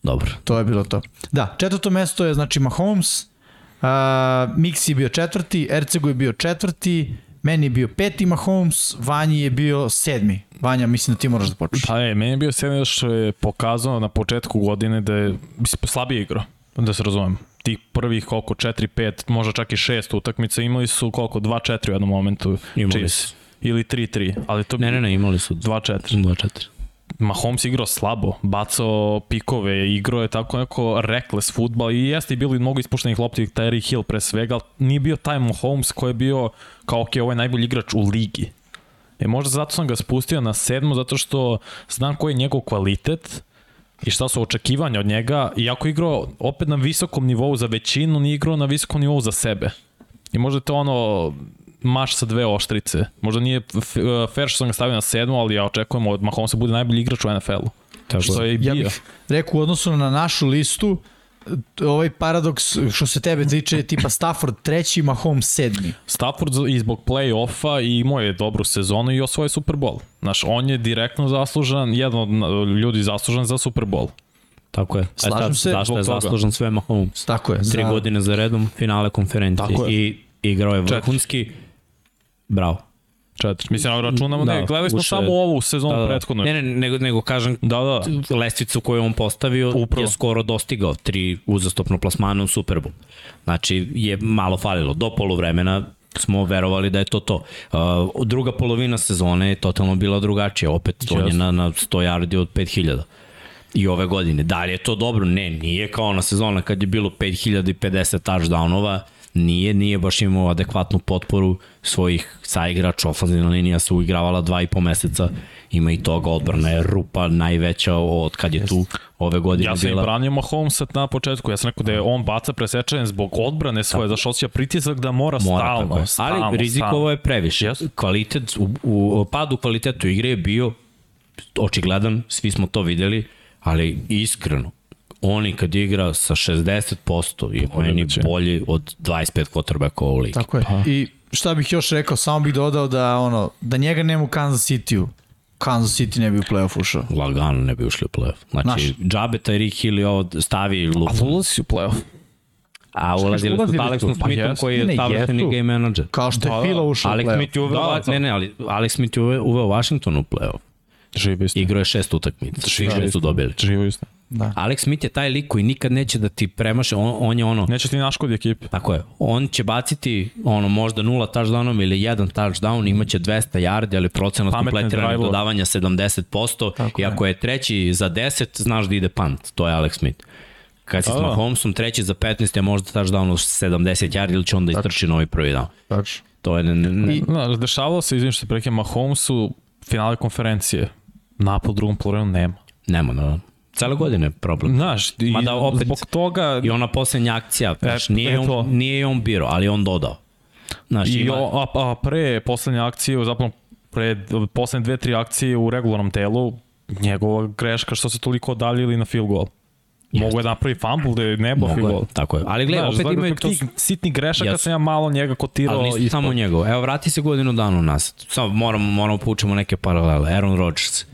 Dobro. To je bilo to. Da, četvrto mesto je znači Mahomes, uh, Mix je bio četvrti, Ercegu je bio četvrti, meni je bio peti Mahomes, Vanji je bio sedmi. Vanja, mislim da ti moraš da počneš. Pa je, meni je bio sedmi što je pokazao na početku godine da je slabije igrao, da se razumem tih prvih koliko 4 5 možda čak i 6 utakmica imali su koliko 2 4 u jednom momentu imali su. Ili 3 3 ali to ne ne ne imali su. 2 4 2 4 Mahomes igrao slabo, bacao pikove, igrao je tako neko reckless futbal i jeste i bili mnogo ispuštenih lopti, Terry Hill pre svega, ali nije bio taj Mahomes koji je bio kao ok, ovo je najbolji igrač u ligi. E možda zato sam ga spustio na sedmo, zato što znam koji je njegov kvalitet, i šta su očekivanja od njega, iako igrao opet na visokom nivou za većinu, nije igrao na visokom nivou za sebe. I možda to ono maš sa dve oštrice. Možda nije fair što sam ga stavio na sedmu, ali ja očekujem od Mahomesa bude najbolji igrač u NFL-u. Što je i bio. Ja bih rekao u odnosu na našu listu, ovaj paradoks što se tebe tiče tipa Stafford treći, Mahomes sedmi. Stafford i zbog play-offa i imao je dobru sezonu i osvoje Super Bowl. Znaš, on je direktno zaslužan, jedan od ljudi zaslužan za Super Bowl. Tako je. Slažem se. Zašto je zaslužan sve Mahomes? Tako je. Tri za... godine za redom, finale konferencije. Tako je. I igrao je vrhunski. Bravo. Četiri. Mislim, računamo, da, ne, gledali smo samo ovu sezonu da, da. prethodno. Ne, ne, nego, nego kažem, da, da. lestvicu koju on postavio Upravo. je skoro dostigao tri uzastopno plasmana u Superbu. Znači, je malo falilo. Do polovremena smo verovali da je to to. Uh, druga polovina sezone je totalno bila drugačija. Opet on je na, na 100 yardi od 5000 i ove godine. Da li je to dobro? Ne, nije kao na sezona kad je bilo 5050 touchdownova nije, nije baš imao adekvatnu potporu svojih saigrača, ofenzivna linija se uigravala dva i po meseca, ima i toga, odbrana je rupa najveća od kad je tu ove godine Ja sam i bila. branio Mahomesa na početku, ja sam rekao da je on baca presečanje zbog odbrane svoje, zašto osjeća pritisak da mora, Mora, stalno, tako je. stalno, Ali rizikovo stalno. je previše. Yes. Kvalitet, u, u, pad u kvalitetu igre je bio očigledan, svi smo to videli, ali iskreno, oni kad igra sa 60% je meni Odlično. bolji od 25 quarterbacka u ligi. Tako je. I šta bih još rekao, samo bih dodao da ono, da njega nema u Kansas City-u. Kansas City ne bi u playoff ušao. Lagano ne bi ušli u playoff. Znači, džabe taj Rick Hill je ovo stavi lupu. A ulazi si u playoff. A ulazili su s Alexom. Pa Smithom koji je savršeni game manager. Kao što je Da, da. Fila ušao u Alex playoff. Smith je uveo, Da, da, da. ne, ne, ali Alex Smith je uveo Washington u playoff. Živo isto. Igrao je šest utakmica, svi Da, šest su dobili. Živo isto. Da. Alex Smith je taj lik koji nikad neće da ti premaše, on, on je ono, Neće ti naškodi ekipi. Tako je. On će baciti ono možda nula touchdownom ili jedan touchdown, imaće 200 yardi, ali procenat kompletiranih dodavanja 70%. Tako I ako je treći za 10, znaš da ide punt. To je Alex Smith. Kad si s Da, da. Mahomesom treći za 15, je možda touchdown u 70 yardi ili će onda istrči novi prvi down. Tačno. To je ne, ne, ne, Znaš, dešavalo se, izvinim što se preke Mahomesu, finale konferencije. Napad u drugom polovremenu nema. nema. Da. Cele godine je problem. Znaš, i Mada opet- zbog toga... I ona poslednja akcija, znaš, E, nije, eto. on, nije je on biro, ali on dodao. Znaš, I ima, o, a, a pre poslednje akcije, zapravo pre poslednje dve, tri akcije u regularnom telu, njegova greška što se toliko odaljili na field goal. Mogu je da napravi fumble da je nebo mogu je, goal. tako je. Ali gledaj, Znaš, opet imaju to... tih sitnih grešaka Jesu. sam ja malo njega kotirao. Ali nisu ispod. samo njegov. Evo, vrati se godinu dana nas. Samo moramo, moramo poučemo neke paralele. Aaron Rodgers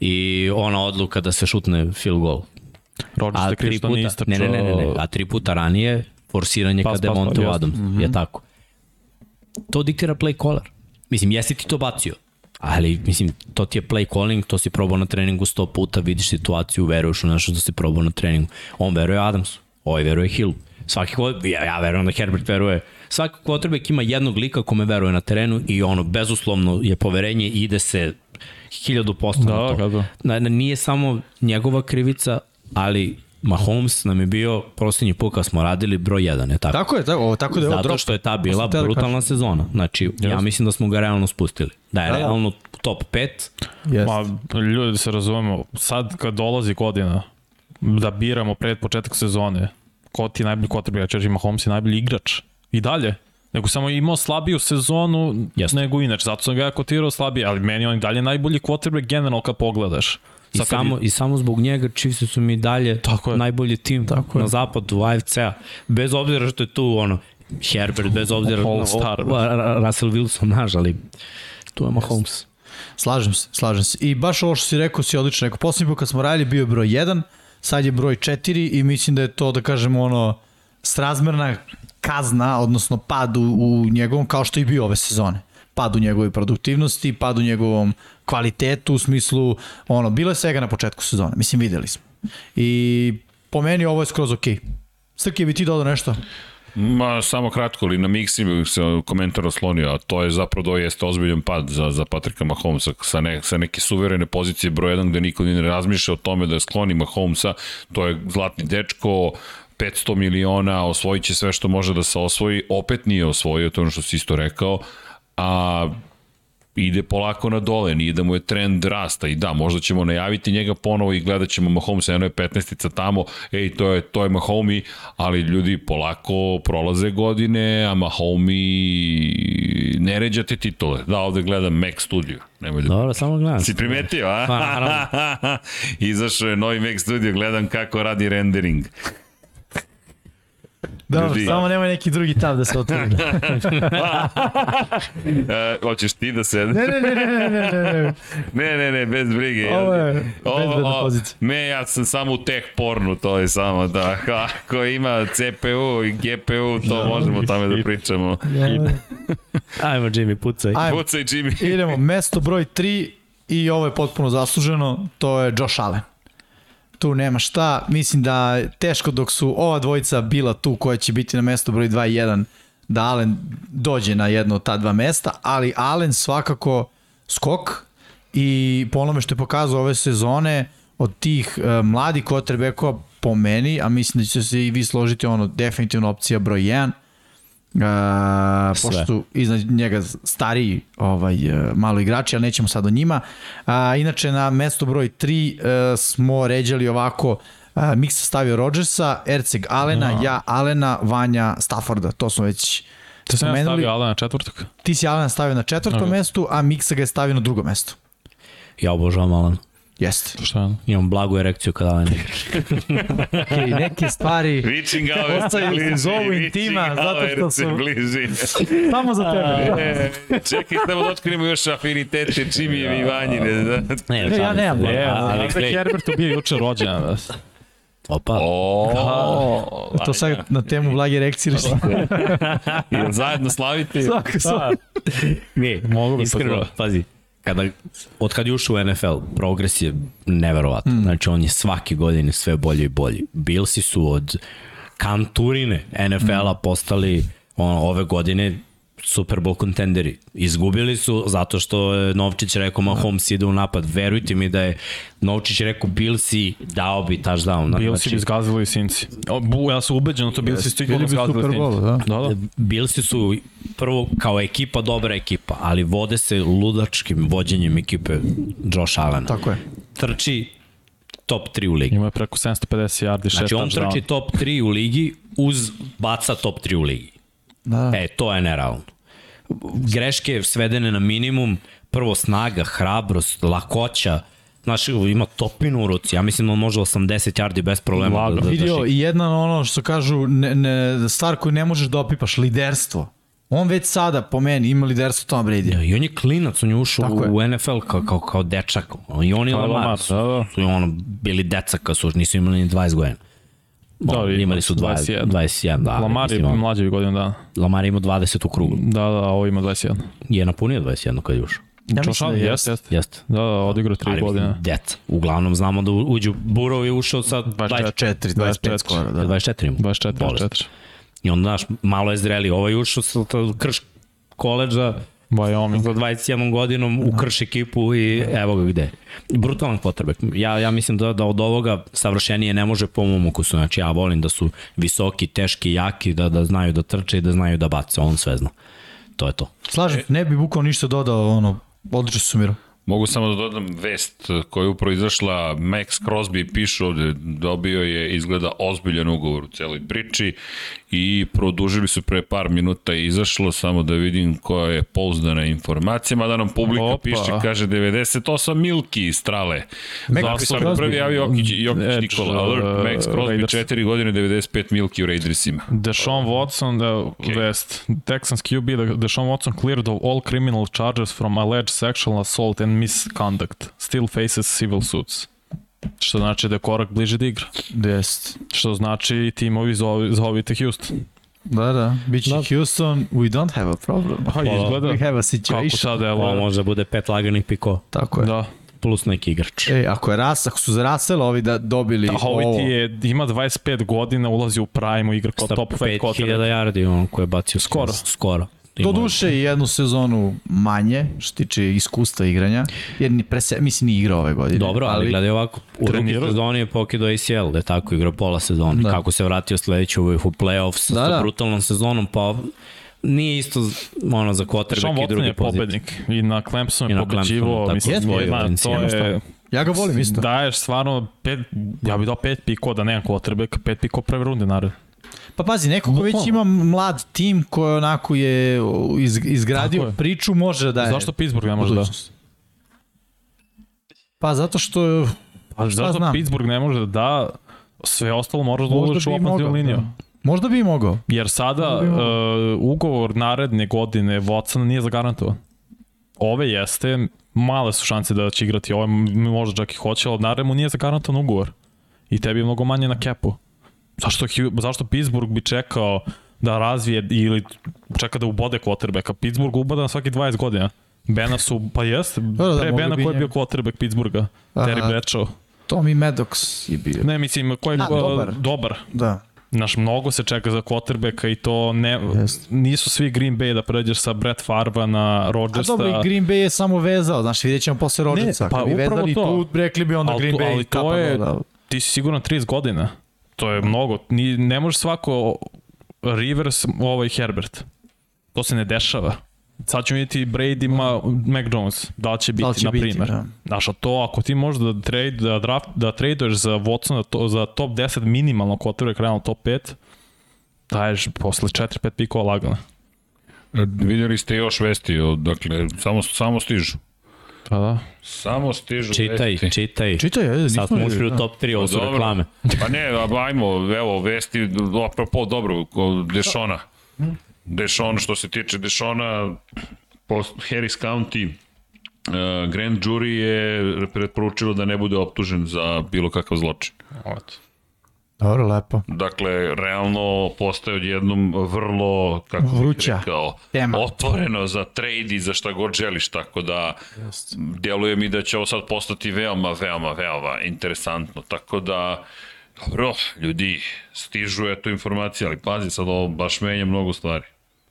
i ona odluka da se šutne field goal. Rodgers A je kriv što puta, nije ne, istrčao. ne, ne, ne, ne, a tri puta ranije forsiranje Pas, kada je pas, pas, Monte jeste. Adams. Je tako. To diktira play caller. Mislim, jesi ti to bacio, ali mislim, to ti je play calling, to si probao na treningu sto puta, vidiš situaciju, veruješ u nešto što si probao na treningu. On veruje Adamsu, ovaj veruje Hillu. Svaki ko, ja, ja verujem da Herbert veruje. Svaki quarterback ima jednog lika kome veruje na terenu i ono, bezuslovno je poverenje i ide se hiljadu posto Da, na to. Na, na, nije samo njegova krivica, ali Mahomes nam je bio prostenji put kad smo radili broj 1, je tako? Tako je, tako, tako da je ovo Zato što je ta bila da brutalna sezona. Znači, ja mislim da smo ga realno spustili. Da je Da, da. realno top 5, Yes. Ma, ljudi, da se razumemo, sad kad dolazi godina da biramo pred početak sezone, ko ti je najbolji quarterback, ja ću reći Mahomes je najbolji igrač. I dalje. Nego samo je imao slabiju sezonu Jeste. nego inače. Zato sam ga ja kotirao slabije, ali meni on i dalje najbolji quarterback generalno kad pogledaš. I Sad samo, I samo zbog njega Chiefs su mi dalje Tako je. najbolji tim Tako na je. zapadu AFC-a. Bez obzira što je tu ono, Herbert, bez obzira All na star, Russell Wilson, naš, ali tu je Mahomes. Slažem se, slažem se. I baš ovo što si rekao si odlično rekao. Poslednji put kad smo radili bio je broj 1, sad je broj 4 i mislim da je to, da kažemo, ono, srazmerna kazna, odnosno pad u, u njegovom, kao što i bio ove sezone. Pad u njegovoj produktivnosti, pad u njegovom kvalitetu, u smislu, ono, bilo je svega na početku sezone. Mislim, videli smo. I po meni ovo je skroz okej. Srke, bi ti dodao nešto? Ma, samo kratko, ali na Mixi se komentar oslonio, a to je zapravo do jeste ozbiljan pad za, za Patrika Mahomesa sa, ne, sa neke suverene pozicije broj 1 gde niko ni ne razmišlja o tome da skloni Mahomesa, to je zlatni dečko, 500 miliona, osvojit će sve što može da se osvoji, opet nije osvojio, to je ono što si isto rekao, a ide polako na dole, nije da mu je trend rasta i da, možda ćemo najaviti njega ponovo i gledat ćemo Mahomes, eno je 15-ica tamo, ej, to je, to je Mahomi, ali ljudi polako prolaze godine, a Mahomi ne ređate titule. Da, ovde gledam Mac Studio, nemoj da... Dobro, samo gledam. Si primetio, a? Pa, naravno. [laughs] Izašao je novi Mac Studio, gledam kako radi rendering. Dobro, Ljudi. samo nemoj neki drugi tab da se otvori. [laughs] E, hoćeš ti da se... ne, ne, ne, ne, ne, ne, ne. Ne, ne, ne, bez brige. Ovo je bezbedna pozicija. Ne, ja sam samo u tech pornu, to je samo da, ako ima CPU i GPU, to možemo o tome da pričamo. Ajmo, Jimmy, pucaj. Ajmo, Pucaj, Jimmy. idemo, mesto broj 3 i ovo je potpuno zasluženo, to je Josh Allen. Tu nema šta, mislim da teško dok su ova dvojica bila tu koja će biti na mesto broj 2 i 1, da Allen dođe na jedno od ta dva mesta, ali Allen svakako skok i po onome što je pokazao ove sezone od tih uh, mladih quarterbackova po meni, a mislim da će se i vi složiti ono definitivno opcija broj 1, A, pošto su iznad njega stariji ovaj, e, malo igrači, ali nećemo sad o njima. A, inače, na mesto broj 3 smo ređali ovako a, Miksa stavio Rodgersa, Erceg Alena, ja Alena, Vanja Stafforda. To smo već To sam ja stavio Alana četvrtak. Ti si Alena stavio na četvrtom Ok. mestu, a Miksa ga je stavio na drugo mesto. Ja obožavam Alan. Jeste. Šta? Imam blagu erekciju kada igra. Okay, neke stvari Vičing Ostaju zovu Vičing intima, zato što su- bliži. samo za tebe. E, čekaj, samo da otkrijemo još afinitete čimi je Ivanjine. Da. Ne, Ne, ja nemam ali ali glej, Herbertu bio juče rođen. opa, O, To sad na temu blage erekcije ili šta? Jel zajedno slavite? Svako, svako. ne, Mogu bi iskreno, pazi, kada, od kad je ušao u NFL, progres je neverovatan. Mm. Znači, on je svake godine sve bolji i bolji. Billsi su od kanturine NFL-a postali ono, ove godine Super Bowl kontenderi. Izgubili su zato što je Novčić rekao Mahomes ide u napad. Verujte mi da je Novčić rekao Billsi dao bi touchdown. Znači, Bilsi bi zgazili Sinci. O, Bu, ja sam ubeđen da to Bilsi stigli Bili da bi zgazili Super Bowl, Sinci. da. Da, da. Bilsi su prvo kao ekipa dobra ekipa, ali vode se ludačkim vođenjem ekipe Josh Allena. Tako je. Trči top 3 u ligi. Ima je preko 750 yardi, 6 Znači on touchdown. trči top 3 u ligi uz baca top 3 u ligi. Da. E, to je nerealno. Greške svedene na minimum, prvo snaga, hrabrost, lakoća, Znaš, ima topinu u ruci, ja mislim da on može 80 yardi bez problema da, Lagano. da, da Vidio, i jedna ono što kažu, ne, ne, stvar koju ne možeš da opipaš, liderstvo. On već sada, po meni, ima liderstvo Tom Brady. I on je klinac, on je ušao Tako je. u NFL kao, kao, kao dečak. I on i Kao Lamar Lamar, su, da, da. su ono, bili deca kad su, nisu imali ni 20 godina. Da, Da, imali su 20, 21. 21, da. Lamar je mislim, on- mlađi godinu dana. Lamar ima 20 u krugu. Da, da, a ovo ima 21. Je napunio 21 kad je ušao. Ja Josh mislim da Allen, je. jeste, jeste. Jeste. Da, da, odigrao 3 Ali godine. mislim, deca. Uglavnom znamo da uđu, Burov je ušao sa 20, 4, 25 skoro, da. 24 ima. 24, Bolest. 24. I onda, znaš, malo je zreli. Ovo je ušao sa sa krš koleđa Wyoming. za 21 godinom u krš ekipu i evo ga gde. Brutalan potrebek. Ja, ja mislim da, da od ovoga savršenije ne može po mom ukusu. Znači ja volim da su visoki, teški, jaki, da, da znaju da trče i da znaju da bace. On sve zna. To je to. Slažem, ne bi bukvalno ništa dodao, ono, odlično se sumirao. Mogu samo da dodam vest koja je upravo izašla, Max Crosby piše ovde, dobio je izgleda ozbiljan ugovor u celoj priči i produžili su pre par minuta i izašlo, samo da vidim koja je pouzdana informacija, mada nam publika Opa. piše, kaže 98 milki strale. Max Crosby. prvi javio Jokić, Jokić Edge, Nikola, alert, uh, Max Crosby Raiders. 4 godine, 95 milki u Raidersima. Deshaun Watson, da, okay. West, Texans QB, da Deshaun Watson cleared of all criminal charges from alleged sexual assault and misconduct. Still faces civil suits. Što znači da je korak bliže da igra. Jest. Što znači timovi zovi, zovite Houston. Da, da. Biće Houston, we don't have a problem. Pa izgleda We have a kako situation. sad Ovo evo. može da bude pet laganih piko Tako je. Da. plus neki igrač. E, ako, je ras, ako su za Rasel ovi da dobili A ovaj ovo, ti je, ima 25 godina, ulazi u prime, igra kao Sa top 5 5000 quarterback. yardi on koji je bacio Skoro. skoro. Do duše i jednu sezonu manje, što tiče iskustva igranja, jer ni prese, mislim ni igrao ove godine. Dobro, ali, ali gledaj ovako, u drugi sezoni je pokido ACL, da je tako igrao pola sezone. Da. Kako se vratio sledeću u playoffs Da, da, sa da. brutalnom sezonom, pa nije isto ono za Sean quarterback i druge je pozicije. pobednik i na Clemsonu I je pobeđivo, mislim, je, to je. Ja ga volim isto. daješ stvarno pet, ja bih dao pet piko da nemam quarterback, pet piko prve runde naravno. Pa pazi, neko ko već ima mlad tim koji onako je iz, izgradio je. priču, može da daje. Zašto Pittsburgh ne može da? Pa zato što Pa zašto znam? Pittsburgh ne može da da sve ostalo moraš da uložiš u ofenzivnu mogao, liniju. da. možda bi mogao. Jer sada bi uh, ugovor naredne godine Watson nije zagarantovan. Ove jeste, male su šanse da će igrati, ove možda čak i hoće, ali mu nije zagarantovan ugovor. I tebi je mnogo manje na kepu. Zašto, zašto Pittsburgh bi čekao da razvije ili čeka da ubode quarterbacka? Pittsburgh ubada na svaki 20 godina. Bena su, pa jeste, Da, da, pre mogli Bena bi ko je bio quarterback Pittsburgha? Terry. Bradshaw. Tommy Maddox je bio. Ne, mislim, ko je A, a, dobar. dobar. Da. Znaš, mnogo se čeka za quarterbacka i to ne, Jest. nisu svi Green Bay da pređeš sa Brett Farva na A Rodgersa. dobro, i Green Bay je samo vezao, znaš, vidjet ćemo posle Rodgersa. pa Kad bi upravo vezali to. tu, rekli bi onda Green Bay ali to kapano je- da... Ti si sigurno 30 godina. To je mnogo. Ni, ne može svako Rivers, ovaj Herbert. To se ne dešava. Sad ćemo vidjeti Brady ima Mac Jones, da li će biti, Da li će na biti, primjer. da. Znaš, a to ako ti možeš da, trade, da, draft, da traduješ za Watsona to, za top 10 minimalno quarterback, realno top 5, daješ posle 4-5 pikova lagano. Vidjeli ste još vesti, dakle, samo, samo stižu. Pa da. Samo stižu Čitaj, vesti. čitaj. Čitaj, ajde, nismo Sad smo ušli u da. top 3, ovo su dobro. reklame. Pa ne, ajmo, evo, vesti, apropo, dobro, Dešona. Dešon, što se tiče Dešona, post, Harris County, uh, Grand Jury je preporučilo da ne bude optužen za bilo kakav zločin. Eto. Dobro, lepo. Dakle, realno postaje odjednom vrlo, kako bih Vruća rekao, tema. otvoreno za trade i za šta god želiš, tako da djeluje mi da će ovo sad postati veoma, veoma, veoma interesantno, tako da Dobro, ljudi, stižu eto informacije, ali pazi, sad ovo baš menja mnogo stvari.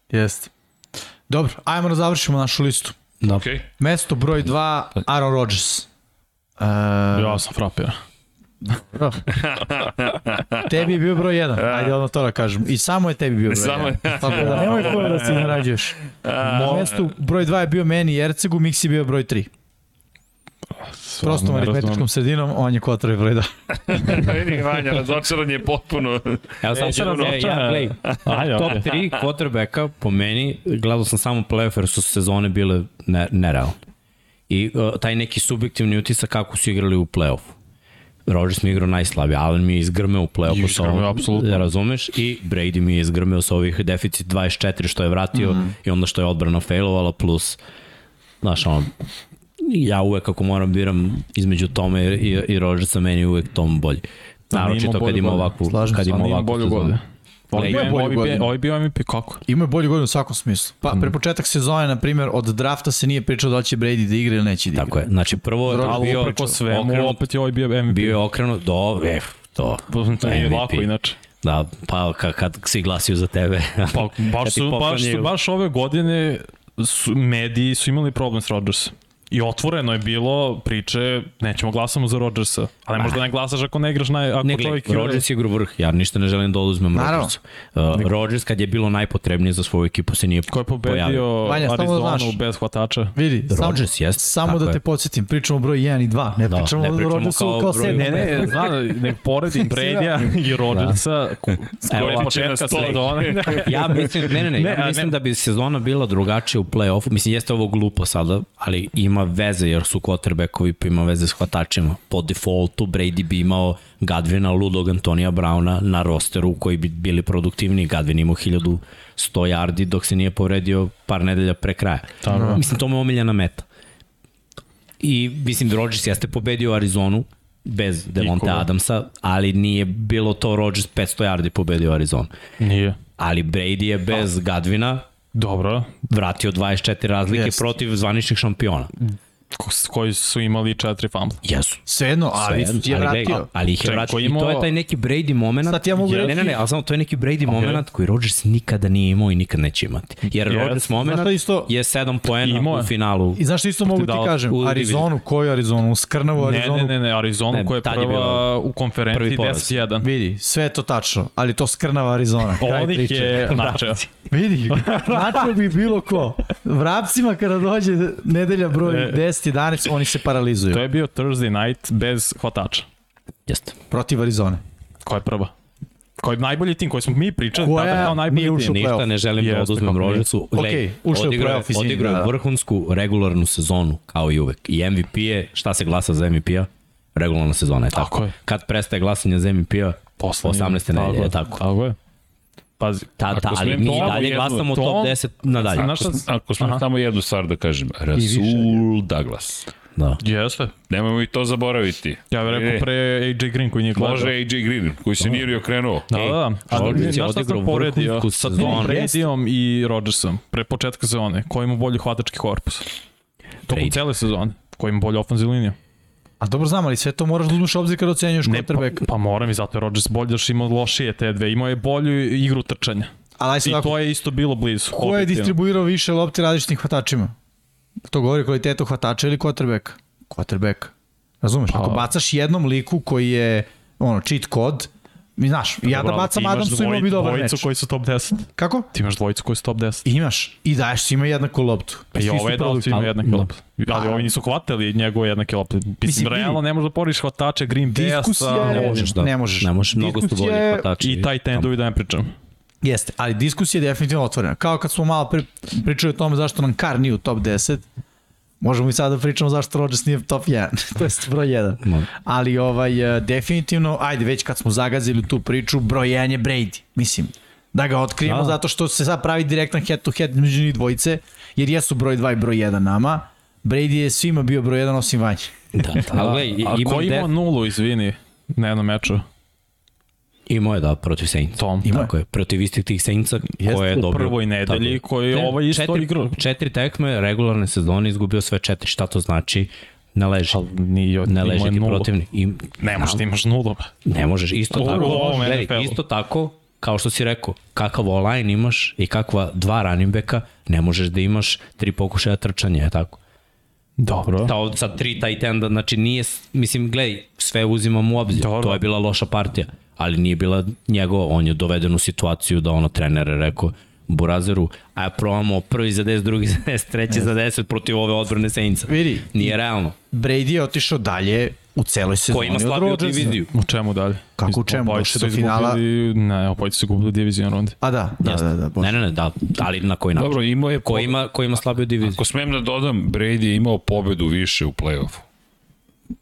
Jeste. Dobro, ajmo da završimo našu listu. Da. Okej? Mesto broj 2, Aaron Rodgers. Uh, Ja sam frapiran. Tebi je bio broj 1, ajde odmah to da kažem. I samo je tebi bio broj Samo 1. je- Tako da [laughs] nemoj koga da se narađuješ. Na mestu broj 2 je bio meni Jercegu, Miksi je bio broj 3. Prostom aritmetičkom sredinom, on je kotroj broj 2. [laughs] Vidi, Vanja, razočaran je potpuno. Evo sad ću Neću e, ja, razočaran. gledaj, [laughs] top okej. 3 quarterbacka po meni, gledao sam samo playoff jer su sezone bile ne, nerealne. I uh, taj neki subjektivni utisak kako su igrali u playoffu. Rodgers mi je igrao najslabije, Allen mi je izgrmeo u playoffu. sa. Da razumeš? I Brady mi je izgrmeo sa ovih deficit 24 što je vratio mm. i onda što je odbrana failovala plus znaš ono, ja uvek ako moram biram između Tome i, i, i Rodgersa, meni je uvek Tom bolji. Naročito bolju kad ima ovakvu, Slažem kad ima ovakvu sezonu. Ovo Gledaj, bio, ima bolju ovo godinu. ovo bio MVP kako? Imao je bolju godinu u svakom smislu. Pa, pre početak sezone, na primjer, od drafta se nije pričao da li će Brady da igra ili neće da igra. Tako je. Znači prvo je Ali bio upreko svemu, okrenut, opet je ovaj bio MVP. bio je okrenut do e, to. To nije MVP. lako inače. Da, pa kad, kad svi glasaju za tebe. Pa, baš, [laughs] su, baš, baš ove godine su, mediji su imali problem s Rodgersom. I otvoreno je bilo priče, nećemo glasamo za Rodgersa. Ali ne možda ne glasaš ako ne igraš naj... Ako Ne, čovjek gledaj, Rodgers je igra vrh, ja ništa ne želim da oduzmem Naravno. Rodgersu. Uh, Rodgers kad je bilo najpotrebnije za svoju ekipu se nije Ko je pobedio pojavio. Vanja, samo da Arizonu znaš. bez hvatača. Vidi, Rodgers samo, jeste, samo da te je. podsjetim, pričamo broj 1 i 2, ne Da, pričamo ne o pričamo Rodgersu kao kao, broj- sedmi. Ne, ne, znam, [laughs] nek poredim Bradija i Rodgersa Evo, koje ovako, početka na sto. sezone. [laughs] ja mislim, ne, ne, ne, Ne, ja mislim ne- da bi sezona bila drugačija u play-offu. Mislim, jeste ovo glupo sada, ali ima veze jer su quarterbackovi pa ima veze s hvatačima. Po defaultu Brady bi imao Gadvina, Ludog, Antonija Brauna na rosteru koji bi bili produktivniji. Gadvin imao 1100 yardi dok se nije povredio par nedelja pre kraja. Tako. Mislim, to mu je omiljena meta. I mislim, Rodgers jeste pobedio Arizonu bez Devonte Nikoga. Adamsa, ali nije bilo to Rodgers 500 yardi pobedio Arizonu. Nije. Ali Brady je bez Gadvina Dobro, vratio 24 razlike Jest. protiv zvaničnih šampiona koji su imali četiri fumble. Jesu. Svejedno, ali Svejedno, je vratio. Ali, ali ih je vratio. I to je taj neki Brady moment. Sad ja mogu reći. Ne, ne, ne, ali samo to je neki Brady okay. moment koji Rodgers nikada nije imao i nikad neće imati. Jer yes. Rodgers moment isto, je 7 poena u finalu. I znaš isto mogu ti kažem, Arizonu, koju Arizonu? Skrnavu Arizonu? Ne, ne, ne, ne Arizonu koja je prva u konferenciji 10-1. Vidi, sve je to tačno, ali to Skrnava Arizona. [laughs] Onih je načeo. Vidi, načeo bi bilo ko. Vrapcima kada dođe nedelja broj e, 10 11, oni se paralizuju. To je bio Thursday night bez hvatača. Jeste. Protiv Arizone. Koja je prva? Koji je najbolji tim koji smo mi pričali, Koja, tada kao najbolji tim. Ništa, ne želim yes, da oduzmem rožicu. Glej, u playoff. Odigraju da. vrhunsku regularnu sezonu, kao i uvek. I MVP je, šta se glasa za MVP-a? Regularna sezona je tako. tako je. Kad prestaje glasanje za MVP-a? Posle 18. nedelje, je tako. Tako je. Pazi, Ta, ta, Ako ali smijem mi dalje jednu- glasamo to- top 10 nadalje. Znaš šta? Ako smo samo jednu stvar da kažem, Rasul Douglas. Da. Jeste. Nemojmo i to zaboraviti. Ja bih E, rekao pre AJ Green koji nije gledao. Može AJ Green, koji se nije ni okrenuo. Da, da, da. A znaš šta odigrao sam vrhunsku Sa. Tom Bradyom i Rodgersom pre početka sezone. Ko ima bolji hvatački korpus? Tokom cele sezone. Ko ima bolju ofenzivnu liniju? A dobro znam, ali sve to moraš da uzmeš obzir kada ocenjuješ pa, quarterback. pa moram i zato je Rodgers bolji, još imao lošije te dve. Imao je bolju igru trčanja. Ali aj I sad ako, to je isto bilo blizu. ko je distribuirao više lopti različitim hvatačima? To govori kvalitetu hvatača ili quarterback? Quarterback. Razumeš? Ako Pa- bacaš jednom liku koji je ono, cheat kod, Mi znaš, ja da Bravo, bacam Adamsu imao bi dobar dvojicu meč. koji su top 10. Kako? Ti imaš dvojicu koji su top 10. Imaš. I daješ svima jednaku loptu. Pa i ovo je dao svima jednake da. lopte. Ali Pa- ovi nisu hvatali njegove jednake lopte. Mislim, Mislim, realno ne možeš da poriš hvatače Green Bay-a Diskusija sa... je- Ne možeš, da. Ne možeš. Ne možeš, mnogo su bolji hvatači. I taj tendovi da ne pričam. Jeste, ali diskusija je definitivno otvorena. Kao kad smo malo pri, pričali o tome zašto nam Kar nije u top 10, možemo i sada da pričamo zašto Rodgers nije top 1, [laughs] to je broj 1. Može. Ali ovaj, e, definitivno, ajde već kad smo zagazili tu priču, broj 1 je Brady. Mislim, da ga otkrijemo Da. zato što se sad pravi direktan head to head među njih dvojice, jer jesu broj 2 i broj 1 nama. Brady je svima bio broj 1 osim Vanja. [laughs] Da, ali gledaj, A ko imao def... nulu, izvini, na jednom meču? Imao je da, protiv Saints. Tom. Imao. Tako je, protiv istih tih Saintsa koje je u dobio. prvoj nedelji koji je ovaj isto četiri, igrao. Četiri tekme, regularne sezone, izgubio sve četiri. Šta to znači? Ne leži. Ali nije, Ne leži ti protivnik. I, Ne možeš da imaš nulu. Ne možeš, isto U tako. ovom Gledaj, isto tako, kao što si rekao, kakav online imaš i kakva dva running backa, ne možeš da imaš tri pokušaja trčanja, je tako? Dobro. Ta, sa tri tight enda, znači nije, mislim, gledaj, sve uzimam u obzir, Dobro. to je bila loša partija, ali nije bila njegova, on je doveden u situaciju da ono trener je rekao, Burazeru, a probamo prvi za 10, drugi za 10, treći za 10 protiv ove odbrane Saintsa. Vidi, Nije realno. Brady je otišao dalje u celoj sezoni Ko ima od slabiju diviziju? U čemu dalje? Kako u čemu? Došli do su finala? Ne, obojica su gubili diviziju runde. A da, da, da, da. Bože. Ne, ne, ne, da, ali na koji način? Dobro, imao je... Ko ima, ko ima slabiju diviziju? Ako smem da dodam, Brady je imao pobedu više u play-offu.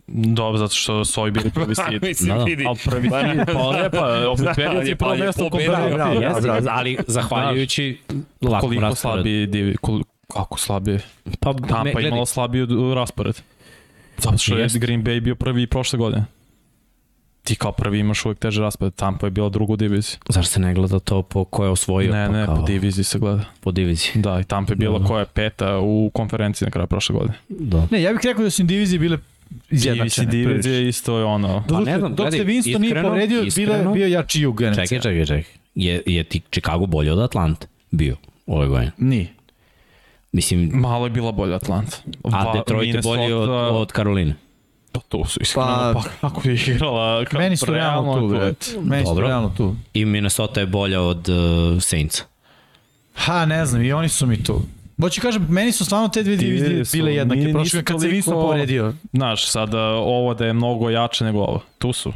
Dobro, zato što su ovi bili prvi seed. Mislim, Da, da. vidi. Ali prvi seed, pa ne, pa si prvo ali je mesto u. Bravo, Jeste, bravo. ali zahvaljujući lakom Koliko rasporedu. slabiji divi, kol, kako slabiji? Pa, Tampa me, je imala od- raspored. Zato što je. Green Bay bio prvi prošle godine. Ti kao prvi imaš uvek teže raspored. Tampa je bila druga u diviziji. zar se ne gleda to po ko je osvojio? Ne, pa ne, kao, po diviziji se gleda. po diviziji. Da, i Tampa je bila koja je peta u konferenciji na kraju prošle godine. Da. Ne, ja bih rekao da su im divizije bile Divizija, izjednačene. divizija isto je ono... Pa ne znam, dok se Winston nije povredio, je iskreno- bio jači jug NFC. Čekaj, čekaj, čekaj. Je, je ti Chicago bolje od Atlante bio ove godine? Nije. Mislim, Malo je bila bolja Atlanta. a Detroit je bolji od, od Karoline. Pa to su iskreno, Pa- pa, kako je igrala. Ka, Meni su realno tu, bre. Meni su realno tu. I Minnesota je bolja od uh, Saintsa. Ha, ne znam, i oni su mi tu. Hoću kažem, meni su stvarno te dve divizije bile jednake. Prošle nisu kad se toliko- Winston povredio. Znaš, sada ovo da je mnogo jače nego ovo. Tu su.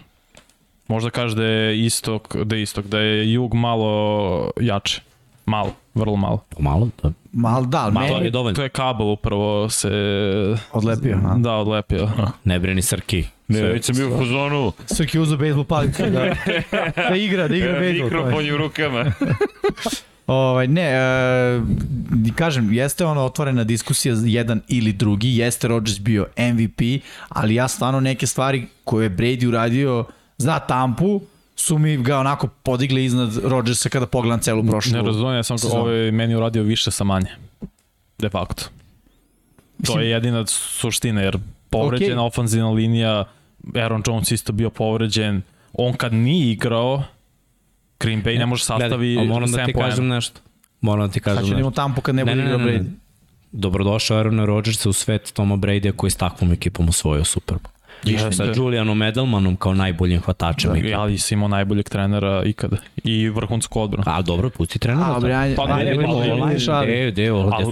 Možda kažeš da je istok, da je istok, da je jug malo jače. Malo, vrlo malo. Malo, da. Mal, da, ali Malo meni je dovoljno. To je kabel upravo se... odlepio. a? Da, odlepio. [laughs] Ne brini Srki. Ne, već sam bio u fazonu. Srki uzeo bejsbol palicu da, [laughs] da igra, da igra bejsbol. je. Mikrofon je u rukama. [laughs] Ovaj, ne, e, kažem, jeste ona otvorena diskusija jedan ili drugi, jeste Rodgers bio MVP, ali ja stvarno neke stvari koje je Brady uradio za Tampu su mi ga onako podigle iznad Rodgersa kada pogledam celu prošlu. Ne razumijem, ja sam sezonu. ovaj meni uradio više sa manje. De facto. To je jedina suština, jer povređena Okej. ofanzivna linija, Aaron Jones isto bio povređen, on kad nije igrao, Green Bay ne može sastavi Gledaj, a moram da 7 ti kažem poena. nešto. Moram da ti Sad kažem će da nešto. imamo Tampu kad ne Ne, bude ne, igrao ne, ne, Brady. ne. Dobrodošao Aaron Rodgers u svet Toma Brady koji je s takvom ekipom osvojio Super Bowl. Jeste. Sa Julianom Edelmanom kao najboljim hvatačem Da, ekipe. ali si imao najboljeg trenera ikada. I vrhunsku odbranu. A dobro, pusti trenera. A, bre, ajde, Pa ne, ne, ne, ne, ne,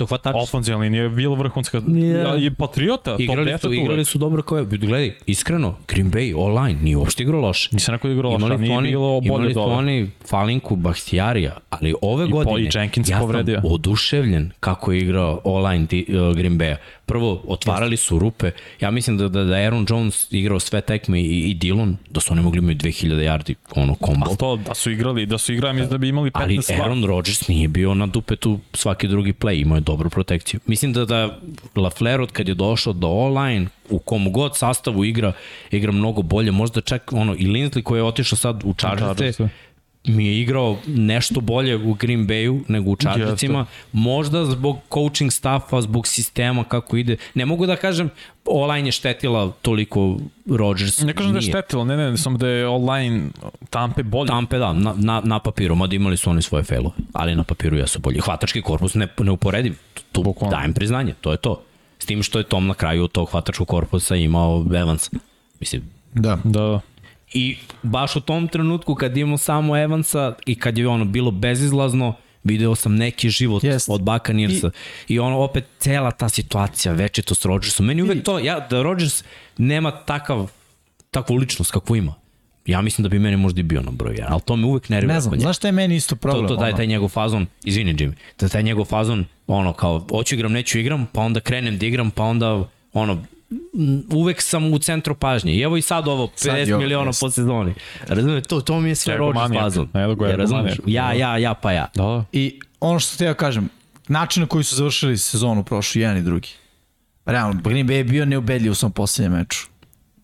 hvatači? ofenzivna linija je bila vrhunska. Ja, I Patriota. Igrali su, igrali su dobro kao je. Gledaj, iskreno, Green Bay online nije uopšte igrao loše. Nisam rekao da igrao Imali su nije oni, bilo bolje imali su ove. oni Falinku Bahtijarija, ali ove I po- godine i Jenkins ja povredio. sam oduševljen kako je igrao online uh, Green Bay-a. Prvo, otvarali su rupe. Ja mislim da, da, da Aaron Jones igrao sve tekme i, i Dillon, da su oni mogli imati 2000 yardi ono kombo. A to da su igrali, da su igrali, mislim da bi imali 15 Ali. Aaron Rodgers nije bio na dupetu svaki drugi play, imao je dobru protekciju. Mislim da da Lafleur od kad je došao do online, u kom god sastavu igra, igra mnogo bolje, možda čak ono, i Lindsley koji je otišao sad u Chargers. Mi je igrao nešto bolje u Green Bayu nego u Chargersima, možda zbog coaching staffa, zbog sistema kako ide. Ne mogu da kažem online je štetila toliko Rodgers. Ne kažem da je Nije. štetilo, ne, ne, samo da je online Tampe bolje. Tampe, da, na, na, na papiru, mada imali su oni svoje failove, ali na papiru jesu bolji. Hvatački korpus ne, neuporediv, tu, tu Bukvalno. dajem priznanje, to je to. S tim što je Tom na kraju tog hvatačkog korpusa imao Evans. Mislim, Da. Da, I baš u tom trenutku kad imamo samo Evansa i kad je ono bilo bezizlazno, video sam neki život Jest. od Buccaneersa. I, I ono opet cela ta situacija, večito s Rodgersom. Meni uvek to, ja, da Rodgers nema takav, takvu ličnost kakvu ima. Ja mislim da bi meni možda i bio na broj 1, ali to me uvek nervira. Ne znam, znaš šta je meni isto problem? To, to taj, ono? taj njegov fazon, izvini Jimmy, da taj njegov fazon, ono kao, hoću igram, neću igram, pa onda krenem da igram, pa onda, ono, uvek sam u centru pažnje. I evo i sad ovo, 50 Sad miliona jest. po sezoni. Razumete, to, to mi je sve Rodgers fazon. Ja, razumeš? Ja, ja, ja, pa ja. Da, da. I ono što te ja kažem, način na koji su završili sezonu prošli, jedan i drugi. Realno, Green Bay je bio neubedljiv u svom posljednjem meču.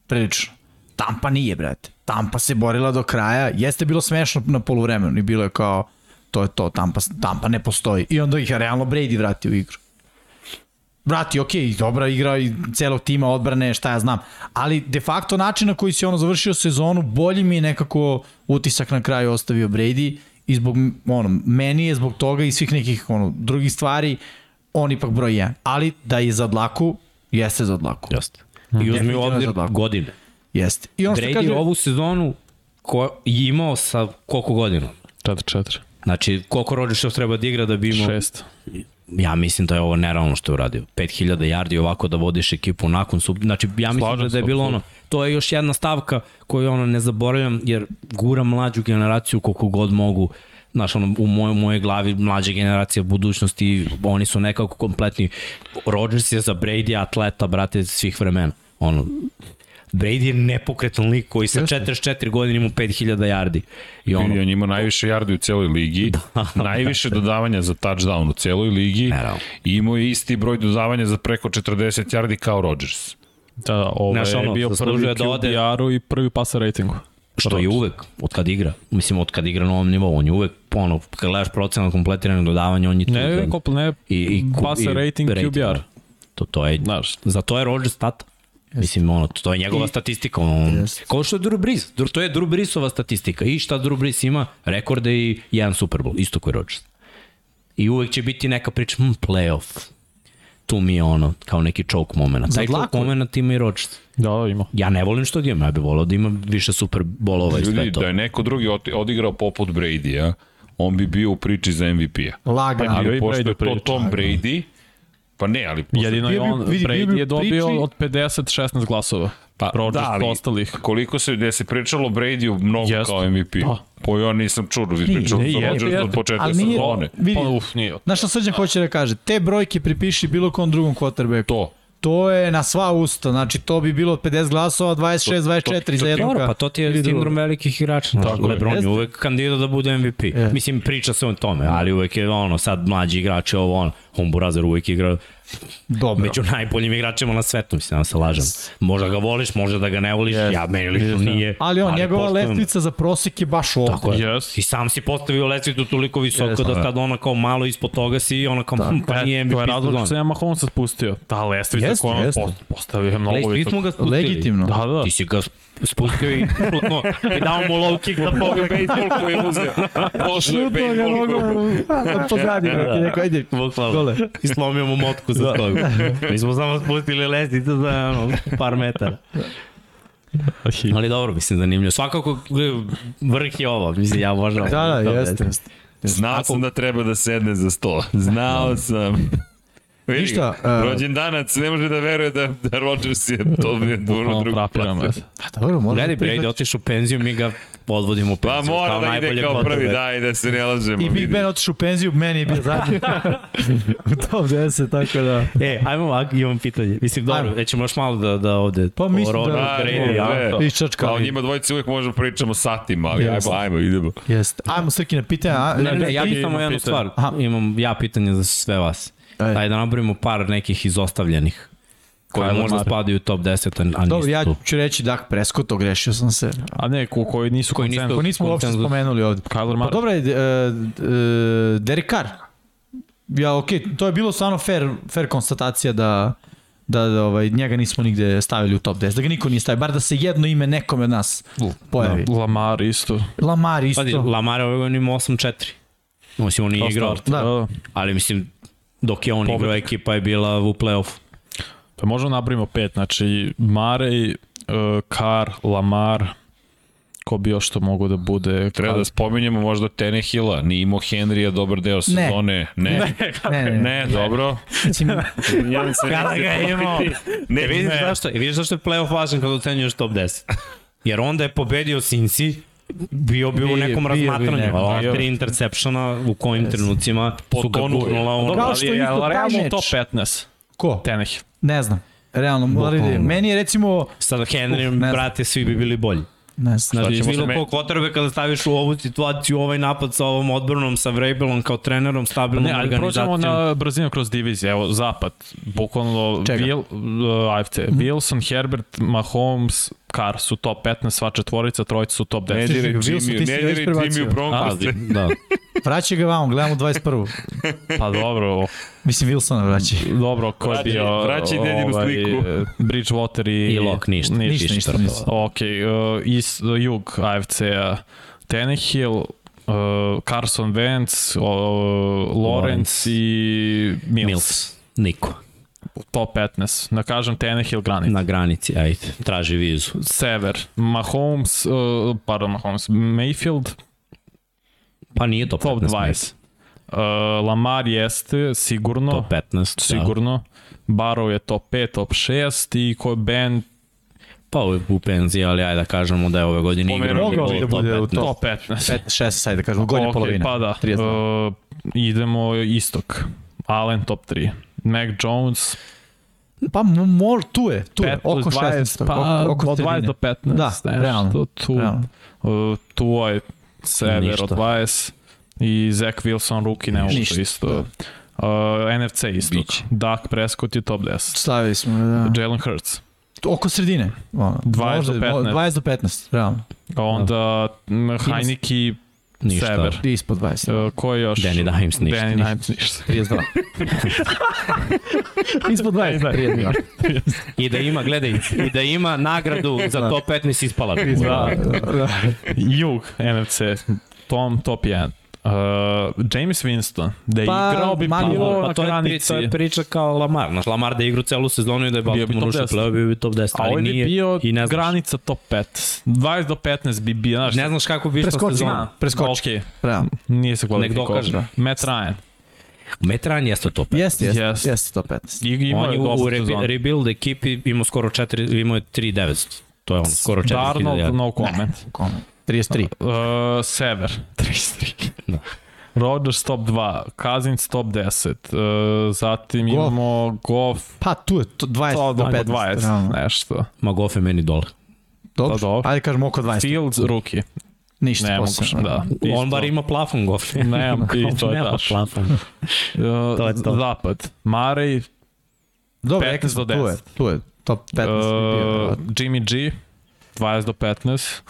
Prilično. Tampa nije, brate. Tampa se borila do kraja. Jeste bilo smešno na poluvremenu i bilo je kao, to je to, Tampa, Tampa ne postoji. I onda ih je realno Brady vratio u igru. Vrati, ok, dobra igra i celog tima odbrane, šta ja znam. Ali de facto način na koji se ono završio sezonu, bolji mi je nekako utisak na kraju ostavio Brady i zbog, ono, meni je zbog toga i svih nekih ono, drugih stvari on ipak broj 1. Ali da je za dlaku, jeste za dlaku. Jeste. I uzmi u obzir godine. Jeste. I ono Brady kaže, ovu sezonu ko, je imao sa koliko godina? 4-4. Znači, koliko Rodgersov treba da igra da bi imao... 6. Ja mislim da je ovo nerealno što je uradio. 5000 yardi ovako da vodiš ekipu nakon sub... Znači, ja mislim Slažem da, je bilo ono... To je još jedna stavka koju ono ne zaboravljam, jer gura mlađu generaciju koliko god mogu znaš, ono, u mojoj, mojoj glavi mlađa generacija budućnosti, oni su nekako kompletni. Rodgers je za Brady atleta, brate, svih vremena. Ono, Brady je nepokretan lik koji sa 44 godine ima 5000 yardi. I ono, Ono, on ima najviše yardi u celoj ligi, [laughs] najviše dodavanja za touchdown u celoj ligi i imao je isti broj dodavanja za preko 40 yardi kao Rodgers. Da, da, ovo Znaš, je ono, bio prvi da ode- QBR-u i prvi passer ratingu. Što je uvek, od kad igra. Mislim, od kad igra na ovom nivou. On je uvek, ono, kad gledaš procenat kompletiranog dodavanja, on je tu. Ne, kopl, ne, I, i, passer i rating QBR. To, to je, Znaš, za to je Rodgers tata. Mislim, ono, to je njegova I- statistika. On, kao što je Drew Brees. To je Drew Breesova statistika. I šta Drew Brees ima? Rekorde i jedan Super Bowl. Isto koji Rodgers. I uvek će biti neka priča, hm, playoff. Tu mi je ono, kao neki choke moment. Taj choke moment ima i Rodgers. da, da, ima. Ja ne volim što ga imam, ja bih volao da imam više Super Bowlova i sve Ljudi, to. da je neko drugi odigrao poput Brady-a, on bi bio u priči za MVP-a. lagano. Pa Ali pošto je to. Tom Brady, pa ne, ali posle, Jedino je on, vidi, Brady je dobio priči- od 50-16 glasova. Pa, Rodgers da, ali ostalih. koliko se, gde se pričalo o Brady-u mnogo Jeste. kao MVP. Da. Po ja nisam čuo, vi Nije, pričalo nije, Rodgersom jeste. od početka sezone. Vidi, Pa, uf, nije. Znaš šta Srđan hoće da kaže? Te brojke pripiši bilo kom drugom quarterbacku. To. To je na sva usta, znači to bi bilo 50 glasova, 26, 24 za jednog. Pa to ti je sindrom velikih igrača. Tako. Lebron je uvek kandidat da bude MVP. Je. Mislim, priča se o tome, ali uvek je ono, sad mlađi igrači, ovo ono, on Burazer uvek igra Dobro. među najboljim igračima na svetu, mislim, da se lažem. Možda ga voliš, možda da ga ne voliš, ja meni lično nije. Ali on, njegova poštujem. lestvica za prosek je baš ovde. Tako je. Yes. I sam si postavio lestvicu toliko visoko Jeste. da sad ona kao malo ispod toga si ona kao, hm, pa nije E, MVP to je razlog što sam ja Mahomesa spustio. Ta lestvica Jeste, koju on post- postavio je mnogo visoko. smo ga spustili. Legitimno. Da, da. Ti si ga spustio i no, i dao mu low kick da pogleda Bejsbol koji je uzeo. Pošlo je bejsbol koji Pozadi, da, neko, ajde. Dole. I slomio mu motku za toga. [laughs] Mi smo samo spustili lesticu za ono, par metara. Ali dobro, mislim, zanimljivo. Svakako vrh je ovo. Mislim, ja obožavam. Da, da, jeste, jeste. Znao sam da treba da sedne za sto. Znao sam. Vidi Ništa, e, rođendanac ne može da veruje da, da Rodgers je to je drugi frapiram, plat. eto. Pa dobro, možda Gledaj, Brady otišao u penziju, mi ga odvodimo u Pa penziju. mora kao da ide najbolje kao prvi, quarterback. daj da se ne lažemo. I Big. Ben otišao u penziju, meni je bio zadnji. [laughs] u top 10, tako da... E, ajmo ovako, imam pitanje. Mislim, dobro, Ajmo. nećemo još malo da, da ovde... Pa mislim o Rodgers, da- Da, Brady, ne, ja, ne. to. I čačka. Kao njima dvojice uvijek možemo pričamo satima, ali Jeste. ajmo, ajmo, idemo. Jeste. Ajmo Srki na pitanje. A, Ne, ne, ja bih samo jednu stvar. Aha. Imam ja pitanje za sve vas. Ajde. Ajde da nabrojimo par nekih izostavljenih koji Kyler možda Murray. spadaju u top 10, a nisu Dobro, ja tu. ću reći Dak Prescott, ogrešio sam se. A ne, ko, koji nisu Koji nisu- Ko konsenzus. nismo uopšte konsenzus. spomenuli ovde. Kyler Pa Murray. dobro je, uh, uh, Derek Carr. Ja, okej, to je bilo stvarno fair, fair konstatacija da da, da ovaj, njega nismo nigde stavili u top 10, da ga niko nije stavio, bar da se jedno ime nekome od nas pojavi. Da, Lamar isto. Lamar isto. Pazi, Lamar ove godine ima 8-4. Mislim, on nije Kao igrao, start. Da. ali mislim, dok je on igrao, ekipa je bila u play-offu. Pa možemo napravimo pet, znači Marej, uh, Carr, Lamar, ko bi još to mogo da bude. Treba da spominjemo možda Tenehila, nije imao Henrya dobar deo sezone. Ne. Ne, Ne, ne, ne. ne dobro. Jedan se Kada ga je imao. Ne, E, vidiš zašto, e, vidiš zašto je playoff važan kada ocenjuješ top 10. Jer onda je pobedio Cincy, bio bi u Bio- nekom bio razmatranju. neko, Ova bio. tri interceptiona u kojim trenucima su ga gurnula Kao što isto taj meč. top 15. ko? Tenehill. Ne znam. Realno, mora Bukvalno. meni je recimo, Sa Henrym, znam. brate, svi bi bili bolji. ne znam. Znači, bilo me- ko kvotarbe kada staviš u ovu situaciju, ovaj napad sa ovom odbranom, sa Vrabelom kao trenerom, stabilnom Ne, ali prođemo organizacijom. na brzinu kroz divizije. Evo, zapad, bukvalno Čega? Bill, uh, AFC, Wilson, Herbert, Mahomes, Carr su top 15, sva četvorica, trojica su top 10. Ne diraj Wilson, Jimmy, ne diraj. Jimmy u Broncos. Da. Vraćaj ga vamo, gledamo 21. Pa dobro, Mislim, Wilsona vraćaj. dobro, ko je bio... vraćaj dedinu sliku. e, Bridgewater i... I Lok, ništa. Ništa, ništa, ništa. Ok, uh, is, jug AFC-a, Tenehill, uh, Carson Wentz, uh, Lawrence i Mills. Mills. Niko. Top 15. Da kažem Tenehill granica. Na granici, ajde. Traži vizu. Sever, Mahomes, uh, pardon, Mahomes, Mayfield, Pa nije top, top 15. 20. Uh, Lamar jeste, sigurno, Top 15. sigurno. Barrow je top 5, top 6 i ko je Ben Pa ovo je u penziji, ali ajde da kažemo da je ove godine bi Mogao da bude u top top 15. 15, 16, ajde da kažemo, gornja Ok, polovina. Pa da, 32. uh, idemo istok. Allen top 3. Mac Jones, Pa mor, tu je, tu je, 5 oko 16, pa oko, oko od 20 do 15. Da, nešto, realno, Tu, realno. Uh, tu je Sever Ništa. od 20 i Zach Wilson rookie ne mogu Ništa. to isto. Uh, NFC istok. Biće. Dak Prescott je top 10. Stavili smo, da. Jalen Hurts. Oko sredine. Ono, 20 do možda- 15. 20 do 15, realno. Onda mm, Heineke, Ništa. Sever. Ispod 20. Uh, ko je još? Danny Dimes ništa. Danny Dimes ništa. 32. [laughs] ispod 20, 32. I da ima, gledaj, i da ima nagradu [laughs] za top 15 ispala. bi. Da, da. Jug, NFC, Tom, top 1. Uh, James Winston, da je Pa, igrao bi mali bilo Pa na to je, pri, to je priča kao Lamar. Znaš, Lamar da je igrao celu sezonu i da je Bio bi Baltimore top ušao 10. play bio bi top 10, A ali ovaj bi nije bio i ne znaš. granica top 5. 20 do 15 bi bio, znaš. Ne znaš kako bi išla sezona. preskoči. Ok, Realno. nije se kvalifikovao. dokaže. Matt Ryan. Metran jeste top 15. Jeste, jeste, Jeste. jeste to 15. I, imao On je u, sezona. rebuild ekipi imao skoro 4, imao je 3900. To je on, skoro 4000. Darnold, no comment. Kome? 33. Uh, Sever, [laughs] 33. Da. Rodgers top 2, Cousins top 10, uh, zatim Goff. imamo Goff, Pa tu je, to 20 to do do 15. 20, realno. nešto. Ma Goff je meni dole. Dobro, Pa dobro. ajde kažemo oko 20. Fields, rookie. Ništa Ne mogu, posebno. da. On isto. bar ima plafon Goff. [laughs] Nema, i to je [laughs] taš. plafon. Uh, To je to. Zapad, Marej, Dobro, 15 rekli smo, do tu je, 10. tu je, top 15. bi bio, uh. Jimmy G, 20 do 15.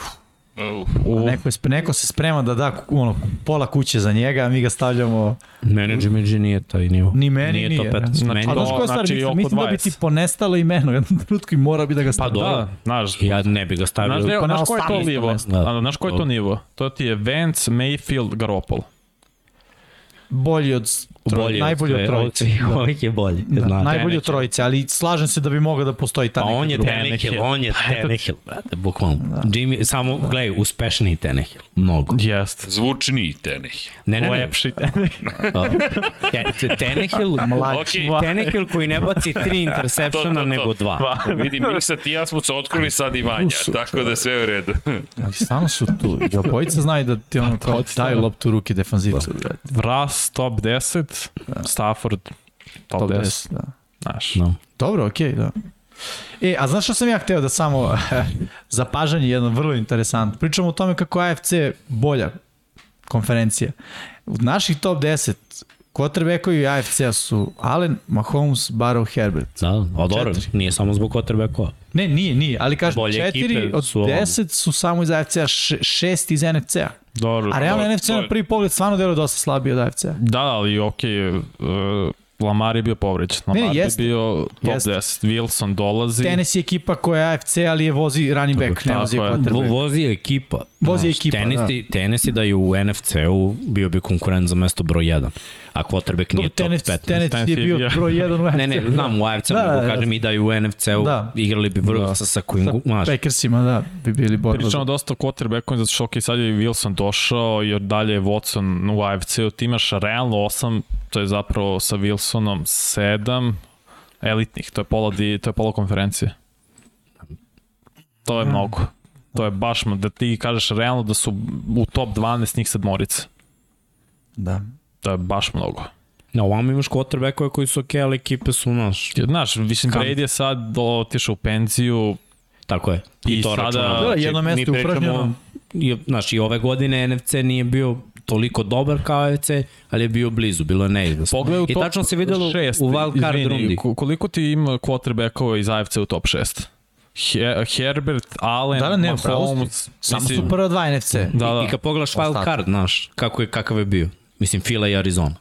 Uh, neko, je, sp- neko se sprema da da ono, pola kuće za njega, a mi ga stavljamo Jimmy G nije taj nivo. Ni meni nije. nije, top 15. Znači, Meni A znaš koja stvar, znači mislim, oko mislim da bi 20. ti ponestalo imeno jednom trenutku i mora bi da ga Pa stavio. dobro. da, znaš, Ja ne bi ga stavio. Znaš, Pa na znaš ko je to 18 nivo? Da. Znaš ko je to nivo? To ti je Vance, Mayfield, Garoppolo. Bolji od, bolji najbolji od trojice. [laughs] od- Ovih je bolji. Da, znam. najbolji od Tenehill. trojice, ali slažem se da bi mogao da postoji ta Pa neka on je. Tenehill, Tenehill. on je Tenehill, brate, bukvalno. Jimmy, samo, gledaj, uspešniji Tenehill, mnogo. Jest. zvučniji Teneh. Ne, ne, ne. Lepši. [laughs] Te- te- Tenehill, Ok, Tenehill koji ne baci tri interseptiona nego dva. Vidim, mi sad ti i ja smo se otkrili sad i Vanja, tako da sve u redu. [laughs] Ali stvarno su tu. I obojica znaju da ti ono kao daju loptu u ruke defanzivcu. brate. Ras top 10, Stafford top, Top 10. 10, da. Znaš. No. Dobro, okej, da. E, a znaš što sam ja hteo da samo [laughs] zapažanje jedno vrlo interesantno. Pričamo o tome kako je AFC bolja konferencija. U naših top 10 quarterbackovi AFC-a su Allen, Mahomes, Barrow, Herbert. Da, a dobro, Četiri. nije samo zbog quarterbacka. Ne, nije, nije, ali kažem, Bolje četiri od su. 10 su samo iz AFC-a, šest iz NFC-a. Dobro. A realno NFC na je- prvi pogled stvarno deluje dosta slabije od AFC-a. Da, ali okej, uh, Lamar je bio povređen. Ne, Lamar je jeste. bio top Jeste. 10. Wilson dolazi. Tenis je ekipa koja je AFC, ali je vozi running back, ne vozi je. Vo, quarterback. vozi je ekipa. Vozi Znaš, ekipa, Tennessee, da. Tennessee da je u NFC-u bio bi konkurent za mesto broj 1. A quarterback nije top Tenis, 15. tenis Tenis je bio bio- broj jedan u AFC. Ne, ne, znam u AFC-u, Da, da, da, da. kažem i da je u NFC-u Da. da. igrali bi vrlo da. sa, sa Quingu, Sa znaš, Packersima, da, bi bili borba. Pričamo dosta o quarterbacku, zato što ok, sad je Wilson došao, jer dalje je Watson u AFC-u, ti imaš realno 8, to je zapravo sa Wilsonom 7 elitnih, to je pola, di, to je pola konferencije. To je mnogo. To je baš, da ti kažeš realno da su u top 12 njih sedmorice. Da. To je baš mnogo. na ovam imaš quarterbackove koji su ok, ali ekipe su, znaš, Znaš, mislim, Kam- Brady je sad otišao u penziju, tako je. I to sada- računam. Da, jedno mesto pričamo- upražnjeno. I, znaš, i ove godine NFC nije bio toliko dobar kao AFC, ali je bio blizu, bilo je neizvesno. Pogledaj u I tačno se videlo šest, u wild card izvini, rundi. ko- Koliko ti ima quarterbackova iz AFC u top 6? He, Herbert, Allen, Da, da, ne. Mahomes. Samo su prva dva NFC. Da, da. I kad pogledaš wild card, znaš, kako je, kakav je bio. Mislim, Fila i Arizona.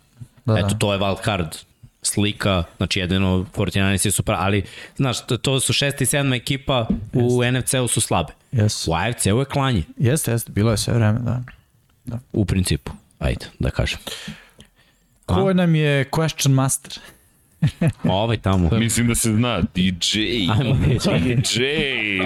Da, Da, Eto, da. to je wild card slika, znači jedino 49 je super, ali znaš, to, su šesta i sedma ekipa, u NFC-u su slabe. Yes. U AFC-u je klanje, Jeste, jeste, bilo je sve vreme, da. u principu. Ajde, da kažem. Ko nam je question master? Ovaj tamo. [laughs] Mislim da se zna, DJ. Ajmo, DJ,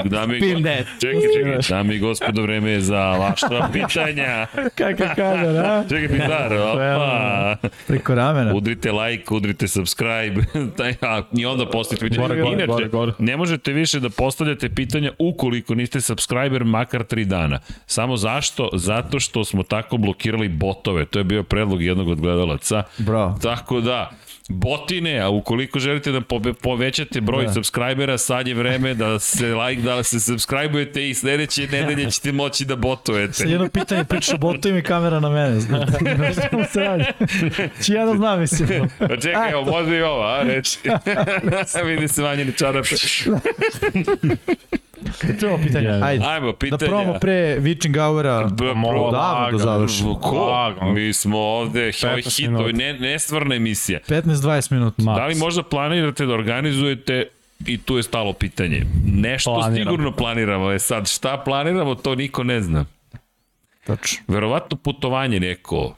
[laughs] dame i that. Čekaj, čekaj, dame i gospodo, vreme je za vaša [laughs] pitanja. Kakav kadar, a? Čekaj, Pizar, opa. Preko ramena. Udrite like, udrite subscribe, taj, a, i onda postavite pitanje. Gore, gore, gore, gore. ne možete više da postavljate pitanja ukoliko niste subscriber makar 3 dana. Samo zašto? Zato što smo tako blokirali botove. To je bio predlog jednog od gledalaca. Bravo. Tako da, botine, a ukoliko želite da povećate broj da. Subscribera, sad je vreme da se like, da se subscribe-ujete i sledeće nedelje ćete moći da botujete. Sad jedno pitanje, pričaš o botovima i kamera na mene. Znaš [laughs] se radi. Či ja da znam, mislim. [laughs] Pa čekaj, evo, može i ovo, a, reći. [laughs] Vidi se vanjeni čarape. Čemo pitanje, ajde. Ajmo, Da pitanja. probamo pre Witching Houra. Mo- davno da završimo. Ko? Mi smo ovde, ovo 15 hit, ovo je ne, nestvarna emisija. 15-20 minuta. Da li možda planirate da organizujete i tu je stalo pitanje. Nešto Planiramo. sigurno planiramo. E sad, šta planiramo, to niko ne zna. Tačno. Verovatno putovanje neko.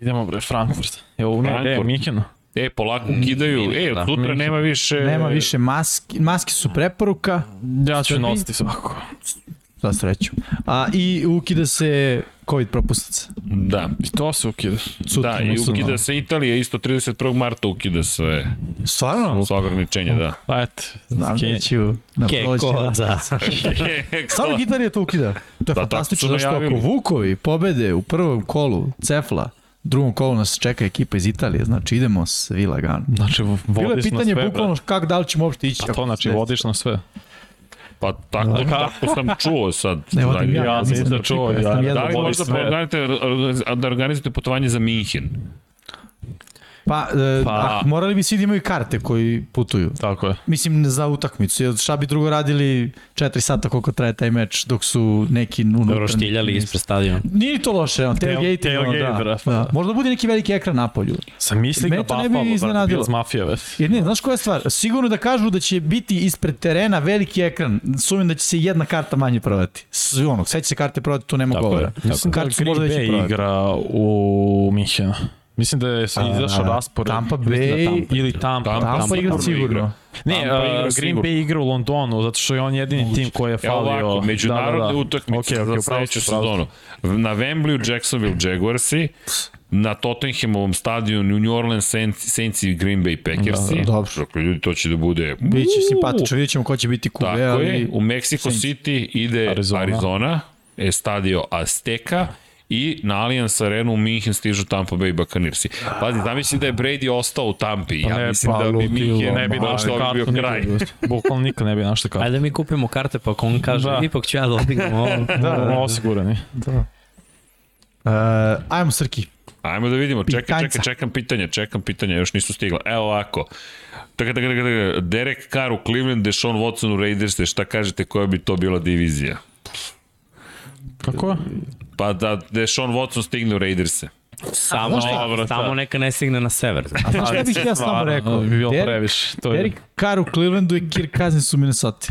Idemo bre, Frankfurt. Evo, ne, ne, Frankfurt. Mihino. E, polako ukidaju. E, od sutra nema više... Nema više maski. Maske su preporuka. Ja ću nositi svako. Za sreću. A, I ukida se COVID propusnica. Da. I to se ukida. Sutra, Da, i ukida se Italija, isto 31. marta ukida sve, Stvarno? sve ograničenja, da. Pa eto, Znam da na. Keko, da. [laughs] Samo je to ukida. To je Da, fantastično, zašto ako. Vukovi pobede u prvom kolu Cefla, drugom kolu nas čeka ekipa iz Italije, znači idemo svi lagano. Znači, Bilo je vodiš pitanje sve, bukvalno brate. kako da li ćemo uopšte ići. Pa to znači vodiš na sve. Pa tako, tako sam čuo sad. Ne vodim ja, Ja nisam nisam čuo, ja- jedno Da li vodi možda sve. organizujete, da organizujete putovanje za Minhen? Pa, e, Pa- a, morali bi svi da imaju karte koji putuju. Tako je. Mislim, za utakmicu. Jer šta bi drugo radili 4 sata koliko traje taj meč dok su neki unutra. Roštiljali ispred stadiona. Nije ni to loše, on, tailgate, tailgate, da, brate, pa da. da. Možda bude neki veliki ekran napolju. Sam misli ga Mene to ne bi iznenadilo. Bills Mafija, već. Jer ne, znaš koja je stvar? Sigurno da kažu da će biti ispred terena veliki ekran. Sumim da će se jedna karta manje prodati. Sve ono, sve će se karte prodati, tu nema Tako je, govora. Mislim da Karte su Green Bay igra u Minhenu. Mislim da je se A, izašao da, da. raspored. Tampa da Bay- Tampa. Ili Tampa. Tampa- Tampa Tampa igra sigurno. Ne, Tampa igra Green sigurno. Bay igra u Londonu, zato što je on jedini tim koji je Evo falio. ovako, međunarodne da, da, da. utakmice okay, okay, za sledeću sezonu. Na Wembley Jacksonville Jaguarsi, na Tottenhamovom stadionu New Orleans Saints, Saints i Green Bay Packersi. Da, da, dobro. Dakle, ljudi, to će da bude... Biće simpatično, vidjet ćemo ko će biti kuve, Tako je, u Mexico Saints. City ide Arizona, Arizona. Estadio Azteca i na Allianz Arenu u Minhen stižu Tampa Bay Buccaneersi. Pazi, zamisli da je Brady ostao u Tampi. Pa ja ne, mislim pa da bi Minhen Ne bi našli bi bio kraj. Bukvalno nikad ne bi našli kartu. Ajde mi kupimo karte, pa ako on kaže, Da. ipak ću ja da odignem ovo. [laughs] Da, da, osigurani. Uh, ajmo Srki. Ajmo da vidimo, čekaj, Pitanjca. čekaj, čekam pitanja, čekam pitanja, još nisu stigla. Evo ovako, Taka, taka, taka, taka. Derek Carr u Cleveland, Deshaun Watson u Raiders, šta kažete koja bi to bila divizija? Kako? Pa da Deshaun Watson stigne u Raiderse. Samo, Dobro, samo neka ne stigne na sever. A znaš šta bih [laughs] ja samo rekao? bi bilo Derek- previše. To je, Derek Carr u Clevelandu i Kirk Cousins u Minnesota.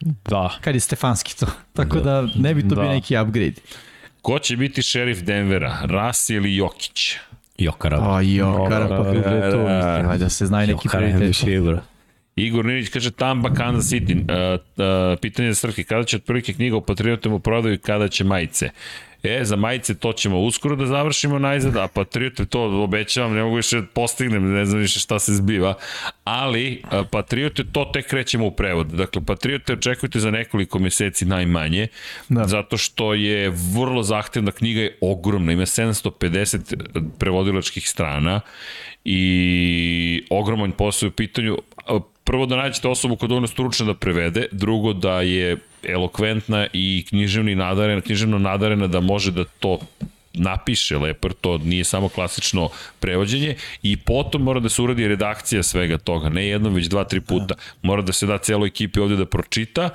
da. Kad je Stefanski to. Tako da ne bi to Da. bio neki upgrade. Ko će biti šerif Denvera? Rasi ili Jokić? Jokara. A jo, Dobro, Kara pa da, da, da. se znaju neki Jokara prioritet. MVP, bro. Igor Ninić kaže Tamba, Kansas City. Uh, uh, pitanje za Srki, kada će otprilike knjiga o Patriotima u prodaju i kada će majice? E, za majice to ćemo uskoro da završimo najzad, a Patriote to obećavam, ne mogu više da postignem, ne znam više šta se zbiva, ali Patriote to tek krećemo u prevod. Dakle, Patriote očekujte za nekoliko meseci najmanje, da. Zato što je vrlo zahtevna knjiga, je ogromna, ima 750 prevodilačkih strana i ogroman posao u pitanju. Prvo da nađete osobu koja dovoljno stručna da prevede, drugo da je elokventna i književni nadarena, književno nadarena da može da to napiše lepo, jer to nije samo klasično prevođenje i potom mora da se uradi redakcija svega toga, ne jednom, već dva, tri puta. Mora da se da celoj ekipi ovde da pročita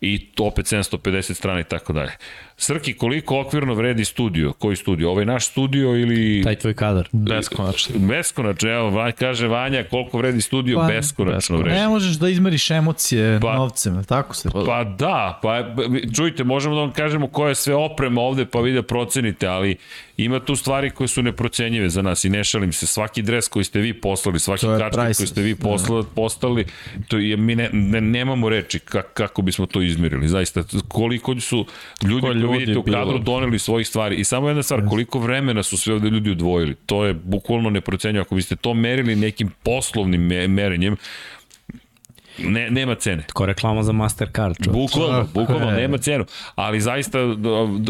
i to opet 750 strana i tako dalje. Srki, koliko okvirno vredi studio? Koji studio? Ovaj naš studio ili... Taj tvoj kadar. Beskonačno. Beskonačno, evo, Vanj, kaže Vanja, koliko vredi studio? Pa, beskonačno vredi. Ne možeš da izmeriš emocije Pa- novcem, tako se? Pa da, pa čujte, možemo da vam kažemo koja je sve oprema ovde, pa vi da procenite, ali ima tu stvari koje su neprocenjive za nas i ne šalim se. Svaki dres koji ste vi poslali, svaki kačket koji ste vi poslali, postali, to je, mi ne, ne, nemamo reči kako, bismo to izmerili. Zaista, koliko su ljudi koji ljudi vidite u bilo. kadru doneli svojih stvari. I samo jedna stvar, koliko vremena su sve ovde ljudi odvojili. To je bukvalno neprocenjivo. Ako biste to merili nekim poslovnim me- merenjem, ne, nema cene. Ko reklama za Mastercard, čovječ. Bukvalno, bukvalno, nema cenu. Ali zaista,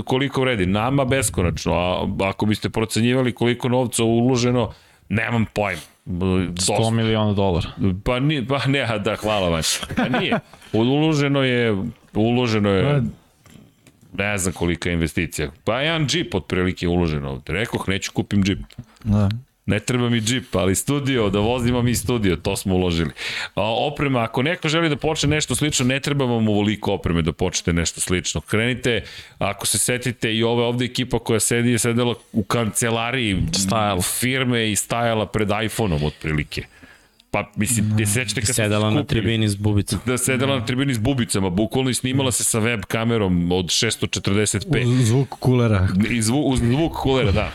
koliko vredi? Nama beskonačno, a ako biste procenjivali koliko novca uloženo, nemam pojma. B- 100 Dosta. miliona dolara. Pa, nije, pa ne, da, hvala vam. Pa nije. Uloženo je, uloženo je, ne znam kolika je investicija. Pa jedan džip otprilike je uloženo ovde. Rekoh, neću kupim džip. Da. Ne treba mi džip, ali studio, da vozimo mi studio, to smo uložili. A, oprema, ako neko želi da počne nešto slično, ne treba vam ovoliko opreme da počnete nešto slično. Krenite, ako se setite i ova ovde ekipa koja sedi je sedela u kancelariji Style. firme i stajala pred iPhone-om otprilike. Pa, mislim, mm. sećate kad ste Sedela na tribini s bubicom. da sedela na tribini s bubicama, bukvalno i snimala se sa web kamerom od 645 Uz zvuk kulera. i zvuk, uz zvuk kulera, da.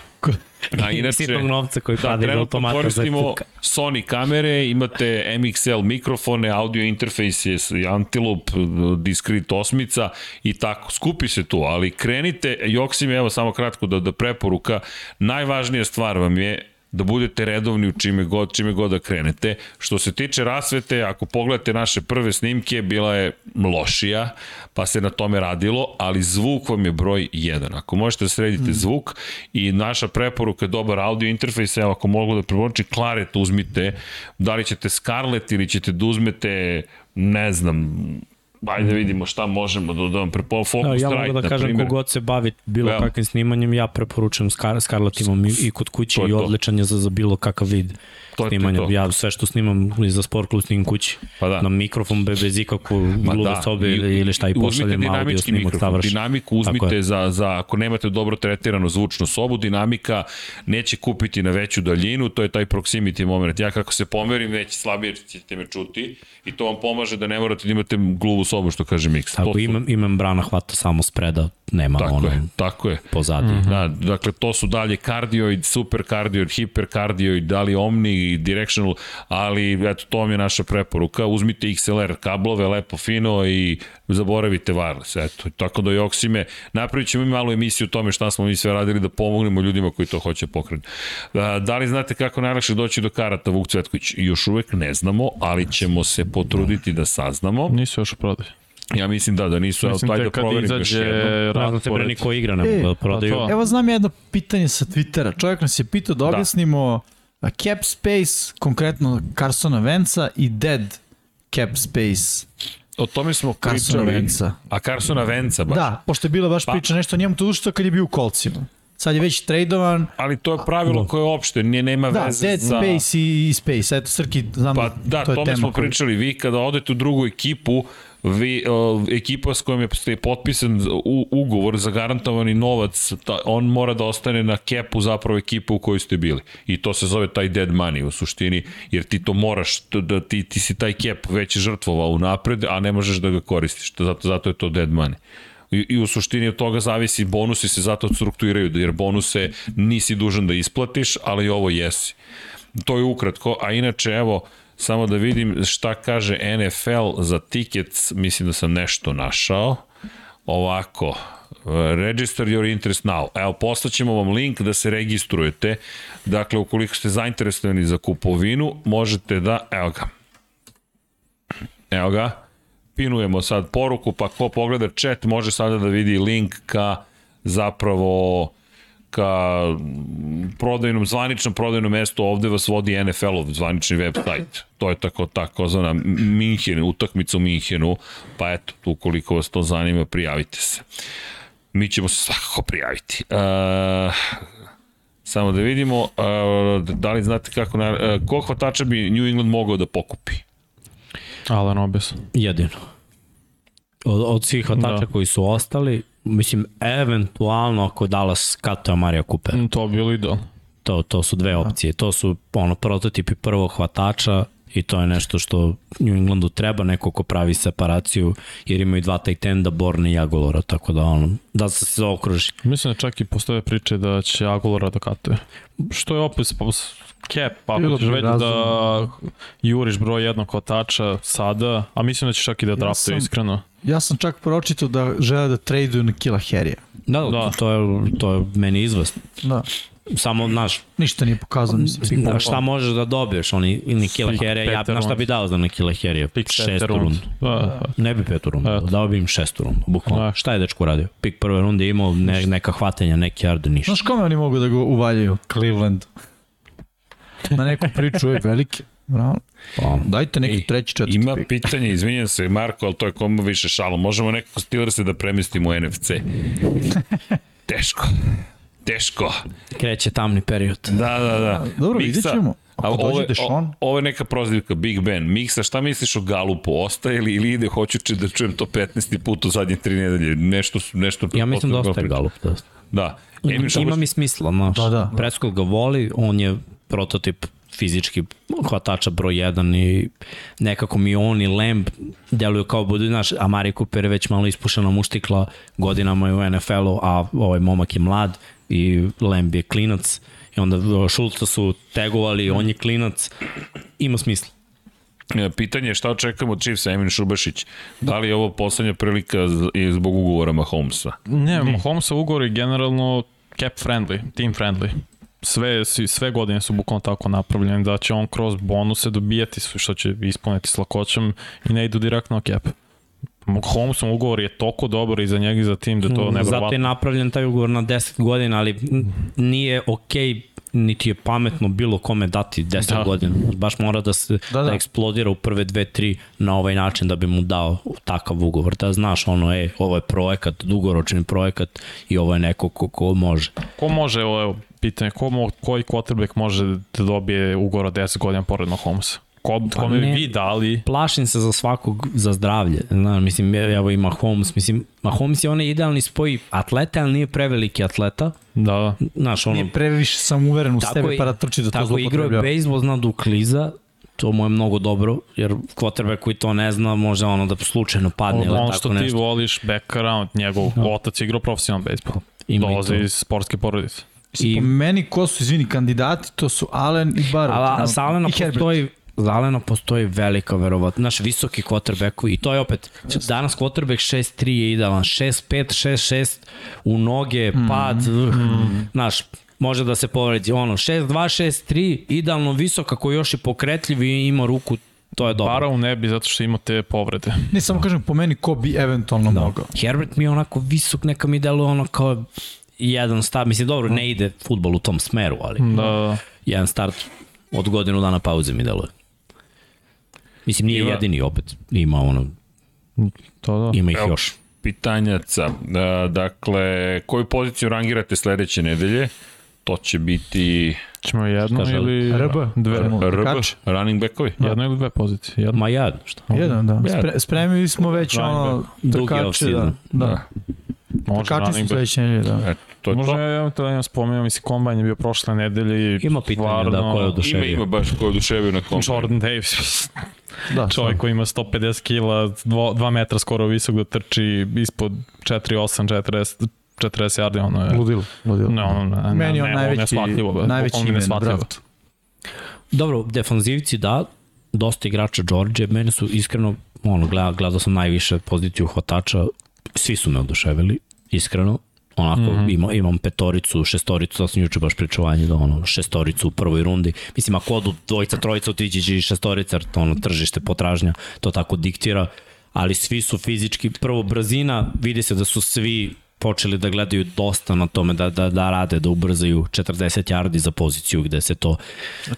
A inače, Sitnog novca koji da, pada iz automata za koristimo cuka. Sony kamere, imate MXL mikrofone, audio interfejs je Antelope, Discrete osmica i tako. Skupi se tu, ali krenite, Joksim, evo samo kratko da, da preporuka, najvažnija stvar vam je da budete redovni u čime god, čime god da krenete. Što se tiče rasvete, ako pogledate naše prve snimke, bila je lošija, pa se na tome radilo, ali zvuk vam je broj 1. Ako možete da sredite mm. zvuk i naša preporuka je dobar audio interfejs, evo ako mogu da preporučim, Claret uzmite, da li ćete Scarlett ili ćete da uzmete, ne znam, ajde da vidimo šta možemo da, da vam prepo Da, ja Focusrite, mogu da kažem primjer. kogod se bavi bilo Evo. kakvim snimanjem, ja preporučujem Scar Scarlett imam i, i kod kuće i odličan je za, za bilo kakav vid To snimanja. to. Ja sve što snimam za sport klub snimam kući. Pa da. Na mikrofon be, bez ikakvu lude da, sobe ili, ili šta i pošaljem audio snimak savršen. Dinamiku uzmite za, za, ako nemate dobro tretiranu zvučnu sobu, dinamika neće kupiti na veću daljinu, to je taj proximity moment. Ja kako se pomerim, već slabije ćete me čuti i to vam pomaže da ne morate da imate gluvu sobu, što kaže Mix. To su- imam, imam brana hvata samo spreda, nema Tako ono je, tako je. pozadi. Mhm. Mm Da, dakle, to su dalje kardioid, super kardioid, hiperkardioid, da li omni, directional, ali eto, to vam je naša preporuka. Uzmite XLR kablove, lepo, fino i zaboravite wireless. Eto, tako da Joksime, napravit ćemo mi malu emisiju o tome šta smo mi sve radili da pomognemo ljudima koji to hoće pokrenuti. Da, da li znate kako najlakše doći do karata, Vuk Cvetković? Još uvek ne znamo, ali ćemo se potruditi da saznamo. Nisu još u prodaju. Ja mislim da, da nisu, evo, Mislim taj da proverim još izađe jednom. Znam se niko igra, ne E, da prodaju. pa. Evo znam jedno pitanje sa Twittera. Čovjek nas je pitao da objasnimo da. Cap space, konkretno Carsona Venca i dead cap space. O tome smo Carsona pričali. Venca. A Carsona Venca baš. Da, pošto je bila baš Pa- priča nešto o njemu, to ušto kad je bio u kolcima. Sad je već tradovan, Ali to je pravilo koje je opšte, nije, nema da, veze dead za... space i, i space. Eto, Srki, znam Pa da, to je tome tema smo koju- pričali. Vi kada odete u drugu ekipu, vi, o, ekipa s kojom je potpisan u, ugovor za garantovani novac, ta, on mora da ostane na kepu zapravo ekipa u kojoj ste bili. I to se zove taj dead money u suštini, jer ti to moraš, da ti, ti si taj kep već žrtvovao u napred, a ne možeš da ga koristiš. Zato, zato je to dead money. I, i u suštini od toga zavisi, bonusi se zato strukturiraju, jer bonuse nisi dužan da isplatiš, ali ovo jesi. To je ukratko, a inače evo, samo da vidim šta kaže NFL za tickets, mislim da sam nešto našao. Ovako, register your interest now. Evo, poslaćemo vam link da se registrujete. Dakle, ukoliko ste zainteresovani za kupovinu, možete da, evo ga, evo ga, pinujemo sad poruku, pa ko pogleda chat može sada da vidi link ka zapravo ka prodajnom, zvaničnom prodajnom mestu, ovde vas vodi NFL-ov zvanični website. To je tako, tako zvana Minhen, utakmica u Minhenu, pa eto, ukoliko vas to zanima, prijavite se. Mi ćemo se svakako prijaviti. Uh, samo da vidimo, uh, da li znate kako, na, uh, koliko hvatača bi New England mogao da pokupi? Alan Obes. Jedino. Od, od svih hvatača da. koji su ostali, mislim, eventualno ako Dallas katao Marija Cooper. Mm, to bi bilo idealno. To, to su dve opcije. To su ono, prototipi prvog hvatača i to je nešto što New Englandu treba, neko ko pravi separaciju, jer imaju dva tight enda, Borne i Agolora, tako da ono, da se se okruži. Mislim da čak i postoje priče da će Agolora da katuje. Što je opet cap, ako ćeš već da juriš broj jednog hvatača sada, a mislim da će čak i da draftuje ja iskreno. Ja sam čak pročitao da žele da traduju na Kila Herija. Da, da, to je, to je meni izvast. Da. Samo, znaš... Ništa nije pokazano, mislim. Da, šta možeš da dobiješ, oni Nikila Herija, ja, na šta bi dao za Nikila Herija? Šestu rundu. Da, da. Ne bi petu rundu, Eto. dao bi im šestu rundu, bukvalno. Da. Šta je dečko radio? Pik prve runde imao ne, neka hvatanja, neki yard, ništa. Znaš kome oni mogu da ga uvaljaju? Cleveland. Na neku priču je velike. Bravo. Pa, dajte neki treći, četvrti Ima pik. pitanje, izvinjam se Marko, ali to je komu više šalo. Možemo nekako Steelers da premestimo u NFC. [laughs] Teško. Teško. Kreće tamni period. Da, da, da. Dobro, Miksa, vidjet ćemo. Ako ovo, dođe Dešon... Ovo je neka prozivka, Big Ben. Miksa, šta misliš o Galupu? Ostaje li ili ide? Hoću da čujem to 15. put u zadnje tri nedelje. Nešto, nešto ja mislim da ostaje Galup. Da. da. Emil, Ima mi smisla, znaš. Da, da. Prescott ga voli, on je prototip fizički hvatača broj 1 i nekako mi on i Lamb deluju kao budu, znaš, a Mari Cooper je već malo ispušena muštikla, godinama je u NFL-u, a ovaj momak je mlad i Lamb je klinac i onda Šulca su tegovali, on je klinac, ima smisla. E, pitanje je šta očekujemo od Chiefsa, Emin Šubašić. Da li je ovo poslednja prilika zbog ugovora Mahomesa? Ne, Mahomesa ugovor je generalno cap friendly, team friendly sve, sve godine su bukvalno tako napravljene da će on kroz bonuse dobijati što će ispuniti s lakoćem i ne idu direktno na cap. Holmesom ugovor je toliko dobar i za njega i za tim da to nevrovatno. Zato je napravljen taj ugovor na 10 godina, ali nije okej okay niti je pametno bilo kome dati 10 da. godina. Baš mora da se da, da. da eksplodira u prve dve, tri na ovaj način da bi mu dao takav ugovor. Da znaš, ono, je, ovo je projekat, dugoročni projekat i ovo je neko ko, ko može. Ko može, ovo je pitanje, ko, mo, koji quarterback može da dobije ugovor od 10 godina pored Mahomesa? Ko, pa kome ne, vi dali? Plašim se za svakog, za zdravlje. Znaš, mislim, evo i Mahomes, mislim, Mahomes je onaj idealni spoj atleta, ali nije preveliki atleta. Da. Znaš, ono, nije previše uveren u sebe pa da trči da to zlopotrebljava. Tako igrao je bejsbol, zna da ukliza, to mu je mnogo dobro, jer quarterback koji to ne zna može ono da slučajno padne ili tako nešto. Ono što ti voliš background, njegov no. otac je igrao profesionalno bejsbol. Dolaze iz sportske porodice. I po meni ko su, izvini, kandidati, to su Allen i Barrett. A, a sa Allena postoji za Alena postoji velika verovatno, naš visoki quarterbacku i to je opet, danas quarterback 6-3 je idealan, 6-5, 6-6 u noge, mm. pad, mm. naš, može da se povredi, ono, 6-2, 6-3, idealno visok, ako još je pokretljiv i ima ruku to je dobro. Barao ne bi zato što ima te povrede. Ne, samo kažem po meni ko bi eventualno da. mogao. Herbert mi je onako visok, neka mi deluje ono kao jedan start, mislim dobro, ne ide futbol u tom smeru, ali da. jedan start od godinu dana pauze mi deluje. Mislim, nije ima, jedini opet, ima ono, to da. ima ih Evo, još. Pitanjaca, da, dakle, koju poziciju rangirate sledeće nedelje? To će biti Ćemo jedno Kaže, ili RB. dve. RB, Kač. running backovi. Jedno ili dve pozicije. Jedno. Ma jadno, što? Jedan, da. Spre, spremili smo već Running ono Dugi trkače, da. off-season. da. Može Trkači su sledeće nedelje, da. E, to je Možda to. ja to ja spomenuo, mislim, kombajn je bio prošle nedelje i Ima pitanje stvarno, da ko je Ima, oduševio. ima baš ko je oduševio na kom. Jordan Davis, Da, čovjek koji ima 150 kila, 2 metra skoro visok da trči ispod 4,8, 40, 40 yardi, ono je... Ludilo, ludilo. Ne, ono, ne, ne, Meni je on ne, najveći, nesmatljivo, bre, najveći bukvalno ime na nesmatljivo. draftu. Dobro, defanzivci da, dosta igrača George, mene su iskreno, ono, gledao, gledao sam najviše poziciju hvatača, svi su me oduševili, iskreno, onako mm -hmm. imam, imam petoricu, šestoricu, to sam juče baš pričovanje da ono, šestoricu u prvoj rundi. Mislim, ako odu dvojica, trojica, otići će i šestorica, jer to ono, tržište, potražnja, to tako diktira, ali svi su fizički, prvo brzina, vidi se da su svi počeli da gledaju dosta na tome da, da, da rade, da ubrzaju 40 yardi za poziciju gde se to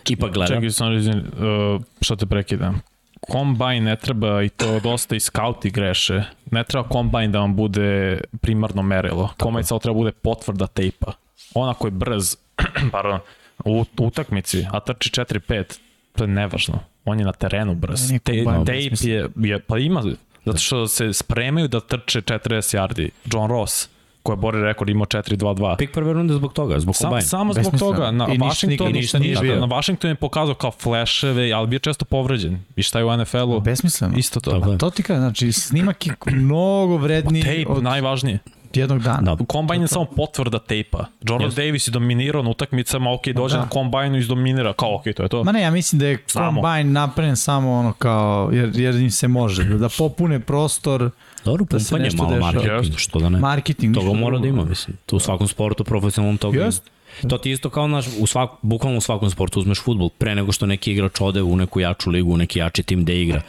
ipak gleda. Čekaj, sam izvini, uh, što te prekidam. Kombajn ne treba, i to dosta i skauti greše, ne treba kombajn da vam bude primarno merilo. Kombajn samo treba bude potvrda tejpa. Ona koji je brz, [clears throat] pardon, u utakmici, a trči 4-5, to je nevažno. On je na terenu brz. Te, tejp je, je, pa ima, zato što se spremaju da trče 40 yardi. John Ross, koja bori rekord, imao 4-2-2. Pik prve runde zbog toga, zbog Sam, kombajna. samo zbog Besmisleno. toga. Na I ništa Washington, nikad ništa nije bio. Na Washington je pokazao kao fleševe, ali bio često povređen. I šta je u NFL-u? Besmisleno. Isto to. Tako je. To ti kaže, znači snimak je mnogo vredniji Tape, od najvažnije. jednog dana. Da. Kombajn je samo potvrda tejpa. Jordan Jeste. Davis je dominirao na utakmicama, ok, dođe Da. na kombajnu i izdominira, kao ok, to je to. Ma ne, ja mislim da je Samo. kombajn napravljen samo ono kao, jer, jer im se može, da popune prostor, Dobro, da pumpanje malo dešava. marketing, što da ne. marketing. Toga ništa mora da ima, mislim. To u svakom sportu profesionalnom toga ima. Jest. To ti isto kao naš, u svak, bukvalno u svakom sportu uzmeš futbol, pre nego što neki igrač ode u neku jaču ligu, u neki jači tim gde igra.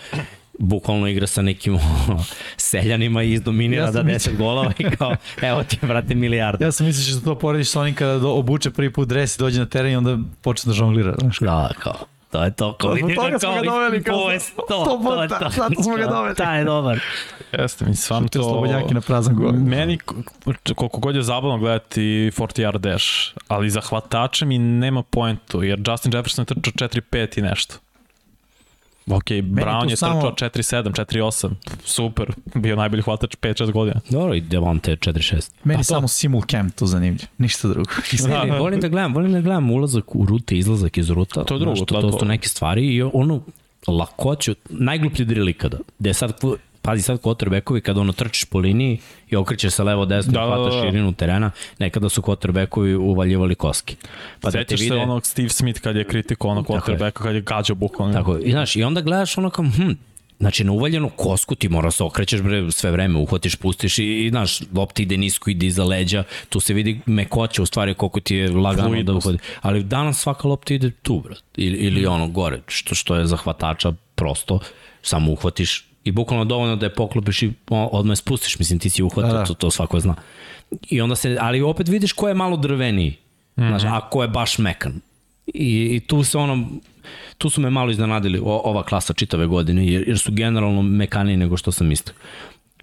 Bukvalno igra sa nekim [laughs] ono, seljanima i izdominira Ja da 10 golova i kao, evo ti, brate, milijarda. Ja sam mislio što to porediš sa onim kada do, obuče prvi put dres i dođe na teren i onda počne da žonglira. Znaš. Da, kao, to je to. Vidiš toga da smo ga doveli, kao to to, to je puta, to. zato smo ga doveli. Taj je dobar. Jeste, mi Te to... slobodnjaki na prazan gol. Meni, koliko god je zabavno gledati 40 yard dash, ali za hvatača mi nema poentu, jer Justin Jefferson je trčao 4-5 i nešto. Ok, Brown je samo- trčao 4-7, 4-8, super, bio najbolji hvatač 5-6 godina. Dobro, i Devonte 4-6. Meni Pa samo simulcam tu zanimljiv, ništa drugo. [laughs] Ne, volim da gledam, volim da gledam ulazak u rute, izlazak iz ruta. To je drugo, Znaš, to- to, to to- su neke stvari i ono, lakoću, najgluplji drill ikada. Gde sad, pazi sad quarterbackovi kada ono trčiš po liniji i okrećeš se levo desno, Da, da, da, hvataš da. širinu terena, nekada su quarterbackovi uvaljivali koski. Pa da te Sećaš se vide, onog Steve Smith kad je kritiko onog je. quarterbacka, kad je gađao bukvalno. Tako, i znaš, i onda gledaš ono kao, hm, Znači, na uvaljenu kosku ti mora se okrećeš bre, sve vreme, uhvatiš, pustiš i, i znaš, lopta ide nisko, ide iza leđa, tu se vidi mekoća u stvari koliko ti je lagano da Fluidnost. uhvati. Ali danas svaka lopta ide tu, brat, ili, ili ono gore, što, što je za hvatača prosto, samo uhvatiš i bukvalno dovoljno da je poklopiš i odmah spustiš, mislim ti si uhvatio, Da, da. To, to svako zna. I onda se, ali opet vidiš ko je malo drveniji, mm -hmm. znaš, a ko je baš mekan. I, i tu se ono, tu su me malo iznenadili o, ova klasa čitave godine, jer, jer su generalno mekaniji nego što sam mislio.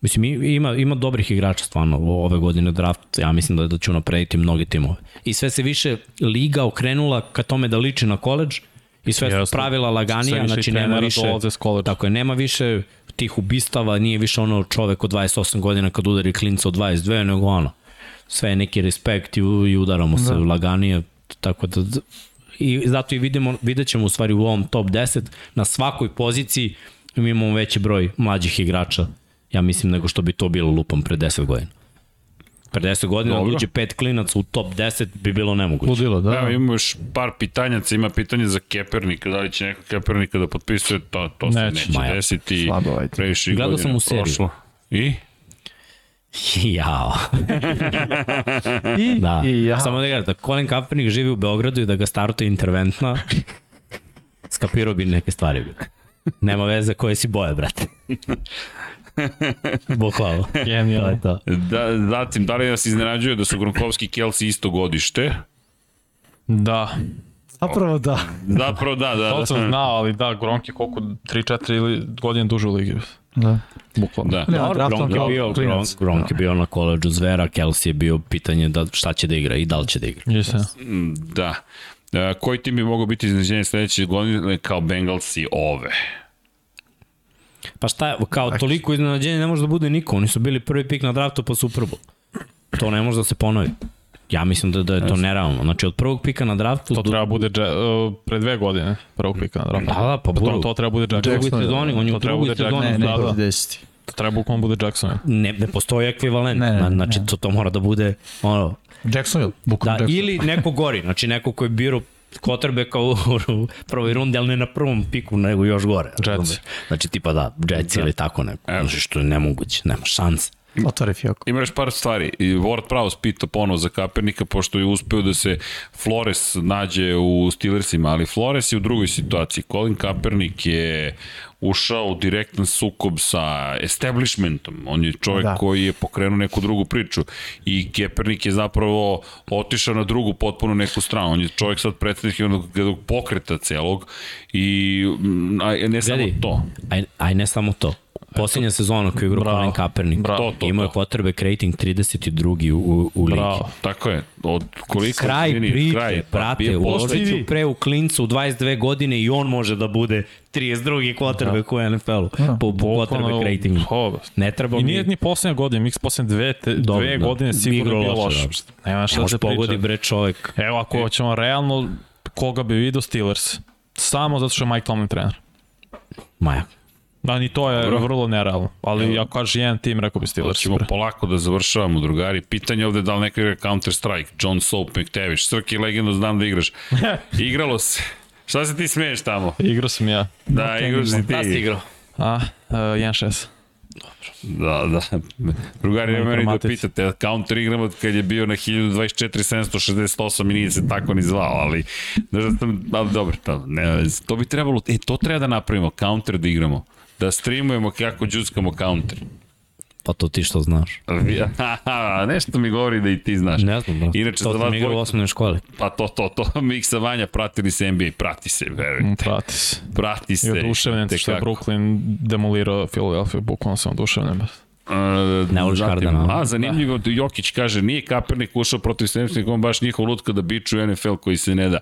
Mislim, ima, ima dobrih igrača stvarno ove godine draft, ja mislim da, da će naprediti mnogi timove. I sve se više liga okrenula ka tome da liči na koleđ i sve Jeste. pravila laganija, znači nema više, dolaze s koledža. tako je, nema više tih ubistava, nije više ono čovek od 28 godina kad udari klinca od 22, nego ono, sve je neki respekt i, i udaramo se laganije, tako da i zato i vidimo, vidjet ćemo u stvari u ovom top 10 na svakoj poziciji mi imamo veći broj mlađih igrača ja mislim nego što bi to bilo lupom pre 10 godina. Pre 10 godina Dobro. uđe pet klinaca u top 10 bi bilo nemoguće. Ludilo, da. Evo imamo još par pitanjaca, ima pitanje za Kepernika, da li će neko Kepernika da potpisuje, to, to se Neće. neće desiti. Slabo, ajde. Previše Gledao sam u seriji. prošlo. I? [laughs] Jao. I, [laughs] Da. i ja. Samo da ga da Colin Kaepernick živi u Beogradu i da ga startuje interventna, [laughs] skapirao bi neke stvari. Nema veze koje si boje, brate. [laughs] Bukvalno. To Genijalno. je to. Da, zatim, da li nas iznenađuje da su Gronkovski i Kelsey isto godište? Da, Zapravo da. Zapravo da, da. to da. sam znao, ali da, Gronk je koliko, 3-4 ili godine duže u ligi. Da. Bukvalno. Da. Ne, Dobro, draftom Gronk je bio. Gronk, Gronk je bio na koleđu Zvera, Kelsey je bio pitanje da šta će da igra i da li će da igra. Jeste. Mm, Da. E, koji tim bi mogao biti iznenađenje sledeće godine kao Bengalsi ove? Pa šta je, kao toliko iznenađenja ne može da bude niko, oni su bili prvi pik na draftu pa Super Bowl. To ne može da se ponovi. Ja mislim da, da je to nerealno. Znači od prvog pika na draftu To do, treba bude dže, uh, pre dve godine, prvog pika na draftu. Da, da, pa to, buru. to treba bude Jackson. drugoj sezoni, on je To u drugoj sezoni. Ne, ne, Da, da. To treba bukvalno bude Jackson. Ne, ne postoji ekvivalent. Ne, ne, znači ne. to, to mora da bude ono, Jacksonville, bukvalno Da, Jacksonville. ili neko gori, znači neko ko je birao Kotrbeka kao u prvoj rundi, ali ne na prvom piku, nego još gore. razumeš? Znači tipa da, Jets ili tako neko. Znači što je nemoguće, nema šanse. Otvori fioku. Ima još par stvari. I Ward Prowse pita ponovo za Kaepernika, pošto je uspeo da se Flores nađe u Steelersima, ali Flores je u drugoj situaciji. Colin Kaepernick je ušao u direktan sukob sa establishmentom. On je čovjek da. Koji je pokrenuo neku drugu priču. I Kaepernick je zapravo otišao na drugu potpuno neku stranu. On je čovjek sad predsednik jednog, jednog pokreta celog i a, ne samo to. Aj, aj ne samo to. Posljednja sezona koju je igrao. Colin Kaepernick, Bravo. To, to, imao je to. potrebe rating 32. u, u ligi. Bravo. Tako je. Od koliko Kraj izvini, priče, kraj, pa brate, bio uložit pre u klincu u 22 godine i on može da bude 32. quarterback u NFL-u po, po quarterback ratingu. Ne treba I mi- nije ni poslednja godina, Mix poslednje dve, te, Dobro, dve da. godine sigurno je bio loše, loš. da. Nema šta Ne da pogodi bre čovjek. Evo, ako ćemo realno, koga bi vidio Steelers? Samo zato što je Mike Tomlin trener. Maja. Da, ni to je Dobro. vrlo nerealno. Ali ako kaže jedan tim, rekao bi Steelers. Ćemo bre. polako da završavamo, drugari. Pitanje ovde da li neko igra Counter Strike, John Soap, McTavish, Srki legendo znam da igraš. [laughs] Igralo se. Šta se ti smeješ tamo? Igrao sam ja. Da, si Da si ti. igrao? A, uh, 1-6. Da, da. Drugari, ne meni da pitate, Counter igramo kad je bio na 1024 768 i nije se tako ni zvao, ali, znaš da sam, ali dobro, to, ne, to bi trebalo, e, to treba da napravimo, Counter da igramo. Da streamujemo kako džuskamo Counter. Pa to ti što znaš. [laughs] Nešto mi govori da i ti znaš. Ne znam, da. Inače, to za vas igrao u osnovnoj školi. Pa to, to, to, [laughs] Miksa Vanja, pratili se NBA, prati se, veruj. Mm, Prati se. Prati se. I oduševljen što je. Brooklyn demolirao Philadelphia, bukvalno sam oduševljen. Uh, Ne voliš Hardena, A, zanimljivo, da. Jokić kaže, nije Kaepernick ušao protiv Sremskog, on baš njihov lutka da biču NFL koji se ne da.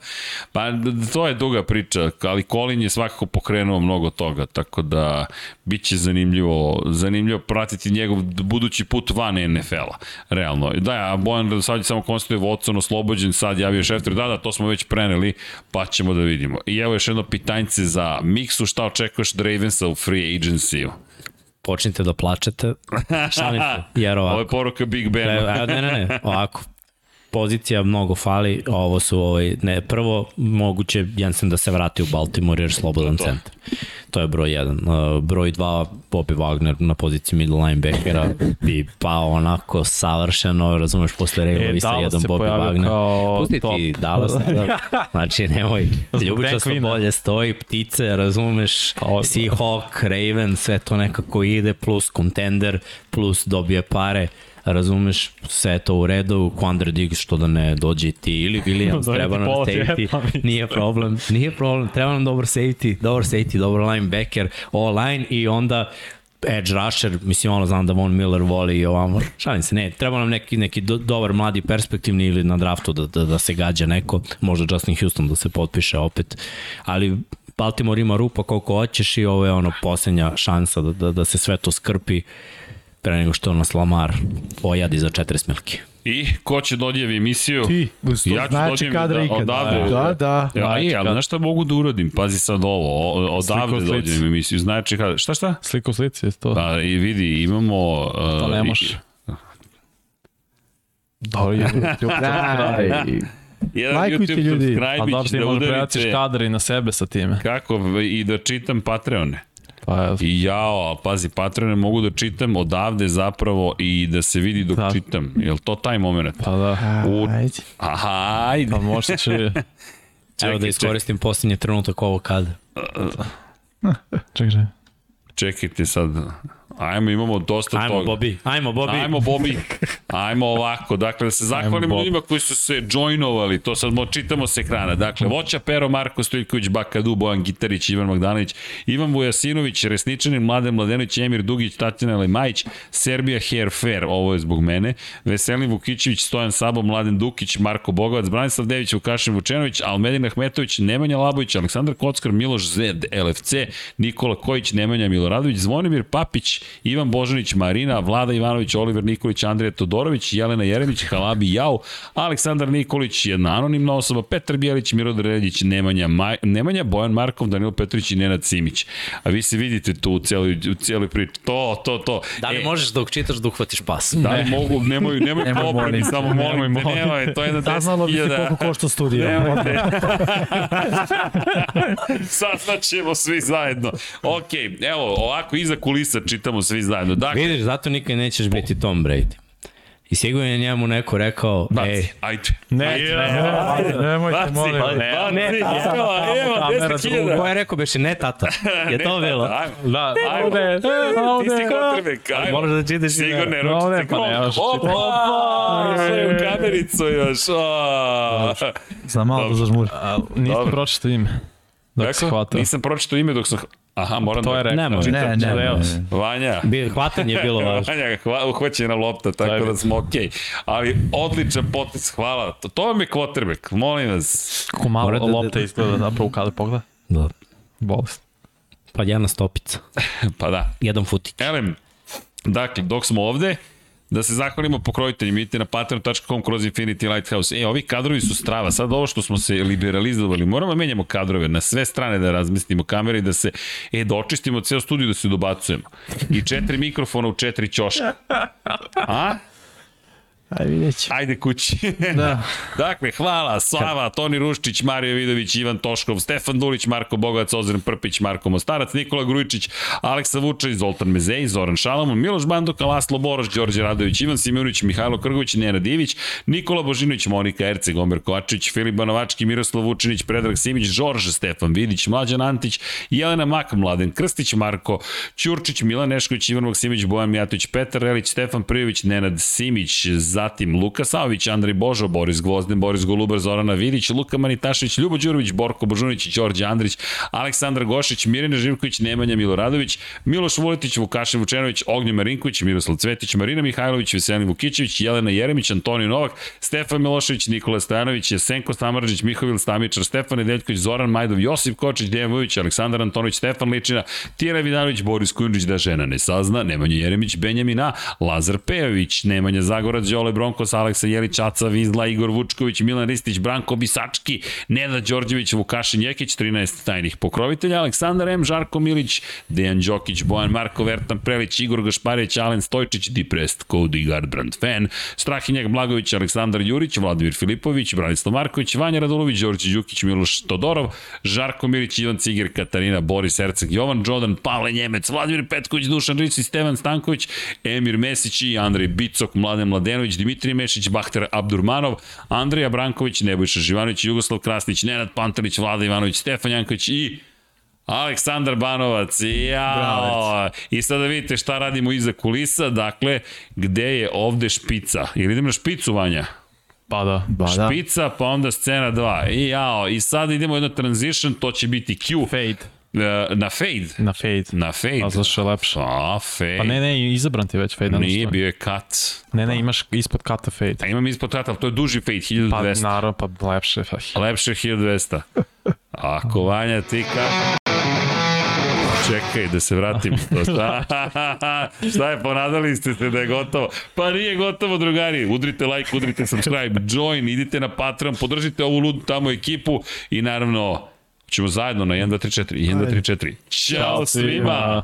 Pa to je duga priča, ali Colin je svakako pokrenuo mnogo toga, tako da bit će zanimljivo, zanimljivo pratiti njegov budući put van NFL-a, realno. Da, a Bojan je samo konstatuje Watson oslobođen, sad javio Šefter, da, da, to smo već preneli, pa ćemo da vidimo. I evo još jedno pitanjce za Miksu, šta očekuješ od Ravensa u free agency-u? Počnite da plačete. Šalim se. [laughs] Jer Ovo je ovako. poruka Big Ben. Ne, ne, ne, ovako. Pozicija mnogo fali, ovo su ovaj, ne, prvo moguće Jensen da se vrati u Baltimore jer slobodan To. centar. To je broj 1. Uh, broj 2, Bobby Wagner na poziciji middle linebackera bi pao onako savršeno, razumeš, posle sa Dallas jedan se Bobby Wagner. kao Pusti top. ti Dallas, [laughs] da. znači nemoj, ljubičasto bolje stoji, ptice, razumeš. Seahawk, Raven, sve to nekako ide, plus contender, plus dobije pare, razumeš, sve to u redu, Quandre Diggs što da ne dođe ti ili Williams, treba nam pola safety, mislim. nije problem, nije problem, treba nam dobar safety, dobar safety, dobar linebacker, all-line i onda edge rusher, mislim ono znam da Von Miller voli i ovamo, šalim se, ne, treba nam neki, neki do, dobar mladi perspektivni ili na draftu da, da, da se gađa neko, možda Justin Houston da se potpiše opet, ali Baltimore ima rupa koliko hoćeš i ovo je ono posljednja šansa da, da, da se sve to skrpi pre nego što nas Lamar ojadi za 40 milki. I ko će dodjevi emisiju? Ti, Ja ću dođem kadra da- ikad. odavde. Da, da. Ja, je, ali znaš šta mogu da uradim? Pazi sad ovo, o- odavde dođem emisiju. Znači, kada, šta šta? Sliku u slici je to. Pa i vidi, imamo... Uh, To ne može. Dobro, je. Jedan Lajkujte, YouTube ljudi. subscribe A dobro ti da udarite kadar i na sebe sa time. kako i da čitam Patreone. Pa evo, I jao, pazi, Patreone mogu da čitam odavde zapravo i da se vidi dok Da. čitam. Je to taj moment? pa da. U- Ajde. Aha, ajde. Pa možda će... [laughs] Evo da iskoristim posljednji trenutak ovog kada. [laughs] Čekaj, čekaj. Čekajte sad. Ajmo, imamo dosta Ajmo, toga. Bobi, ajmo, Bobi. Ajmo, Bobi. Ajmo ovako. Dakle, da se zahvalimo ljudima koji su se joinovali. To sad mo, čitamo s ekrana. Dakle, Voća Pero, Marko Stojković, Bakadu, Bojan Gitarić, Ivan Magdanović, Ivan Vujasinović, Resničanin, Mladen Mladenović, Emir Dugić, Tatjana Lemajić, Serbia Hair Fair, ovo je zbog mene, Veselin Vukićević, Stojan Sabo, Mladen Dukić, Marko Bogovac, Branislav Dević, Vukašin Vučenović, Almedin Ahmetović, Nemanja Labović, Aleksandar Kockar, Miloš Zed, LFC, Nikola Kojić, Nemanja Miloradović, Zvonimir Papić, Ivan Božanić, Marina, Vlada Ivanović, Oliver Nikolić, Andrija Todorović, Jelena Jeremić, Halabi Jau, Aleksandar Nikolić, jedna anonimna osoba, Petar Bijelić, Mirodor Reljić, Nemanja, Maj, Nemanja, Bojan Markov, Danilo Petrović i Nenad Simić. A vi se vidite tu u cijeloj, u cijeloj priči. To, to, to. Da li E, možeš dok čitaš da uhvatiš pas? Da li mogu, nemoj, nemoj [laughs] Nemoj, te, samo molim, nemoj, nemoj, to je na 10.000. Saznalo bi se koliko košta studio. Nemojte. [laughs] [laughs] Saznaćemo svi zajedno. Ok, evo, ovako iza kulisa čitamo svi zajedno. Dakle, Vidiš, zato nikad nećeš biti Tom Brady. I sigurno je njemu neko rekao, baci, ej, ajde. Ne, Ajde, ne, nemojte, Baci, molim. baci, Ne, baci, ne, evo, evo, kamera 10.000. ko je rekao beše, ne tata, [laughs] je to bilo? Da, Ajmo. ovde, Ti si kotrbek, ajmo. Moraš da čitaš i Sigurno je ručice. pa ne, možeš Opa! Sve u kamericu još. Za malo da zažmuri. Niste pročito ime. Dok se Rekao? hvata. Nisam pročitao ime dok sam... Aha, moram To da... je rekao. Ne. Ne, ne, ne. Vanja. Bi- Hvatanje je bilo [laughs] važno. Vanja, hva, uhvaćena lopta, tako Ajde. da smo okej. Okay. Ali odličan potis, hvala. To, to vam je quarterback, molim vas. Kako malo Mora da- lopta izgleda, zapravo kada pogleda. Da. Bolest. Pa jedna stopica, [laughs] Pa da. jedan futik. Elem, dakle, dok smo ovde, da se zahvalimo pokroviteljima, idite na patreon.com kroz Infinity Lighthouse. E, ovi kadrovi su strava. Sad ovo što smo se liberalizovali, moramo da menjamo kadrove na sve strane da razmestimo kamere i da se, e, da očistimo ceo studiju da se dobacujemo. I četiri mikrofona u četiri ćoška. A? Ajde, vidjet ću. Ajde kući. [laughs] Da. dakle, hvala, Slava, Toni Ruščić, Mario Vidović, Ivan Toškov, Stefan Dulić, Marko Bogovac, Ozren Prpić, Marko Mostarac, Nikola Grujičić, Aleksa Vučaj, Zoltan Mezej, Zoran Šalamun, Miloš Banduka, Laslo Boroš, Đorđe Radović, Ivan Simeunović, Mihajlo Krgović, Nenad Ivić, Nikola Božinović, Monika Erceg, Omer Kovačić, Filip Banovački, Miroslav Vučinić, Predrag Simić, Žorž, Stefan Vidić, Mlađan Antić, Jelena Mak, Mladen Krstić, Marko Ćurčić, Milan Nešković, Ivan Maksimović, Bojan Mijatović, Petar Relić, Stefan Prijović, Nenad Simić, zatim Luka Savić, Andrej Božo, Boris Gvozden, Boris Golubar, Zorana Vidić, Luka Manitašević, Ljubo Đurović, Borko Božunić, Đorđe Andrić, Aleksandar Gošić, Mirjana Živković, Nemanja Miloradović, Miloš Vuletić, Vukašin Vučenović, Ognjo Marinković, Miroslav Cvetić, Marina Mihajlović, Veselin Vukićević, Jelena Jeremić, Antonio Novak, Stefan Milošević, Nikola Stojanović, Jesenko Stamarđić, Mihovil Stamičar, Stefan Nedeljković, Zoran Majdov, Josip Kočić, Dejan Vujović, Aleksandar Antonović, Stefan Ličina, Tijena Vidanović, Boris Kujundžić, da žena ne sazna, Nemanja Jeremić, Benjamin A, Lazar Pejović, Nemanja Zagorac, Đole Bronkos, Aleksa Jelić, Aca Vizla, Igor Vučković, Milan Ristić, Branko Bisački, Neda Đorđević, Vukašin Jekić, 13 tajnih pokrovitelja, Aleksandar M, Žarko Milić, Dejan Đokić, Bojan Marko, Vertan Prelić, Igor Gašparić, Alen Stojčić, Depressed, Cody Garbrandt fan, Strahinjak Blagović, Aleksandar Jurić, Vladimir Filipović, Branislav Marković, Vanja Radulović, Đorđe Đukić, Miloš Todorov, Žarko Milić, Ivan Ciger, Katarina, Boris Herceg, Jovan Đodan, Pavle Njemec, Vladimir Petković, Dušan Rici, Stevan Stanković, Emir Mesić i Andrej Bicok, Mladen Mladenović, Dimitrij Mešić, Bahter Abdurmanov, Andrija Branković, Nebojša Živanović, Jugoslav Krasnić, Nenad Pantelić, Vlada Ivanović, Stefan Janković i Aleksandar Banovac, jao. I sada vidite šta radimo iza kulisa, dakle, gde je ovde špica? Ili idemo na špicu, Vanja? Pa da. Ba da. Špica, pa onda scena 2. I jao, i sad idemo jedno transition, to će biti Q. Fade. Na fade. Na fade. Na fade. A zašto je lepše? A, fade. Pa ne, ne, izabran ti već fade. Nije, bio je cut. Ne, ne, imaš ispod kata fade. A imam ispod cut, ali to je duži fade, Pa 1200. naravno, pa lepše. Pa, Lepše je 1200. Ako Vanja ti ka... Čekaj, da se vratim. To [laughs] šta? šta je, ponadali ste se da je gotovo? Pa nije gotovo, drugari. Udrite like, udrite subscribe, join, idite na Patreon, podržite ovu ludu tamo ekipu i naravno ćemo zajedno na 1, 2, 3, 4 i 1, 2, 3, 4. Ćao svima!